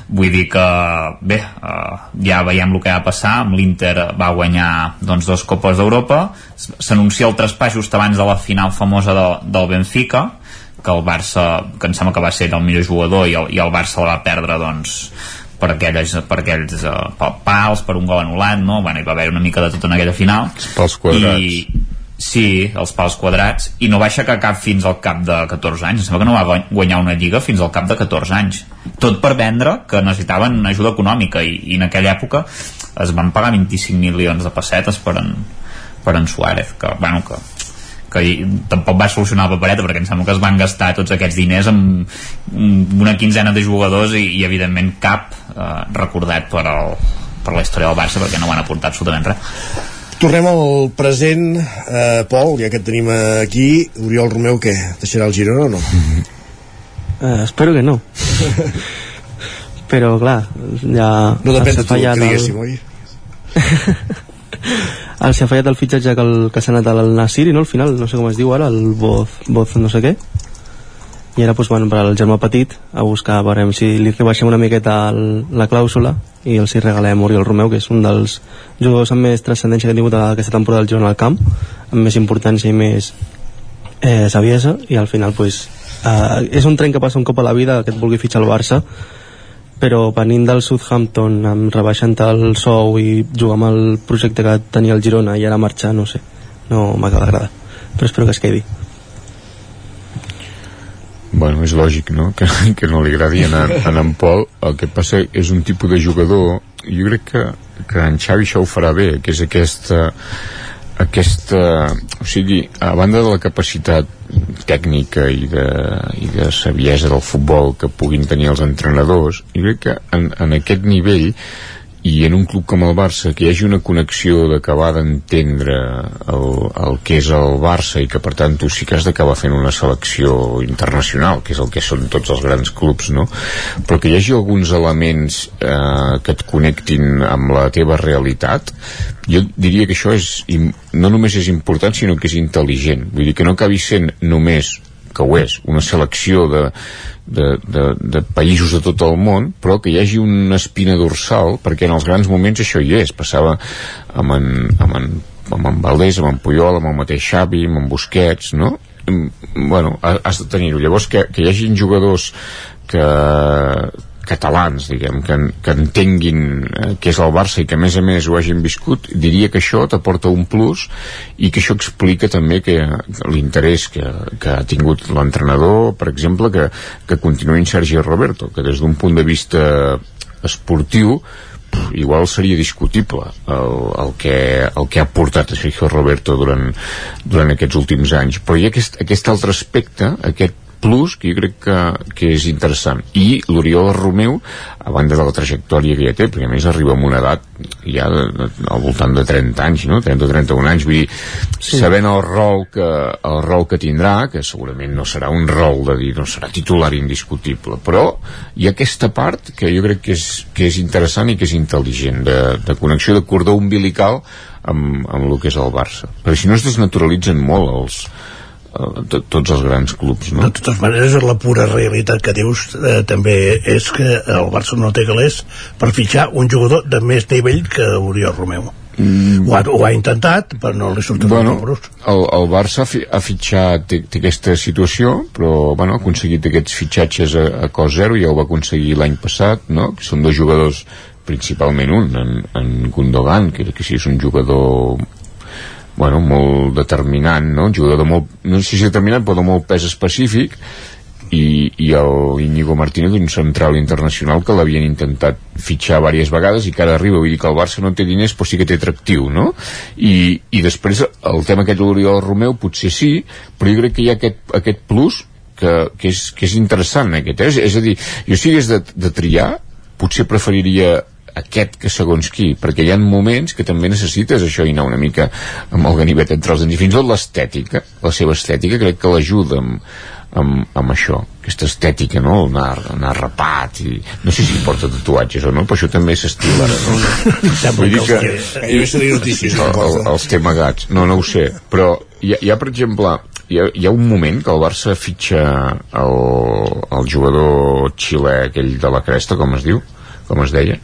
Vull dir que bé, eh, ja veiem el que va passar amb l'Inter va guanyar doncs, dos copes d'Europa. S'anuncia el traspàs just abans de la final famosa de, del Benfica que el Barça, que em sembla que va ser el millor jugador i el, i el Barça la va perdre doncs per aquelles, per aquells uh, pals, per un gol anul·lat, no? Bueno, hi va haver una mica de tot en aquella final. Pels quadrats. I, Sí, els pals quadrats, i no va aixecar cap fins al cap de 14 anys. Em sembla que no va guanyar una lliga fins al cap de 14 anys. Tot per vendre que necessitaven ajuda econòmica i, i en aquella època es van pagar 25 milions de pessetes per en, per en Suárez, que, bueno, que, que tampoc va solucionar la papereta perquè em sembla que es van gastar tots aquests diners amb una quinzena de jugadors i, i evidentment cap eh, recordat per, el, per la història del Barça perquè no van aportar absolutament res Tornem al present, eh, Pol, ja que et tenim aquí. Oriol Romeu, què? Deixarà el Girona o no? Uh, espero que no. Però, clar, ja... No depèn de tu, que diguéssim, el... oi? [LAUGHS] Els ha fallat el fitxatge que, el, que s'ha anat al Nasiri, no? Al final, no sé com es diu ara, el Boz, Boz no sé què. I ara, doncs, bueno, per al germà petit, a buscar, veurem si li rebaixem una miqueta el, la clàusula i els hi regalem Oriol Romeu, que és un dels jugadors amb més transcendència que ha tingut aquesta temporada del Girona al camp, amb més importància i més eh, saviesa, i al final, doncs, eh, és un tren que passa un cop a la vida que et vulgui fitxar el Barça, però venint del Southampton amb rebaixant el sou i jugar amb el projecte que tenia el Girona i ara marxar, no sé, no m'acaba d'agradar però espero que es quedi Bueno, és lògic, no?, que, que no li agradi a, a en Pol. El que passa és un tipus de jugador, jo crec que, que en Xavi això ho farà bé, que és aquesta aquesta, o sigui, a banda de la capacitat tècnica i de, i de saviesa del futbol que puguin tenir els entrenadors, jo crec que en, en aquest nivell i en un club com el Barça que hi hagi una connexió d'acabar d'entendre el, el que és el Barça i que per tant tu sí que has d'acabar fent una selecció internacional que és el que són tots els grans clubs no? però que hi hagi alguns elements eh, que et connectin amb la teva realitat jo diria que això és, no només és important sinó que és intel·ligent vull dir que no acabi sent només que ho és, una selecció de, de, de, de països de tot el món, però que hi hagi una espina dorsal, perquè en els grans moments això hi és, passava amb en, amb en, amb en Valdés, amb en Puyol, amb el mateix Xavi, amb en Busquets, no? bueno, has de tenir-ho. Llavors, que, que hi hagin jugadors que, catalans, diguem, que, que entenguin eh, què és el Barça i que a més a més ho hagin viscut, diria que això t'aporta un plus i que això explica també que, l'interès que, que ha tingut l'entrenador, per exemple, que, que continuïn Sergi Roberto, que des d'un punt de vista esportiu igual seria discutible el, el, que, el que ha portat Sergio Roberto durant, durant aquests últims anys. Però hi ha aquest, aquest altre aspecte aquest plus que jo crec que, que és interessant i l'Oriol Romeu a banda de la trajectòria que ja té perquè a més arriba amb una edat ja de, de, al voltant de 30 anys no? 30 o 31 anys vull dir, sí. sabent el rol, que, el rol que tindrà que segurament no serà un rol de dir no serà titular indiscutible però hi ha aquesta part que jo crec que és, que és interessant i que és intel·ligent de, de connexió de cordó umbilical amb, amb el que és el Barça perquè si no es desnaturalitzen molt els, de tots els grans clubs no? de totes maneres la pura realitat que dius eh, també és que el Barça no té calés per fitxar un jugador de més nivell que Oriol Romeu mm. ho, ha, ho ha intentat però no li surten bueno, el, el Barça ha, fi, ha fitxat té, té aquesta situació però bueno, ha aconseguit aquests fitxatges a, a cost zero ja ho va aconseguir l'any passat no? que són dos jugadors principalment un en, en Gundogan que, que sí és un jugador bueno, molt determinant, no? Un jugador de molt, no sé si determinant, però de molt pes específic, i, i el Íñigo Martínez un central internacional que l'havien intentat fitxar diverses vegades i que ara arriba, vull dir que el Barça no té diners però sí que té atractiu, no? I, i després el tema aquest de l'Oriol Romeu potser sí, però jo crec que hi ha aquest, aquest plus que, que, és, que és interessant aquest, eh? és, és a dir, jo si hagués de, de triar potser preferiria aquest que segons qui, perquè hi ha moments que també necessites això i anar una mica amb el ganivet entre els dents i fins i tot l'estètica, la seva estètica crec que l'ajuda amb, amb, amb això aquesta estètica, no? Anar, anar rapat i no sé si porta tatuatges o no però això també s'estila. No? vull dir que el, els té amagats, no, no ho sé però hi ha, hi ha per exemple hi ha, hi ha un moment que el Barça fitxa el, el jugador xilè aquell de la cresta, com es diu? Com es deia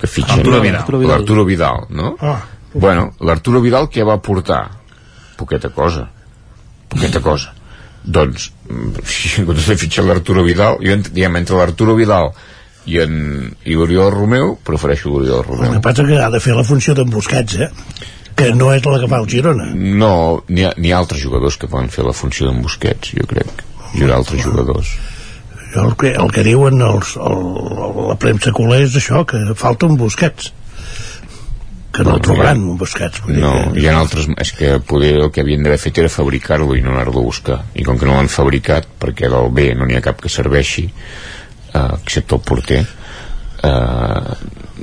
que fitxa Arturo Vidal. l'Arturo Vidal, no? Ah. Bueno, l'Arturo Vidal què va portar? Poqueta cosa. Poqueta cosa. Doncs, [LAUGHS] si en comptes de fitxar l'Arturo Vidal, jo, diguem, entre l'Arturo Vidal i, en, i l'Oriol Romeu prefereixo l'Oriol El Romeu que passa que ha de fer la funció d'en Busquets, eh? Que no és la que fa el Girona. no, n'hi ha, ha altres jugadors que poden fer la funció d'en Busquets jo crec, hi haurà altres jugadors Jo el que, el que diuen els, el, la premsa culer és això, que falta un Busquets. Que no el trobaran, un Busquets. Vull dir no, que- hi ha altres és que poder el que havien d'haver fet era fabricar-lo i no anar-lo a buscar i com que no l'han fabricat perquè del B no n'hi ha cap que serveixi eh, excepte el porter eh,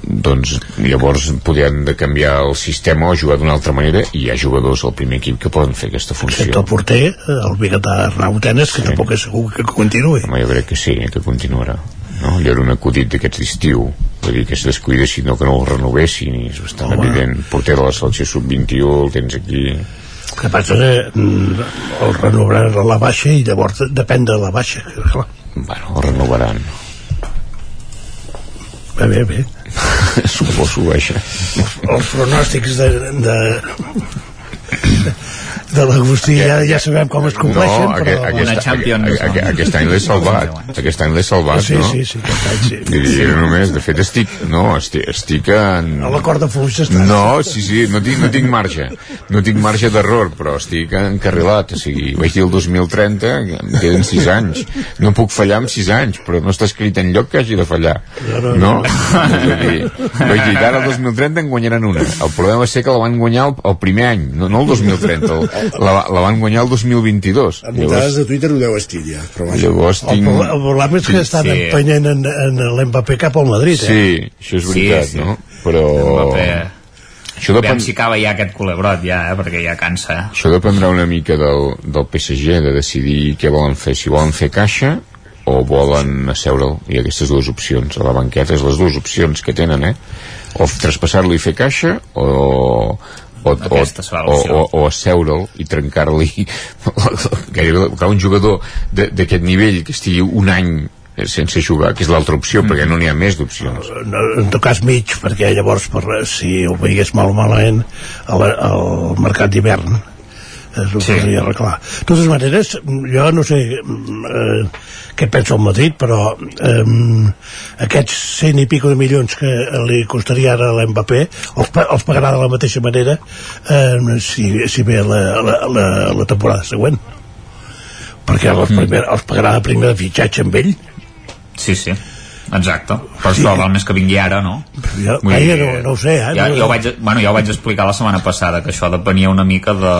doncs llavors podien de canviar el sistema o jugar d'una altra manera i hi ha jugadors al primer equip que poden fer aquesta funció Excepte el porter, el biguetà Arnau Tenes, que tampoc és segur que continuï. Home, jo crec que sí, que continuarà no? allò era un acudit d'aquests d'estiu vull dir que es descuidessin o que no el renovessin i és bastant Home. evident porter de la selecció sub-21 el tens aquí El que passa que mm, el renovaran a la baixa i llavors depèn de la baixa. Clar. bueno, el renovaran Bé, bé, bé. [LAUGHS] suposo això Els pronòstics de, de, de l'Agustí ja, ja sabem com es compleixen, no, però... aquest, aquest, aquest, aquest, aquest any l'he salvat aquest any l'he salvat Sí, no? sí, sí, aquest any sí. Dir, jo només, de fet estic no, estic, estic en... A la corda fluixa està. no, sí, sí, no tinc, no tinc marge no tinc marge d'error però estic encarrilat o sigui, vaig dir el 2030 em queden 6 anys no puc fallar en 6 anys però no està escrit en lloc que hagi de fallar no, no? Vull dir, vaig dir, ara el 2030 en guanyaran una el problema va ser que la van guanyar el, el primer any no, no el 2030, el, la, la van guanyar el 2022 En muntades de Twitter ho deu estil ja, però vaja. llavors El, tinc... problema, el problema és que estan Sí. empenyent en, en l'Mbappé cap al Madrid, eh? Sí, això és veritat, Sí, sí. no? Però... Mbappé. Això depèn, si acaba ja aquest culebrot ja, eh, perquè ja cansa això dependrà una mica del, del PSG de decidir què volen fer, si volen fer caixa o volen asseure'l i aquestes dues opcions, a la banqueta és les dues opcions que tenen, eh? o traspassar-lo i fer caixa o, o, o, o, o, o asseure'l i trencar-li [LAUGHS] un jugador de- d'aquest nivell que estigui un any sense jugar, que és l'altra opció, perquè no n'hi ha més d'opcions. No, en tot cas mig, perquè llavors per, si ho veigués mal o malament al, al mercat d'hivern es ho Sí. podria arreglar. De totes maneres, jo no sé eh, què pensa el Madrid, però eh, aquests cent i pico de milions que li costaria ara a l'Mbappé els, els pagarà de la mateixa manera eh, si, si ve la, la, la, la temporada següent perquè els, primer, els pagarà de primer de fitxatge amb ell Sí, sí, exacte. Però sí. val més que vingui ara, no? jo, Vull dir, no, no ho sé eh? Ja, no, jo, vaig, bueno, jo ho vaig explicar la setmana passada que això depenia una mica de,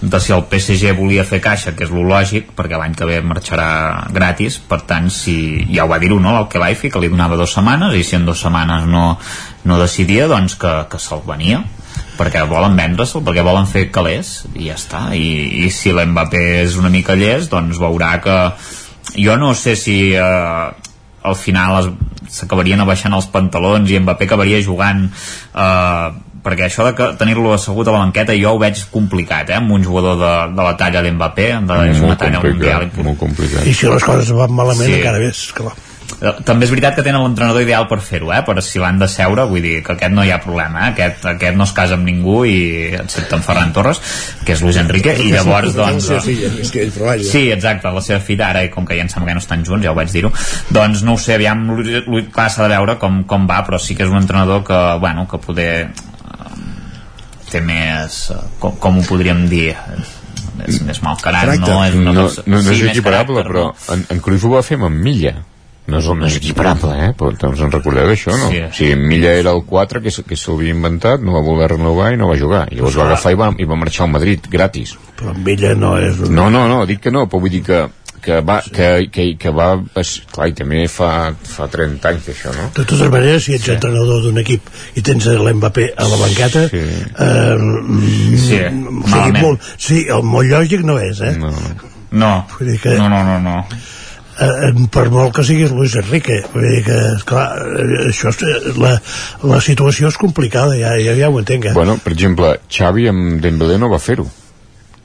de si el PSG volia fer caixa que és lo lògic, perquè l'any que ve marxarà gratis, per tant si, ja ho va dir-ho no, el que Laifi, que li donava dues setmanes i si en dues setmanes no, no decidia doncs que, que se'l venia perquè volen vendre-se'l, perquè volen fer calés i ja està, i, i si l'Mbappé és una mica llest, doncs veurà que jo no sé si eh, al final es- s'acabarien abaixant els pantalons i Mbappé acabaria jugant eh, perquè això de tenir-lo assegut a la banqueta jo ho veig complicat, eh, amb un jugador de, de la talla d'Mbappé, de és una talla mundial molt complicat. i si les coses van malament Sí. encara més clar. Eh, també és veritat que tenen l'entrenador ideal per fer-ho, eh? per si l'han de seure, vull dir que aquest no hi ha problema, eh? aquest, aquest no es casa amb ningú i excepte en Ferran Torres que és Luis Enrique, i llavors La doncs... és però. Sí, exacte, la seva filla ara, i com que ja em sembla que no estan junts, ja ho vaig dir-ho, doncs no ho sé, aviam, clar, s'ha de veure com, com va, però sí que és un entrenador que, bueno, que poder eh, té més, eh, com, com ho podríem dir, és més mal carat, Caràcter. no? És una no, no, no sí, és més equiparable, caràcter, però en, en Cruyff ho va fer amb Milla. No és, no és equiparable, eh? Però us en recordeu d'això, no? Sí. O sigui, en Milla era el 4 que, se- que s'havia inventat, no va voler renovar i no va jugar. I llavors va agafar i va, i va marxar al Madrid, gratis. però amb ella no és un... No, no, no, dic que no, però vull dir que, que va, que, que, que va... es- Clar, i també fa, fa 30 anys això, no? De totes maneres, si ets sí. entrenador d'un equip i tens l'Mbappé a la banqueta, sí. eh, mm, Sí, o sigui, malament. molt, sí, el molt lògic no és, eh? No, No, Vull dir que, no, no, no, no. Eh, per molt que siguis Luis Enrique, vull dir que, clar, eh, això, és- la, la situació és complicada, ja, ja, ja ho entenc, eh? Bueno, per exemple, Xavi amb Dembélé no va fer-ho.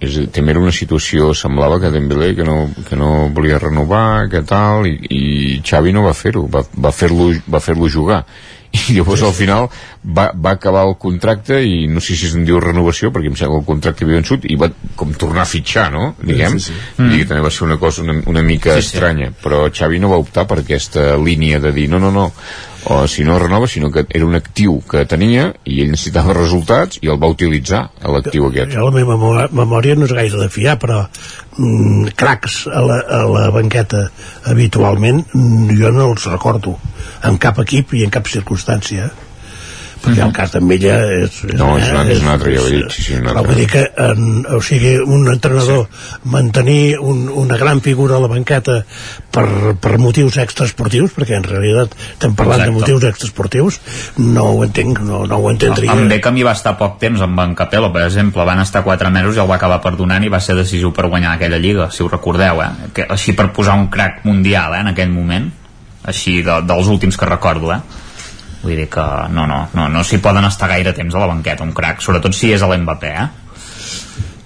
És, també era una situació, semblava que Dembélé que no, que no volia renovar, que tal, i, i Xavi no va fer-ho, va, va fer-lo va fer jugar. I llavors al final va, va acabar el contracte i no sé si se'n diu renovació perquè em sembla que el contracte havia vençut i va com tornar a fitxar, no? Diguem, Sí, sí. mm. i que també va ser una cosa una, una mica Sí, sí, sí. estranya però Xavi no va optar per aquesta línia de dir no, no, no, o si no renova sinó que era un actiu que tenia i ell necessitava resultats i el va utilitzar l'actiu aquest. Jo la meva memò- memòria no és gaire de fiar, però mm, cracs a la, a la banqueta habitualment jo no els recordo en cap equip i en cap circumstància perquè el cas d'en Mella és, és, no, és un altre, és un altre ja ho he dit sí, sí, un però altre. vull dir que en, o sigui, un entrenador mantenir un, una gran figura a la banqueta per, per motius extraesportius perquè en realitat estem parlant Exacte. de motius extraesportius no ho entenc, no, no ho entendria Amb Beckham hi va estar poc temps amb en Capello, per exemple, van estar 4 mesos i el va acabar perdonant i va ser decisiu per guanyar aquella lliga, si ho recordeu, eh? Que, així per posar un crack mundial eh, en aquell moment, així de, dels últims que recordo, eh? Vull dir que no, no, no, no s'hi poden estar gaire temps a la banqueta, un crack, sobretot si és a l'Mbappé, eh?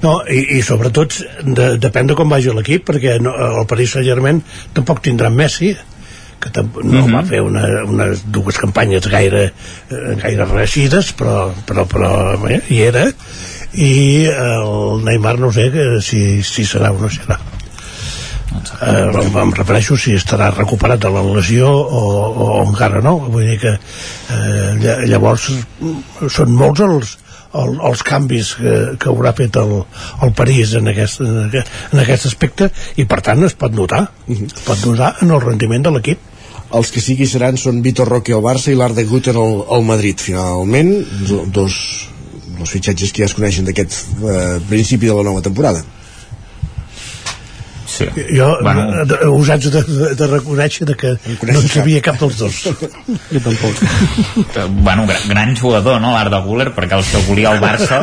No, i, i sobretot de, depèn de com vagi l'equip perquè no, el Paris Saint-Germain tampoc tindrà Messi que no Mhm. va fer una, unes dues campanyes gaire, eh, gaire reeixides però, però, però bé, hi era i el Neymar no sé que si, si serà o no serà eh, em refereixo si estarà recuperat de la lesió o, o encara no. Vull dir que eh, lla- llavors mm, són molts els, el, els canvis que, que haurà fet el, el París en aquest, en aquest, aspecte i per tant es pot notar. Es pot notar en el rendiment de l'equip. Els que sí que seran són Vitor Roque al Barça i l'Arda Gutten al, al Madrid. Finalment do- dos, dos fitxatges que ja es coneixen d'aquest eh, principi de la nova temporada Sí. jo bueno. de, us haig de, de, reconèixer de que no en sabia cap dels dos [LAUGHS] jo tampoc Que, bueno, gran, gran jugador, no, l'Arda Güler, perquè el que volia el Barça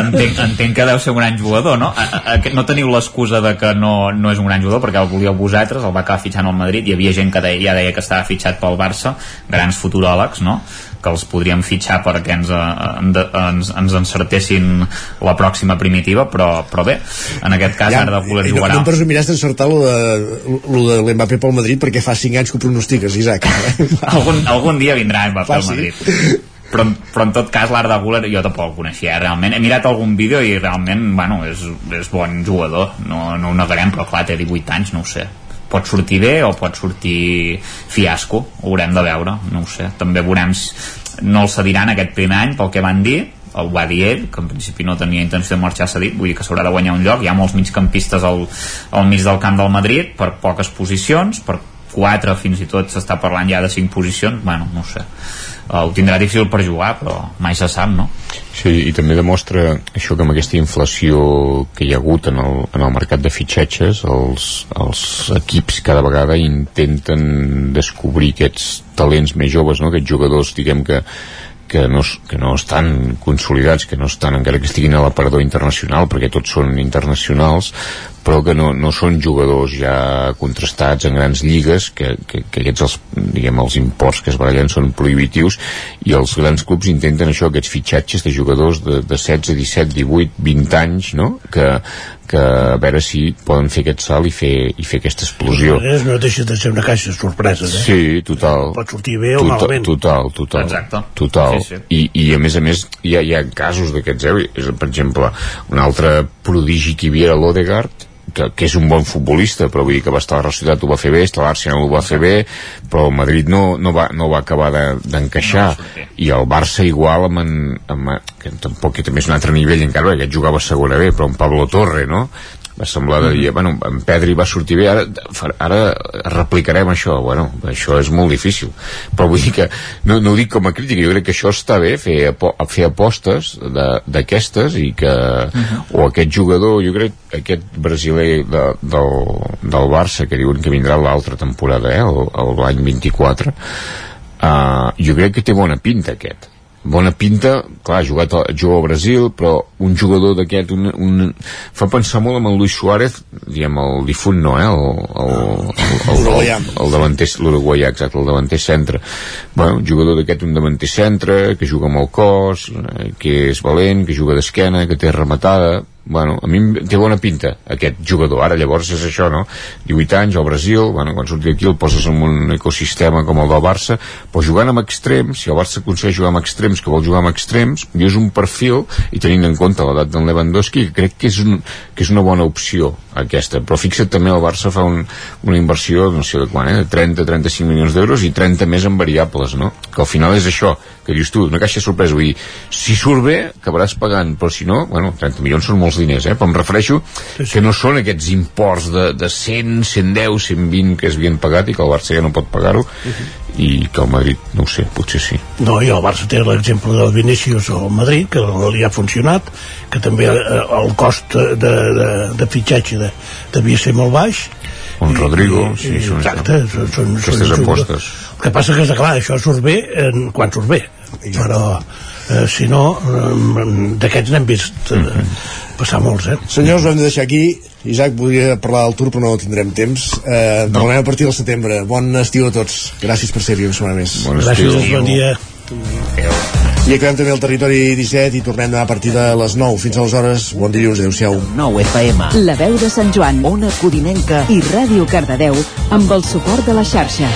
entenc, entenc que deu ser un gran jugador, no? A, a, a, no teniu l'excusa de que no, no és un gran jugador, perquè el volíeu vosaltres, el va acabar fitxant al Madrid, hi havia gent que deia, ja deia que estava fitxat pel Barça, grans futuròlegs, no?, que els podríem fitxar perquè ens, eh, en- ens, ens encertessin la pròxima primitiva, però, però bé, en aquest cas Arda Güler I no, jugarà... no em presumiràs d'encertar lo de, lo de l'Mbappé pel Madrid perquè fa 5 anys que ho pronostiques, Isaac. [LAUGHS] Algun, algun dia vindrà Mbappé al. Madrid. Però, però en tot cas l'Arda Güler jo tampoc el coneixia eh, realment. He mirat algun vídeo i realment bueno, és, és bon jugador. No, no ho negarem però clar té 18 anys no ho sé pot sortir bé o pot sortir fiasco ho haurem de veure, no ho sé. També veurem no el cediran aquest primer any pel que van dir el va dir ell, que en principi no tenia intenció de marxar cedit, vull dir que s'haurà de guanyar un lloc. Hi ha molts migcampistes al, al mig del camp del Madrid per poques posicions per quatre fins i tot s'està parlant ja de cinc posicions, bueno, no sé ho tindrà difícil per jugar però mai se sap, no? Sí, i també demostra això que amb aquesta inflació que hi ha hagut en el, en el mercat de fitxatges els, els equips cada vegada intenten descobrir aquests talents més joves, no? aquests jugadors diguem que que no, que no estan consolidats, que no estan encara que estiguin a l'aparador internacional, perquè tots són internacionals, però que no, no són jugadors ja contrastats en grans lligues, que, que, que aquests els, diguem, els imports que es barallen són prohibitius, i els grans clubs intenten això, aquests fitxatges de jugadors de, de 16, 17, 18, 20 anys, no? que, que a veure si poden fer aquest salt i fer, i fer aquesta explosió. No deixa de ser una caixa de sorpreses eh? Sí, total. pot sortir bé o total, malament Total, total. Exacte. Total. Sí, sí. I, I a més a més hi ha, hi ha casos d'aquests, eh? És, per exemple, un altre prodigi que hi havia era l'Odegaard, que, que és un bon futbolista, però vull dir que va estar a la Societat, ho va fer bé, està a l'Arsenal, ho va fer bé, però el Madrid no, no, va, no va acabar de- d'encaixar. De, I el Barça igual amb, en, amb, que tampoc que també és un altre nivell encara, perquè jugava segona bé, però en Pablo Torre, no? Va semblar de dir, bueno, en Pedri va sortir bé ara, ara replicarem això. Bueno, això és molt difícil. Però vull dir que, no, no ho dic com a crítica jo crec que això està bé, fer, fer apostes de- d'aquestes i que o aquest jugador, jo crec aquest brasiler de, del, del Barça que diuen que vindrà l'altra temporada eh, l'any 24 uh, jo crec que té bona pinta aquest bona pinta, clar, ha jugat a, juga al Brasil, però un jugador d'aquest un, un, fa pensar molt en el Luis Suárez, diguem, el difunt no, eh? El, el, el, el, el, el davanter, l'uruguaià, exacte, el davanter centre. Bueno, un jugador d'aquest, un davanter centre, que juga amb el cos, eh, que és valent, que juga d'esquena, que té rematada, bueno, a mi té bona pinta aquest jugador, ara llavors és això no? 18 anys al Brasil bueno, quan surti aquí el poses en un ecosistema com el del Barça, però jugant amb extrems si el Barça aconsegueix jugar amb extrems que vol jugar amb extrems, jo és un perfil i tenint en compte l'edat d'en Lewandowski crec que és, un, que és una bona opció aquesta, però fixa't també el Barça fa un, una inversió, no sé de quan, eh, de 30-35 milions d'euros i 30 més en variables, no? Que al final és això, que dius tu, una caixa sorpresa, vull dir, si surt bé, acabaràs pagant, però si no, bueno, 30 milions són molts diners, eh? Però em refereixo que no són aquests imports de, de 100, 110, 120 que es havien pagat i que el Barça ja no pot pagar-ho, i que el Madrid, no ho sé, potser sí. No, i el Barça té l'exemple del Vinícius al Madrid, que li ha funcionat, que també eh, el cost de, de, de fitxatge de, devia ser molt baix. Un Rodrigo, sí, i, són exacte, són, són, aquestes són apostes. El que passa que, és clar, això surt bé en, quan surt bé, però eh, si no, eh, d'aquests n'hem vist eh, passar molts, eh? Senyors, ho hem de deixar aquí. Isaac, podria parlar del Tour, però no tindrem temps. Eh, no. Tornem a partir del setembre. Bon estiu a tots. Gràcies per ser-hi una setmana més. Bon Gràcies, bon dia. I acabem també el territori 17 i tornem demà a partir de les 9. Fins aleshores, bon dilluns, adeu-siau. 9 FM. La veu de Sant Joan Ona Codinenca. i Ràdio Cardedeu amb el suport de la xarxa.